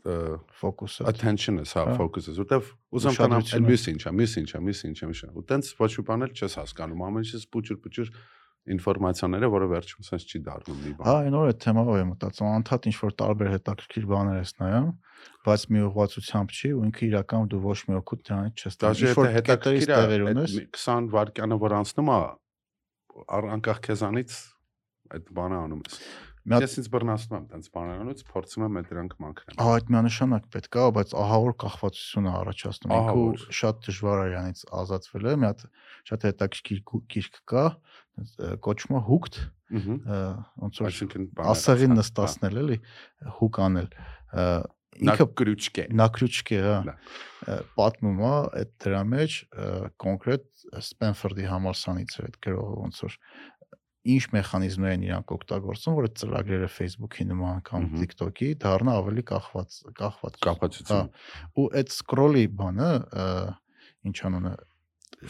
ֆոկուսը։ attention-ը, հա, Հա։ focus-ը, որտեվ ուզում կանամ, այլ մյուս ինչա, մյուս ինչա, մյուս ինչա, ինչա։ Ու տենց ոչ մի բան էլ չես հասկանում, ամեն ինչը սպուճուր-պուճուր ինֆորմացիաները, որը վերջում sense չի դառնում մի Հա, բան։ այն օր այդ թեմայով եմ մտածում, անդադ ինչ որ տարբեր հետաքրքիր բաներ ես նայում, բայց մի ուղղվածությամբ չի ու ինքը իրական դու ոչ մի օգուտ դրանից չես Դաժե Ինչ-որ եթե հետաքրքիր է, տեղեր ունես, մի 20 վայրկյանը որ անցնում է, անկախ քեզանից այդ բանը անում ես։ Ես ինձ բռնացնում եմ տենց բաներանից, փորձում եմ այդ դրանք մաքրեմ։ Ահա այդ միանշանակ պետք է, բայց ահավոր կախվածություն է առաջացնում։ Ինքը Ահավոր։ շատ դժվար է իրանից ազատվել։ Մի հատ շատ հետաքրքիր գիրք կա, կոչվում է ը, ոնց որ ասեղին հա, նստածնել էլի, հուկ անել։ հա։ Նա Ինքը գրուչք է։ նակրուչկե, հա, պատմում է այդ դրա մեջ կոնկրետ Սպենֆորդի համալսանից է այդ գրողը ոնց որ ինչ մեխանիզմներ են իրանք օգտագործում, որ այդ ծրագրերը Facebook-ի նման կամ TikTok-ի դառնա ավելի կախված կախված Կապացություն։ ու այդ scroll-ի բանը ինչ անունը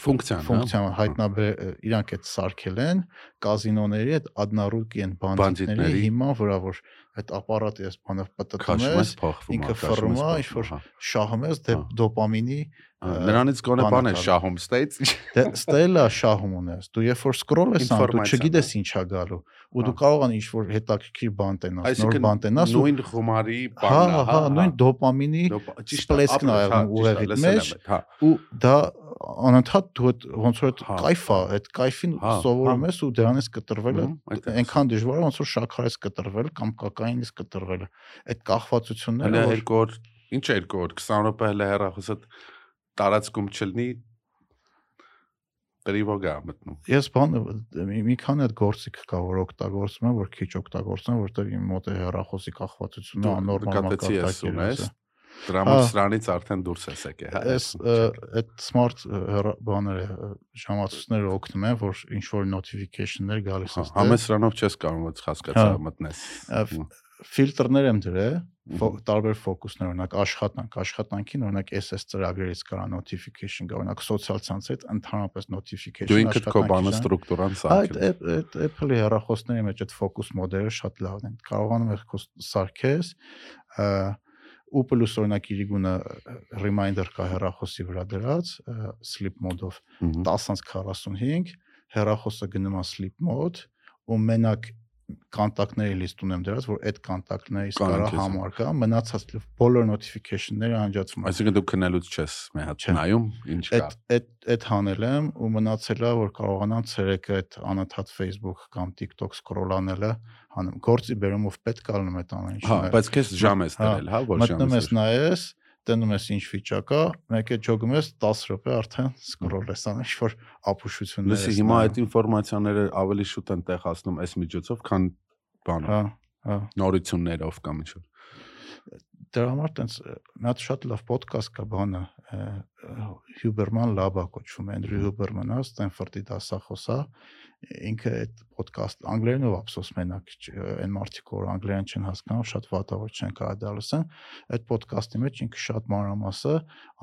Ֆունկցիան, հա։ ֆունկցիան հայտնաբեր իրանք այդ սարքել են կազինոների այդ ադնարուկի են բանդիտների հիման վրա որ այդ ապարատը ես բանը պատտում ես ինքը է, փոխվում, ինչ-որ հա։ շահում ես Հա։ դոպամինի Նրանից գոնե բան է շահում ստեյց։ դե ստելա շահում ունես դու երբ որ scroll ես անում դու չգիտես հա։ ինչա գալու ու դու Հա։ կարող ես ինչ-որ հետաքրքիր բան տենաս նոր բան տենաս ու նույն խմարի հա բանն է, հա նույն դոպամինի սպլեսկն ա հա, լսել եմ մեջ, Հա, ու դա անընդհատ դու այդ ոնց որ այդ Հա, է, այդ հա, սովորում հա։ ես ու դրանից կտրվելը այնքան դժվար է ոնց որ շաքարից կտրվել կամ կոկայինից կտրվելը։ Այդ կախվածությունները որ երկու օր, ինչ երկու օր, 20 րոպե հələ հեռախոսը տարածքում չլինի տրիվոգա մտնում։ ես բան մի, քանի այդ գործիք կա որ օգտագործում եմ, որ քիչ օգտագործում որտեղ իմ մոտ է հեռախոսի կախվածությունը ես մակարդակի ունես, վրա։ դրա Հա։ համար սրանից արդեն դուրս ես եկել, հա։ ը, այդ smart բաները ժամացույցները օգնում են, որ ինչ որ notification-ներ գալիս Հա, է։ Համես սրանով չես կարող հասկացա Հա։ մտնես։ ֆիլտրներ եմ դրել, տարբեր ֆոկուսներ, օրինակ աշխատանք, աշխատանքին օրինակ SS ծրագրերից կարա notification գա, օրինակ սոցիալ ցանցերից ընդհանրապես notification Դու ինքդ քո բանը ստրուկտուրան սարքել։ այդ այդ Apple-ի հեռախոսների մեջ այդ focus մոդելը շատ լավն են։ Կարողանում ես քո սարքես ու պլյուս օրինակ իրիգունը reminder կա հեռախոսի վրա դրած sleep mode-ով Մհմ։ 10:45 հեռախոսը գնում է sleep mode ու մենակ կոնտակտների լիստ ունեմ դրած, որ այդ կոնտակտներից կարա քեզ։ համարկա, մնացած բոլոր notification-ները անջատվում են։ Այսինքն դու քնելուց չես մի հատ նայում, ինչ կա։ Այդ այդ այդ հանել եմ ու մնացել է որ կարողանամ ցերեկը այդ անընդհատ Facebook կամ TikTok scroll-անելը հանում։ Գործի բերումով պետք է ալնում այդ ամեն ինչը։ Հա, բայց քեզ ժամ ես Հա, դրել, հա, որ ժամ մտնում ես ես։ նայես, տենում ես ինչ վիճակա, մեկ է ջոգում ես 10 րոպե արդեն scroll ես անում, ինչ որ ապուշություններ Լսի, հիմա այդ ինֆորմացիաները ավելի շուտ են տեղացնում այս միջոցով, քան բանը, հա, հա։ նորություններով կամ ինչ որ։ Դրա համար տենց հատ շատ լավ ոդկաստ կա բանը Հյուբերման լաբա կոչվում է Էնդրյու Հյուբերմանը Ստենֆորդի դասախոսա ինքը այդ ոդկաստ անգլերենով ափսոս մենակ այն մարդիկ որ անգլերեն չեն հասկանում շատ վատավոր չեն կարող դա լսեն այդ ոդկասթի մեջ ինքը շատ մանրամասը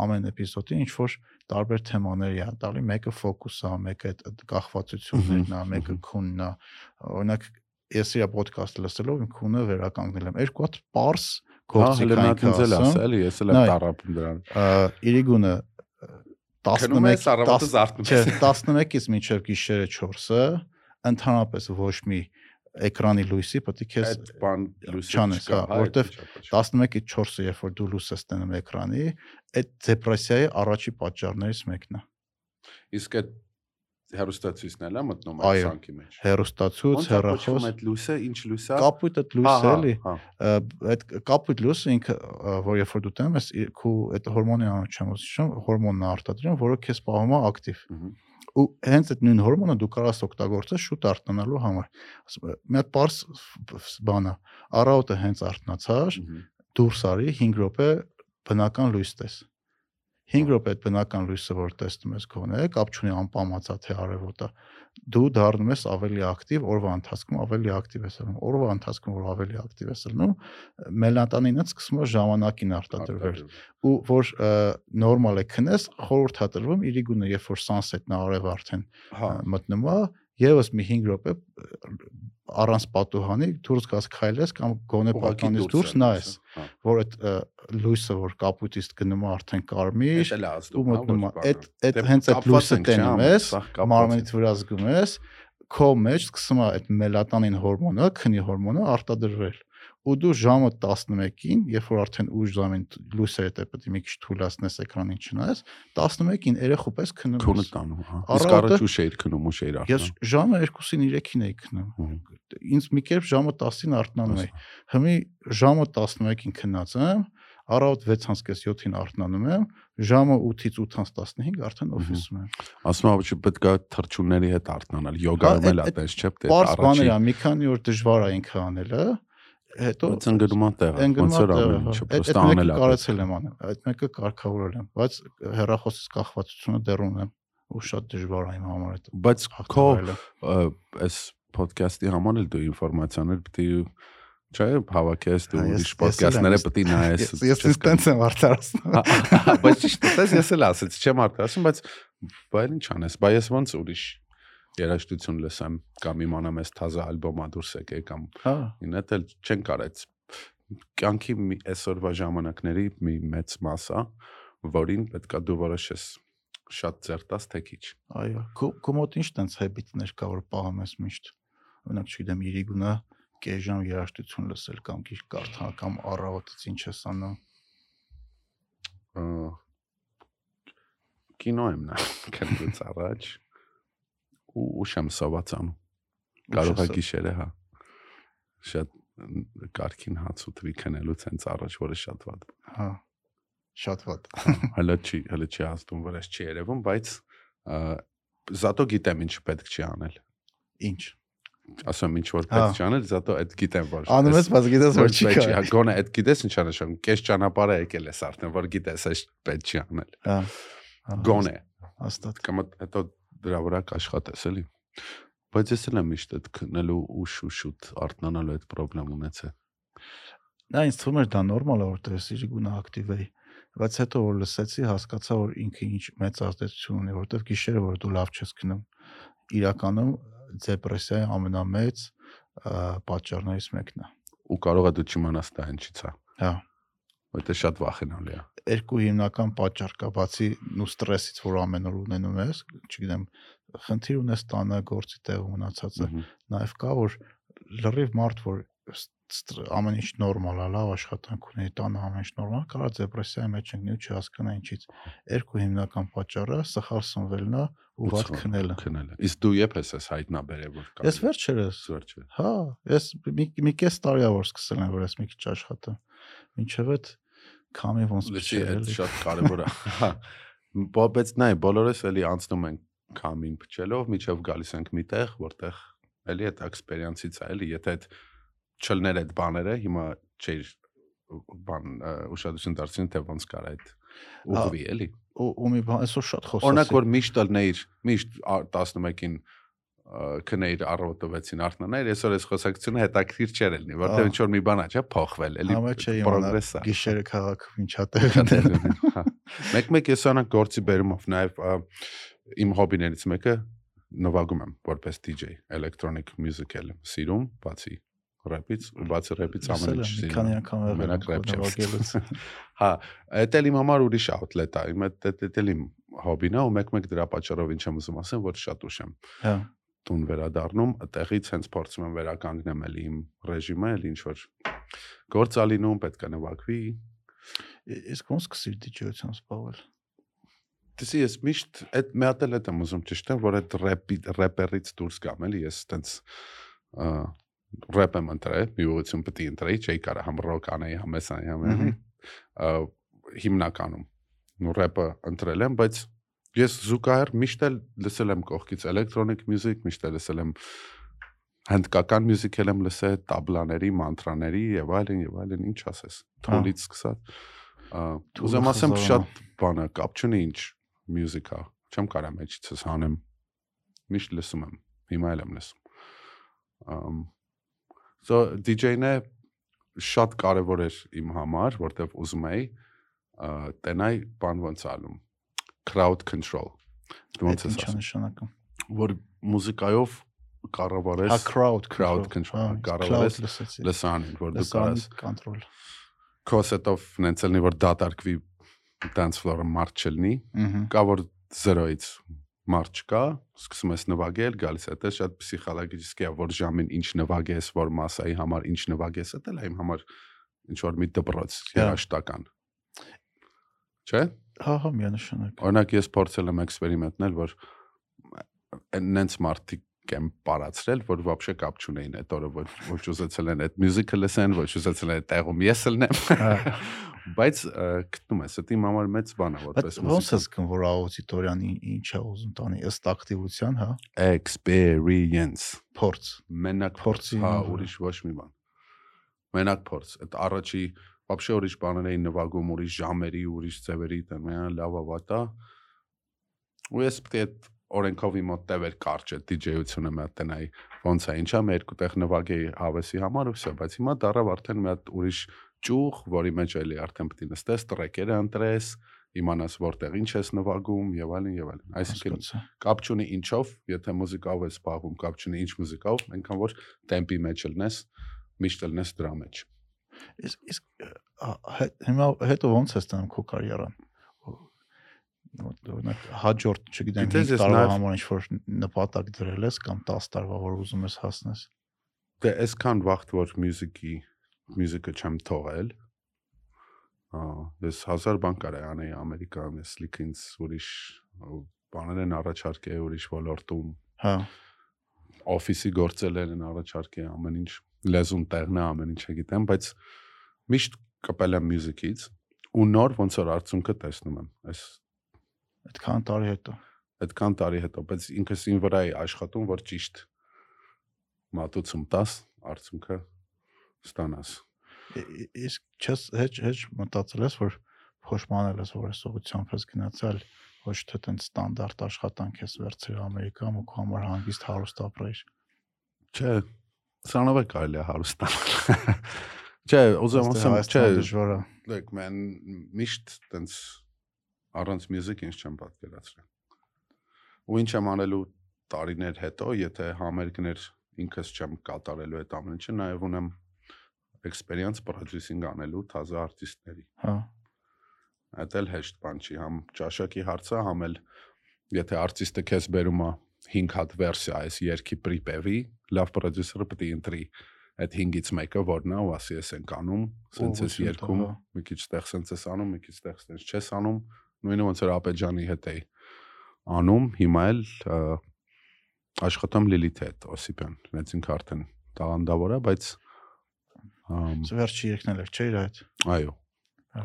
ամեն էպիզոդի ինչ որ տարբեր թեմաների է տալի մեկը ֆոկուս է մեկը այդ կախվածություններն է մեկը քունն է օրինակ ես իր ոդկասթը լսելով իմ քունը վերականգնել եմ երկու հատ པարս գործի դել ասում։ ասել, ես էլ եմ տարապում դրան։ Իրիգունը Քնում ես 11 առավոտը 10 զարթնում չէ ես։ 11-ից մինչև գիշերը 4-ը ընդհանրապես ոչ մի էկրանի լույսի պետք է քեզ բան լույսը չանես, հա, որտեվ այդպես չէ, 11-ից 4-ը երբ որ դու լույս ես տենում էկրանի, այդ դեպրեսիայի առաջի պատճառներից մեկն է։ Իսկ այդ հերոստացույցն էլ է մտնում այդ սանքի մեջ։ Հերոստացույց, է հեռախոս, այդ լույսը, ինչ լույս է։ կապույտ այդ լույսը էլի, այդ կապույտ լույսը ինքը որ երբ որ դու տենում ես քու այդ հորմոնի ասում, հորմոնն է արտադրում, որը քեզ պահում է ակտիվ։ ու հենց այդ նույն հորմոնը դու կարաս օգտագործես շուտ արթնանալու համար։ Մի հատ པարս բան է։ Առավոտը հենց արթնացար, դուրս արի 5 րոպե բնական լույս տես։ 5 րոպե այդ բնական լույսը որ տեսնում ես գոնե, կապ չունի անպամացա թե արևոտ է։ Դու դառնում ես ավելի ակտիվ, օրվա ընթացքում ավելի ակտիվ ես ելնում։ Օրվա ընթացքում որ ավելի ակտիվ ես ելնում, մելատոնինը սկսում է ժամանակին արտադրվել ու որ նորմալ է քնես, խորհուրդ է տրվում իրիգունը, երբ որ sunset-ն արև արդեն Հա։ մտնում է, եւս մի 5 րոպե առանց պատուհանի դուրս գաս քայլես կամ գոնե պատանից դուրս նայես, հա։ որ այդ լույսը որ կապույտից գնում է արդեն կարմիր, ու հա, մտնում է այդ այդ հենց այդ լույսը տենում ես, մարմնիդ վրա զգում ես, քո մեջ սկսում է այդ մելատոնին հորմոնը, քնի հորմոնը արտադրվել ու դու ժամը 11-ին, երբ որ արդեն ուժ ժամին լույսը հետ է պետք է մի քիչ թույլատնես էկրանին չնայես, 11-ին երեխու պես քնում քունը ես։ տանում, հա։ Իսկ առաջ ուշ էիր քնում, ուշ էիր Ես արդեն։ ժամը 2-ին 3-ին էի քնում։ Ինձ մի կերպ ժամը 10-ին արթնանում էի։ Հիմի ժամը 11-ին քնած եմ, առավոտ 6:30-7-ին արթնանում եմ, ժամը 8-ից 8:15 արդեն օֆիսում եմ։ Ասում եմ, որ պետք է թրջունների հետ արթնանալ։ Յոգայում Հա, էլ այդ- այդպես, չէ՞, դե Պարզ բաներ է, մի քանի օր դժվար է ինքը անելը, հետո է տեղը, ոնց որ ամեն ինչը, Այդ պրոստը այդ անել է։ կարեցել եմ անել, այդ մեկը կարգավորել եմ, բայց հերախոսից կախվածությունը դեռ ունեմ ու շատ դժվար իմ համար այդ Բայց քո այս ոդքասթի համար էլ դու ինֆորմացիաներ է չէ հավաքես դու Հա, ուրիշ ոդքասթները է նայես։ Ես տենց եմ արդարացնում։ Հա, Բայց ճիշտ է, ես էլ ասեցի, չեմ արդարացում, բայց բայց ինչ անես, բայց ես ոնց ուրիշ երաժշտություն լսեմ կամ իմանամ այս թազա ալբոմա դուրս եկե կամ Հա, ինդ էլ չեն կարեց կյանքի այսօրվա ժամանակների մի մեծ մասա, որին պետքա դու որոշես շատ ծերտած թե քիչ։ այո։ Քո մոտ ինչ տենց հեբիտներ կա որ պահում ես միշտ։ Օրինակ, չգիտեմ, իրիգունա կեժամ երաժշտություն լսել կամ գիրք կարդալ կամ առավոտից ինչ ես անում։ Կինո եմ նա քննուց առաջ ու ուշեմ սովածանում։ Կարող է գիշերը, հա։ Շատ կարքին հաց ու թվի քնելուց հենց առաջ, որը շատ վատ։ Հա։ Շատ վատ։ Հələ չի, հələ չի ազդում, որ ես չի երևում, բայց զատո գիտեմ ինչ պետք չի անել։ Ինչ։ Ասում ինչ որ Հա։ պետք չի անել, զատո այդ գիտեմ որ։ Անում ես, բայց գիտես որ չի Հա, գոնե այդ գիտես ինչ անշան, կես ճանապարհը եկել ես արդեն, որ գիտես այս պետք չի անել։ Հա։ հա, Գոնե Հաստատ։ կամ հետո դրա վրա կաշխատես էլի։ Բայց ես էլ եմ միշտ այդ քննելու ու շուշուտ արտնանալու այդ խնդրեմ ունեցել։ Դա ինձ թվում էր դա նորմալ է որտեղ ես իրգունը ակտիվ էի բայց հետո որ լսեցի հասկացա որ ինքը ինչ մեծ ազդեցություն ունի որտեղ գիշերը որ դու լավ չես քնում իրականում դեպրեսիայի ամենամեծ պատճառներից մեկն է Ու կարող է դու չիմանաս դա ինչից է։ հա Որտե շատ վախենալի է։ երկու հիմնական պատճառ կա բացի նու ստրեսից որ ամեն օր ունենում ես չգիտեմ խնդիր ունես տանը գործի տեղ ունացածը Մհմ։ նաև կա որ լրիվ մարդ որ ամեն ինչ նորմալ է, լավ աշխատանք ունի, տանը ամեն ինչ նորմալ, կարա դեպրեսիայի մեջ ընկնի ու չհասկանա ինչից։ Երկու հիմնական պատճառը սխալ սնվելն է ու վատ քնելը։ Քնելը։ Իսկ դու երբ ես այս հայտնաբերել որ կա։ Ես վերջերս, վերջը։ հա, ես մի մի կես տարի ա որ սկսել եմ որ ես մի քիչ աշխատեմ։ Մինչև կամի ոնց Լսի, այդ շատ կարևոր է։ Հա։ Բա- Բայց նայ, բոլորս էլի անցնում ենք կամին փչելով, միջև գալիս ենք միտեղ, որտեղ էլի այդ էքսպերիենսից է, էլի, եթե այդ չլներ այդ բաները, հիմա չէր բան ուշադրություն դարձին թե ոնց կար այդ ուղղվի, էլի։ Ու ու մի բան, այսօր շատ խոսացի։ Օրինակ որ միշտ ալնեիր, միշտ ա- 11-ին քնեիր առավոտը 6-ին արթնանայր, այսօր այս խոսակցությունը հետաքրքիր չէր ելնի, որտեղ ինչ որ մի բան է, չէ, փոխվել, էլի պրոգրես է։ գիշերը քաղաքում ինչա տեղ Հա։ Մեկ-մեկ անակ գործի բերումով նաև իմ հոբիներից մեկը նվագում եմ որպես DJ, electronic music էլ սիրում, բացի ռեպից ու բացի Լսել ամեն ինչ սիրում քանի անգամ Մենակ եմ ռեպ չեմ նվագելուց։ Հա, դա էլ իմ համար ուրիշ outlet է։ Իմ այդ դա էլ իմ հոբին է ու մեկ-մեկ դրա պատճառով ինչ եմ ուզում ասեմ, որ շատ ուշ եմ Հա։ տուն վերադառնում, այդտեղից հենց փորձում եմ վերականգնեմ էլ իմ ռեժիմը, էլ ինչ որ գործալինում պետք է նվագվի։ Իսկ ոնց սկսիր դիջեյությամբ զբաղվել։ Դեսի ես միշտ այդ մի հատ էլ եմ ուզում է, որ այդ ռեպի ռեպերից դուրս գամ էլի, ես տենց ռեպ եմ ընտրել, մի ուղղություն պետք է ընտրեի, չէի կարա համ ռոք անեի, համ էս անեի, համ էլի։ հիմնականում նո ռեպը ընտրել եմ, բայց ես զուգահեռ միշտ էլ լսել եմ կողքից electronic music, միշտ էլ լսել եմ հնդկական մյուզիք էլ եմ լսել, տաբլաների, մանտրաների եւ այլն եւ այլն, ինչ ասես։ Թոլից սկսած։ Ա, Թուլը Ուզեմ ասեմ շատ բանը կապ չունի ինչ մյուզիկա։ Չեմ կարա մեջիցս հանեմ։ Միշտ լսում եմ։ Հիմա էլ եմ լսում։ Ամ So DJ-ն է շատ կարևոր էր իմ համար, որտեվ ուզում էի տենայ բան ոնց ալում crowd control։ ոնց ինչա ասում, նշանակում։ որ մուզիկայով կառավարես Հա crowd crowd control, կառավարես լսանին, որ դու կարաս կոնտրոլ։ քո սետով նենց լինի որ դատարկվի dance floor-ը մարդ չլինի, Ահա։ կա որ 0-ից մարդ չկա, սկսում ես նվագել, գալիս է, դա շատ պսիխոլոգիչիսկ է, որ ժամին ինչ նվագես, որ մասայի համար ինչ նվագես, դա էլ է իմ համար ինչ որ մի դպրոց երաշտական։ Չէ՞։ Հա, հա, միանշանակ։ Օրինակ ես փորձել եմ էքսպերիմենտնել, որ այնց մարդիկ եմ պարացրել, որ вообще կապ չունեին այդ օրը, որ ոչ ուզեցել են այդ մյուզիկը լսեն, ոչ ուզեցել են այդ տեղում ես լնեմ։ Հա։ Բայց ը, գտնում ես, դա իմ համար մեծ բան է, Բայց որպես ոնց մուզիկա։ ես գն որ աուդիտորիան ի- ինչ է ուզում տանի ըստ ակտիվության, հա, experience փորձ։ մենակ Փորձի փորձ, հա, համար։ ուրիշ ոչ մի բան։ Մենակ փորձ։ Այդ առաջի Вообще ուրիշ բաներ էին նվագում, ուրիշ ժամերի, ուրիշ ծևերի, դեռ լավ ավատա։ Ու ես պետք է օրենքով իմ մոտ տևեր կարճ է DJ-ությունը մի հատ տնայի ոնց է ինչա մեր երկու տեղ նվագեի հավեսի համար ու վсё բայց հիմա դարավ արդեն մի հատ ուրիշ ճուղ որի մեջ էլի արդեն պետք է նստես տրեքերը ընտրես իմանաս որտեղ ինչ ես նվագում եւ այլն եւ այլն այսինքն կապ չունի ինչով եթե մուզիկով ես զբաղվում կապ չունի ինչ մուզիկով այնքան որ տեմպի մեջ լնես միշտ լնես դրա մեջ Իսկ իսկ հիմա հետո ոնց ես տանում քո կարիերան։ Օրինակ հաջորդ, չգիտեմ, Գիտես, 5 ես տարվա համար ինչ որ նպատակ դրել ես կամ 10 տարվա որ ուզում ես հասնես։ Դե այսքան վաղտ որ մյուզիկի մյուզիկը չեմ թողել։ Ահա, ես հազար բան կարա անեի Ամերիկայում, ես լիքինց ուրիշ բաներ են առաջարկել ուրիշ ոլորտում, Հա։ օֆիսի գործել են առաջարկել ամեն ինչ, լեզուն տեղն է, ամեն ինչը գիտեմ, բայց միշտ կպել եմ մյուզիկից ու նոր ոնց որ արդյունքը տեսնում եմ։ Այս Այդքան տարի հետո։ այդքան տարի հետո, բայց ինքս ին վրա է աշխատում, որ ճիշտ մատուցում տաս, արդյունքը ստանաս։ Իսկ չես հեչ հեչ մտածել ես որ փոշմանել ես որ այս ուղղությամբ ես գնացել ոչ թե տենց ստանդարտ աշխատանք ես վերցրել Ամերիկայում ու քո համար հանգիստ հարուստ ապրեիր։ Չէ, սրանով է կարելի է հարստանալ։ Չէ, ուզում ասեմ, չէ, դժվար է։ like man միշտ տենց առանց մյուզիկ ինչ չեմ պատկերացրել։ Ու ինչ եմ անելու տարիներ հետո, եթե համերգներ ինքս չեմ կատարելու այդ ամեն ինչը, նաև ունեմ experience producing անելու թազա արտիստների։ Հա։ Այդ էլ հեշտ բան չի, համ ճաշակի հարցը, համ էլ եթե արտիստը քեզ բերում է 5 հատ վերսիա այս երկի պրիպևի, լավ պրոդյուսերը պետք է ընտրի այդ 5-ից մեկը որն է, ու ասի ես ենք անում, սենց էս հա։ մի քիչ տեղ սենց էս անում, մի քիչ տեղ սենց չես անում, նույնը ոնց որ Ապեջանի հետ էի անում, հիմա էլ աշխատում Լիլիթ հետ, Օսիպյան, հենց ինքը արդեն տաղանդավոր է, բայց Սա վերջի երկն էլ էր, չէ՞ իր այդ։ այո,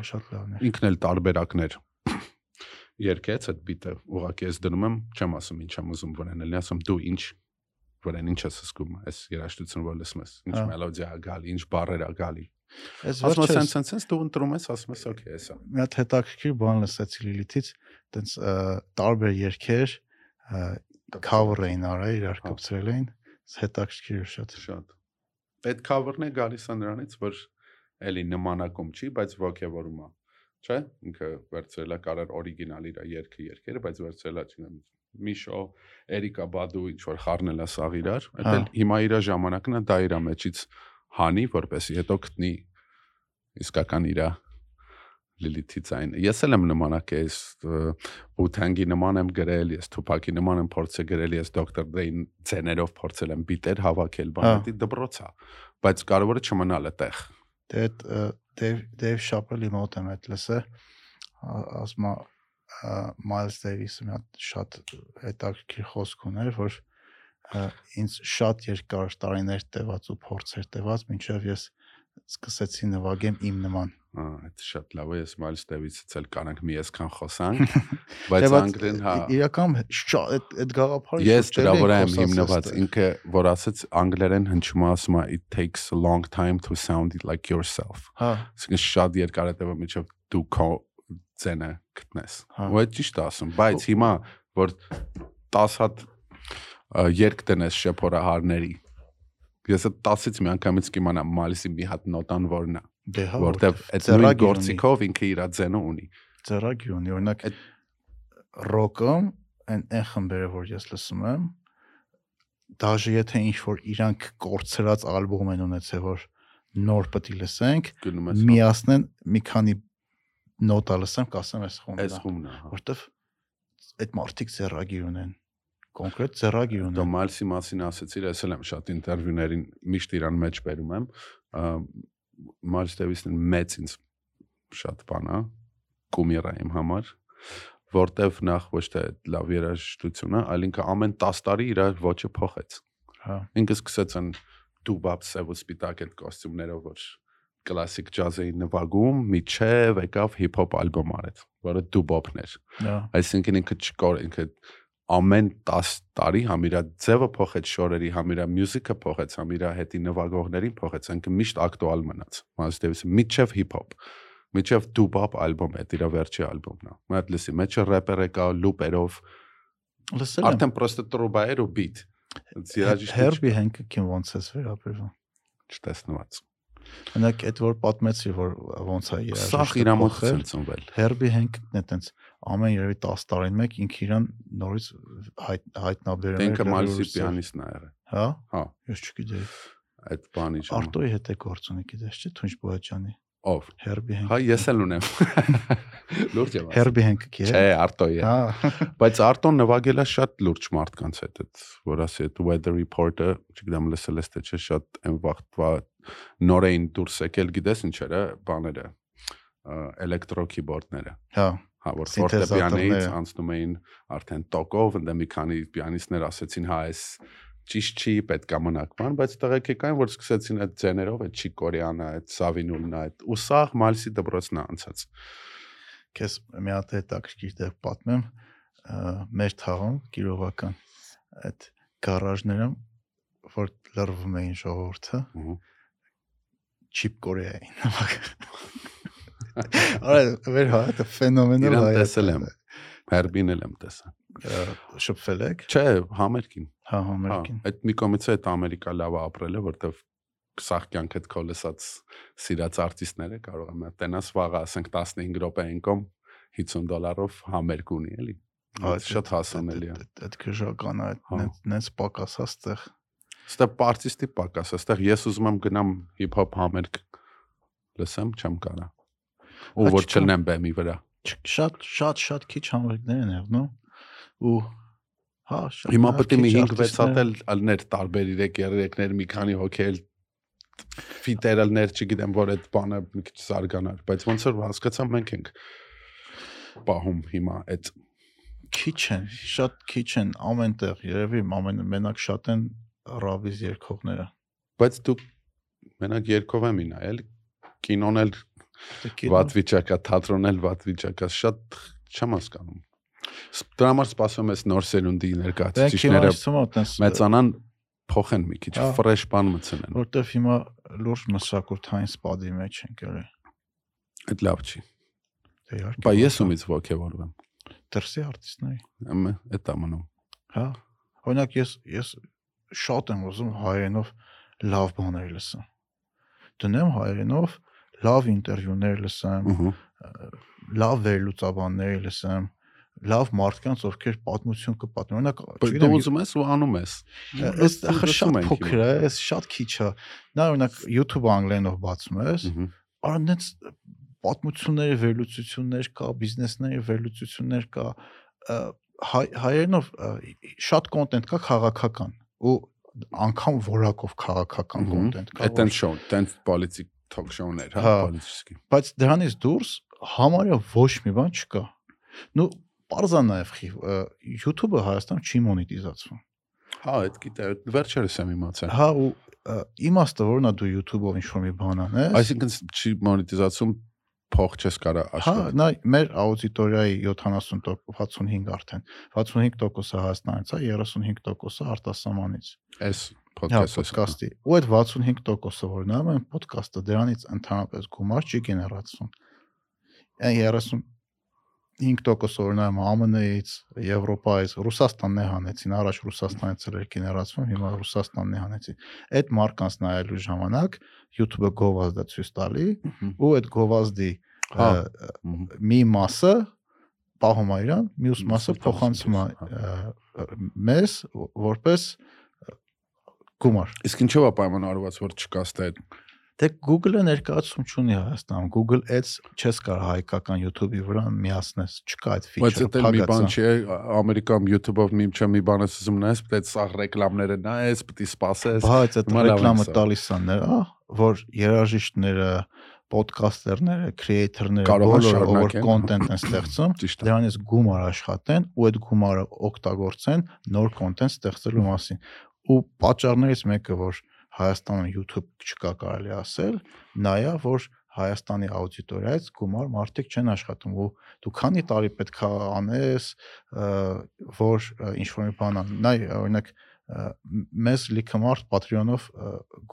շատ լավն է։ ինքն էլ տարբերակներ երկեց այդ բիտը ուղղակի ես դնում եմ չեմ ասում ինչ եմ ուզում վրան ելնի ասում դու ինչ վրան ինչ ես զգում այս երաժշտությունը որ լսում ես ինչ մելոդիա ա գալի ինչ բառեր ա գալի ասում ես վերջերս սենց սենց սենց դու ընտրում ես ասում ես օքեյ էսա մի հատ հետաքրքիր բան լսեցի Լիլիթից, տենց տարբեր երգեր cover էին արա, իրար կպցրել էին։ հետաքրքիր էր շատ։ շատ այդ cover-ն է գալիս է նրանից որ էլի նմանակում չի բայց ոգևորում է չէ ինքը վերցրել է կարար օրիգինալ իր երգը երգերը բայց վերցրել է չգիտեմ Միշո, Էրիկա Բադու ինչ որ խառնել է սաղ իրար, Հա։ դա էլ հիմա իր ժամանակն է, դա իր մեջից հանի, որպեսի հետո գտնի իսկական իրա Լիլիթի ցայն։ Ես էլ եմ նմանակել, Wu-Tang-ի նման եմ գրել, ես Tupac-ի նման եմ փորձել գրել, ես Dr. Dre-ին ցեներով փորձել եմ բիտեր հավաքել, բանը դպրոց է, բայց կարևորը չմնալ այդտեղ։ Դե Դեյվ Դեյվ Շապելի մոտ եմ այդ լսը, ասма Miles Davis-ը մի հատ շատ հետաքրքիր խոսք ուներ, որ ինձ շատ երկար տարիներ տևած ու փորձեր տևած, մինչև ես սկսեցի նվագեմ իմ նման։ այդ շատ լավ է, ես Miles Davis-ից էլ կանանք մի այսքան խոսանք, բայց անգլեն հա իրական շատ այդ գաղափարը Ես դրա վրա եմ հիմնված, ինքը որ ասաց անգլերեն հնչում ասում է it takes a long time to sound it like yourself։ Հա։ Իսկ շատ երկար է տևում միջև դու քո ցենը գտնես։ Հա։ Ու այդ ճիշտ է ասում, բայց հիմա որ 10 հատ երկ տնես շեփորահարների ես այդ 10-ից մի անգամից կիմանամ մալիսի մի հատ նոտան որն է Դե հա, որտեվ այդ նույն գործիքով ինքը իր ձենը ունի ծրագիր ունի, օրինակ այդ ռոկը, այն այն խմբերը, որ ես լսում եմ, դաժե եթե ինչ որ իրանք կորցրած ալբոմ են ունեցել, որ նոր պետք է լսենք, միացնեն մի քանի նոտա լսեմ, կասեմ այս խումբն այս է, խումբն է հա որտեվ այդ մարտիկ ծրագիր ունեն կոնկրետ Դու ունեն։ Մալսի մասին ասացիր, ես էլ եմ շատ ինտերվյուներին միշտ իրան մեջ բերում եմ։ Մալս Դեվիսն մեծ ինձ շատ բան է, կումիրա իմ համար, որտեվ նախ ոչ թե լավ երաժշտությունը, այլ ինքը ամեն 10 տարի իր ոճը փոխեց։ Հա։ Ինքը սկսեց են դուբապ սև ու սպիտակ այդ կոստյումներով, որ կլասիկ ջազ էին նվագում, միջև եկավ հիփ-հոփ ալբոմ արեց, որը դուբոպն էր։ Հա։ Այսինքն ինքը չկոր, ինքը ամեն 10 տարի համ իր ձևը փոխեց շորերի, համ իր մյուզիկը փոխեց, համ իր հետի նվագողներին փոխեց, ինքը միշտ ակտուալ մնաց։ Davis-ը միջև հիփ-հոփ, միջև դուբապ ալբոմ է, իր վերջի ալբոմն է։ Մի հատ լսի, մեջը рэպեր է կա լուպերով, Լսել եմ։ արդեն պրոստը տրուբա էր ու բիթ։ Հերբի Հենկին ոնց էս վերաբերվում։ չտեսնված։ Մենակ այդ որ պատմեցի, որ ոնց է Սախ իր մոտ ցնցվել։ Հերբի Հենկն է տենց ամեն երևի 10 տարին մեկ ինքը իրան նորից հայտ, հայտնաբերել Դե Ինքը էր Մալսի պիանիստն է եղել։ Հա։ Հա։ Ես չգիտեի։ Այդ բանի ժամանակ։ Արտոյի հետ է գործ ունի, գիտես չէ, Թունջ Բոյաջյանի։ Ով։ Հերբի Հենկ։ Հա, ես էլ ունեմ։ Լուրջ եմ։ ասում։ Հերբի Հենկը քիչ Չէ, Արտոյի է։ Հա։ Բայց Արտոն նվագել է շատ լուրջ մարդկանց հետ, այդ որ ասի այդ weather report-ը, չգիտեմ լսել ես թե չէ, շատ այն վաղտվա նոր էին դուրս եկել, գիտես ինչերը, բաները, էլեկտրո կիբորդները։ Հա։ Հա, որ Սինթեզատորները։ ֆորտեպիանոից անցնում էին արդեն տոկով, ընդ մի քանի պիանիստներ ասեցին, հա, այս ճիշտ չի, պետք է մնաք բան, բայց տղեկ եկան, որ սկսեցին այդ ձեներով, այդ Չիկորյանը, այդ Սավինուլնը, այդ ու սաղ Մալսի դպրոցն է անցած։ Քեզ մի հատ հետաքրքիր դեպք պատմեմ, մեր թաղում գիրովական այդ գարաժները որ լրվում էին ժողովուրդը չիպ կորեային Արա վեր հա դա ֆենոմենալ Իրան հայ է, տեսել եմ։ Հերբին էլ եմ տեսել։ շփվել եք? Չէ, համերգին։ հա Հա, համերգին այդ մի կողմից է այդ Ամերիկա լավ ապրելը, որտեվ սաղ կյանքդ քո լսած սիրած արտիստները կարող եմ տենաս վաղը ասենք 15 րոպեին կոմ 50 դոլարով համերգ ունի, էլի։ Այդ շատ հասանելի է։ այդ քժական է Հա։ այդ նենց պակասած տեղ Ստե արտիստի պակաս, այստեղ ես ուզում եմ գնամ հիփ-հոփ համերգ լսեմ, չեմ կարա։ Ու որ չլնեմ բեմի վրա։ շատ շատ շատ քիչ համերգներ են եղնում ու հա շատ Հիմա պետք է մի քիչ 5-6 արտիստներ- հատ էլ ալներ տարբեր 3-3-ներ, մի քանի հոգի էլ ֆիտերալներ, չգիտեմ, որ այդ բանը մի քիչ զարգանար, բայց ոնց որ հասկացամ մենք ենք պահում հիմա այդ քիչ են, շատ քիչ են ամենտեղ, երևի ամեն մենակ շատ են ռաբիզ երկողները։ բայց դու մենակ երկով եմ նայել կինոն էլ վատ վիճակա, թատրոնն էլ վատ վիճակա, շատ չեմ հասկանում։ Դրա համար սպասում ես նոր սերունդի Դե ներկայացուցիչները մեծանան փոխեն մի քիչ, ֆրեշ բան մտցնեն։ որտեվ հիմա լուրջ մշակութային սպադի մեջ ենք ելել։ Այդ լավ չի։ Դե իհարկե։ Բայց ես ումից ողջևորվեմ։ դրսի արտիստների։ Ամ այդ ամնում։ Հա։ Օրինակ ես ես շատ եմ ուզում հայերենով լավ բաներ լսեմ։ Դնեմ հայերենով լավ ինտերվյուներ լսեմ, լավ վերլուծաբաններ լսեմ, լավ մարդկանց, ովքեր պատմություն կպատմեն։ Օրինակ, դու ուզում ես ու անում ես։ Այս ախր շատ փոքր է, այս շատ քիչ է։ Նա օրինակ YouTube անգլերենով բացում ես, Մհմ։ առնեց պատմությունների վերլուծություններ կա, բիզնեսների վերլուծություններ կա, հայերենով շատ կոնտենտ կա քաղաքական ու անգամ որակով քաղաքական կոնտենտ կա։ Այդ են որ- շոու, տենց պոլիտիկ թոք շոուներ, հա, Հա։ պոլիտիկի։ բայց դրանից դուրս համարյա ոչ մի բան չկա։ Ну, parza նաև YouTube-ը Հայաստանում չի մոնետիզացվում։ Հա, այդ գիտե, վերջերս եմ իմացել։ Հա ու իմաստը որն է դու YouTube-ով ինչ-որ մի բան անես։ Այսինքն չի մոնետիզացում փող չես կարա Հա, աշխատել։ նա մեր աուդիտորիայի 70% 65 արդեն 65%-ը Հայաստանից է, 35%-ը արտասահմանից։ Այս Հա, ոդքասթը։ ոդկասթի։ Ու այդ 65%-ը որ նայում են ոդկասթը, դրանից ընդհանրապես գումար չի գեներացվում։ Այն 35% որ նայում ԱՄՆ-ից, Եվրոպայից, Ռուսաստանն է հանեցին, առաջ Ռուսաստանից էր գեներացվում, հիմա Ռուսաստանն է հանեցին։ Այդ մարկանց նայելու ժամանակ YouTube-ը գովազդ է ցույց տալի ու այդ գովազդի Հա։ մի մասը պահում է իրան, մյուս մասը փոխանցում է ը, մեզ որպես գումար։ Իսկ ինչով է պայմանավորված, որ չկաստ այդ Դե Google-ը ներկայացում չունի Հայաստանում։ Google Ads չես կարող հայկական YouTube-ի վրա միացնես։ Չկա այդ Բայց feature-ը։ դա էլ մի բան չի, Ամերիկայում YouTube-ով մի չէ մի բան ես ուզում նայես, պետք է սա ռեկլամները նայես, պետք է սպասես։ Բայց այդ են ռեկլամը տալիս է նրա, որ երաժիշտները, Կարող են բոլորը որ content են ստեղծում, դրանից գումար աշխատեն ու այդ գումարը օգտագործեն նոր content ստեղծելու մասին։ Ու պատճառներից մեկը, որ Հայաստանում YouTube չկա կարելի ասել, նա է, որ Հայաստանի աուդիտորիայից գումար մարդիկ չեն աշխատում ու դու քանի տարի պետք է անես, որ ը, ինչ-որ մի բան ան- նայ օրինակ մեզ լիքը մարդ Patreon-ով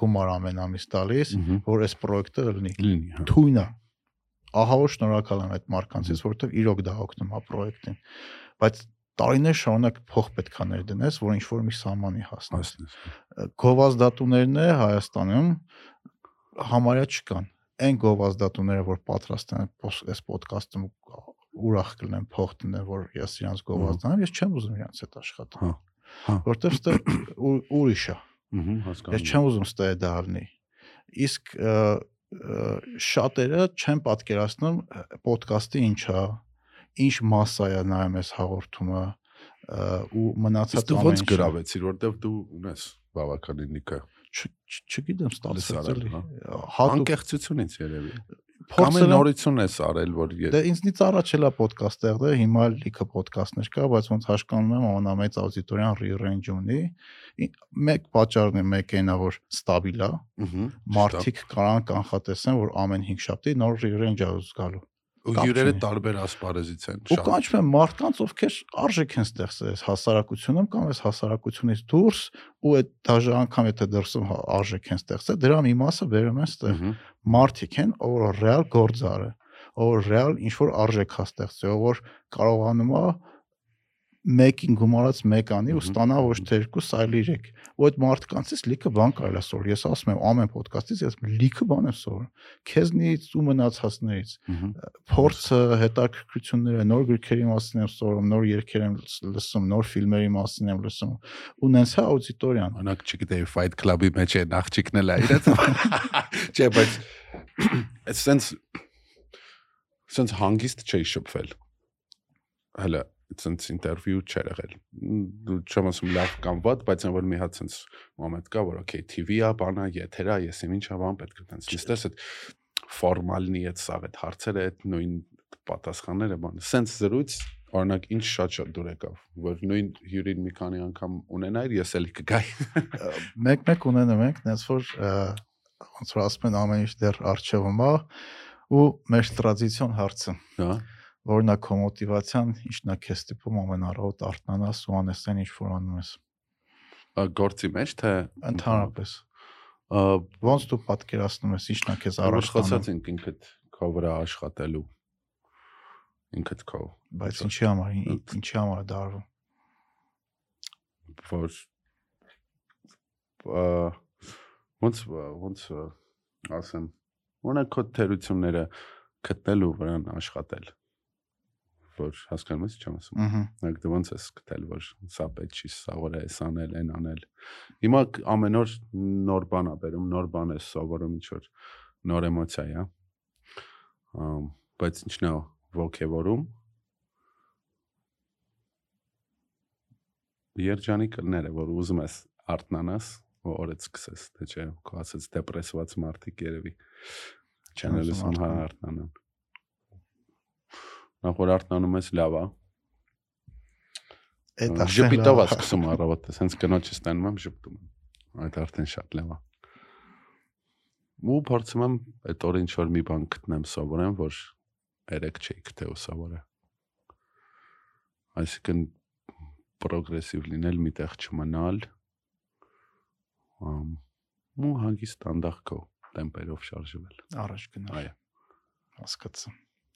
գումար ամեն ամիս տալիս, որ այս պրոյեկտը լինի Լինի, հա։ թույն է ահա որ շնորհակալ եմ այդ մարկանցից որովհետև իրոք դա օգնում է պրոյեկտին բայց տարիներ շարունակ փող պետքա ներդնես որ ինչ որ մի սահմանի հասնես Հասնես։ գովազդատուներն է Հայաստանում համարյա չկան այն գովազդատուները որ պատրաստ են այս ոդկասթում ուրախ կլինեն փող դնել որ ես իրանց գովազդանեմ ես չեմ ուզում իրանց հետ աշխատել Հա, հա։ որովհետև ստե ուրիշ է Ես հասկանում։ չեմ ուզում ստե դա լինի։ Իսկ շատերը չեն պատկերացնում ոդկասթի ինչա, ինչ մասա է նայում այս հաղորդումը ու մնացած Իսկ դու ամեն ոնց գրավեցիր, որտեվ դու ունես բավականին լիքը Չգիտեմ Լսարան, էլի։ հա։ անկեղծությունից երևի։ Կամ նորություն ես արել, որ ե- Դե ինձնից առաջ էլա ոդկաստ եղել, հիմա էլ լիքը ոդկաստներ կա, բայց ոնց հաշկանում եմ ամենամեծ աուդիտորիան re-range ունի։ Մեկ պատճառն է, մեկ այնա որ ստաբիլ է, Մհմ, մարդիկ կարան կանխատեսեն, որ ամեն 5 շաբթի նոր re-range է զգալու։ հյուրերը տարբեր ասպարեզից են Ու կանչում են մարդկանց, ովքեր արժեք են ստեղծել հասարակությունում կամ այս հասարակությունից դուրս ու այդ դաժե անգամ եթե դրսում հա- արժեք են ստեղծել, դրա մի մասը վերում են ստեղ։ Մարդիկ են, որ ռեալ գործարը, ով որ ռեալ ինչ որ արժեք հա ստեղծել, որ կարողանում է մեկին գումարած մեկ անի ու ստանա ոչ թե երկու, այլ 3։ Ու այդ մարդկանցից լիքը բան կարելի է սովորել։ Ես ասում եմ ամեն ոդկասթից ես լիքը բան եմ սովորում։ Քեզնից ու մնացածներից փորձը, հետաքրքրությունները, նոր գրքերի մասին եմ սովորում, նոր երգեր եմ լս- լսում, նոր ֆիլմերի մասին եմ լսում։ Ու նենց է աուդիտորիան։ Անակ չգիտեի Fight Club-ի մեջ է աղջիկն էլ է իրաց։ Չէ, բայց sense sense հանգիստ չի շփվել։ Հələ sense ինտերվյու չէր եղել։ չեմ ասում լավ կամ վատ, բայց այն որ մի հատ sense մոմենտ կա, որ okay, TV-ա, բանա, եթերա, ես իմ ինչա բան պետք է տենց։ Ինստես այդ ֆորմալնի այդ սաղ այդ հարցերը, այդ նույն պատասխանները բան։ Sense զրույց օրինակ ինչ շատ-շատ դուր եկավ, որ նույն հյուրին մի քանի անգամ ունենայր, ես էլի կգայի։ Մեկ-մեկ ունենում ենք, նենց որ ոնց որ ասում են ամեն ինչ դեռ արժևում է ու մեր տրադիցիոն հարցը Հա։ որն է քո մոտիվացիան, ինչն է քեզ տիպում ամենառավոտ արթնանաս ու անես այն ինչ որ անում ես։ Ա, գործի մեջ թե Ընդհանրապես ա, ոնց դու պատկերացնում ես ինչն է քեզ առաջ ենք ինքդ քո վրա աշխատելու ինքդ քո բայց ինչի համար, ին- ինչի համար դարվում։ որ ա, ոնց ոնց ասեմ օրինակ քո թերությունները գտնելու վրան աշխատել որ հասկանում ես չեմ ասում։ Ահա։ դու ոնց ես գտել, որ սա պետք չի, սա որ է, սա անել, այն անել։ Հիմա ամեն օր նոր բան ա բերում, նոր բան է սովորում ինչ որ նոր էմոցիա է։ Ամ բայց ինչն է ոգևորում երջանիկները, որ ուզում ես արտնանաս, օրը սկսես, թե չէ, քո ասած դեպրեսված մարդիկ երևի չեն լսում հա արտնանան։ Նախ որ արտնանում ես լավ է, Այդ Ժպիտով է սկսում առավոտը, հենց կնոջը ստանում եմ ժպտում եմ։ Այդ արդեն շատ լավ է։ Ու փորձում եմ այդ օրը ինչ որ մի բան գտնեմ, սովորեմ, որ երեք չի գտել սովորը։ Այսինքն պրոգրեսիվ լինել, միտեղ չմնալ։ Ամ ու հանգիստ անդախ քո տեմպերով շարժվել։ Առաջ գնալ։ Այո, Հասկացա։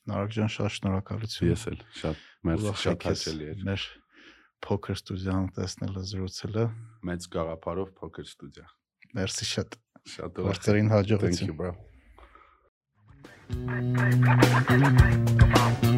Նարեկ ջան, շատ շնորհակալություն։ ես էլ շատ մերսի շատ հաճելի էր։ Մեր փոքր ստուդիան տեսնելը զրուցելը։ Մեծ գաղափարով փոքր ստուդիա։ Մերսի շատ։ Շատ ուրախ։ Գործերին Thank հաջողություն։ you, bro. Come on, come on, come on.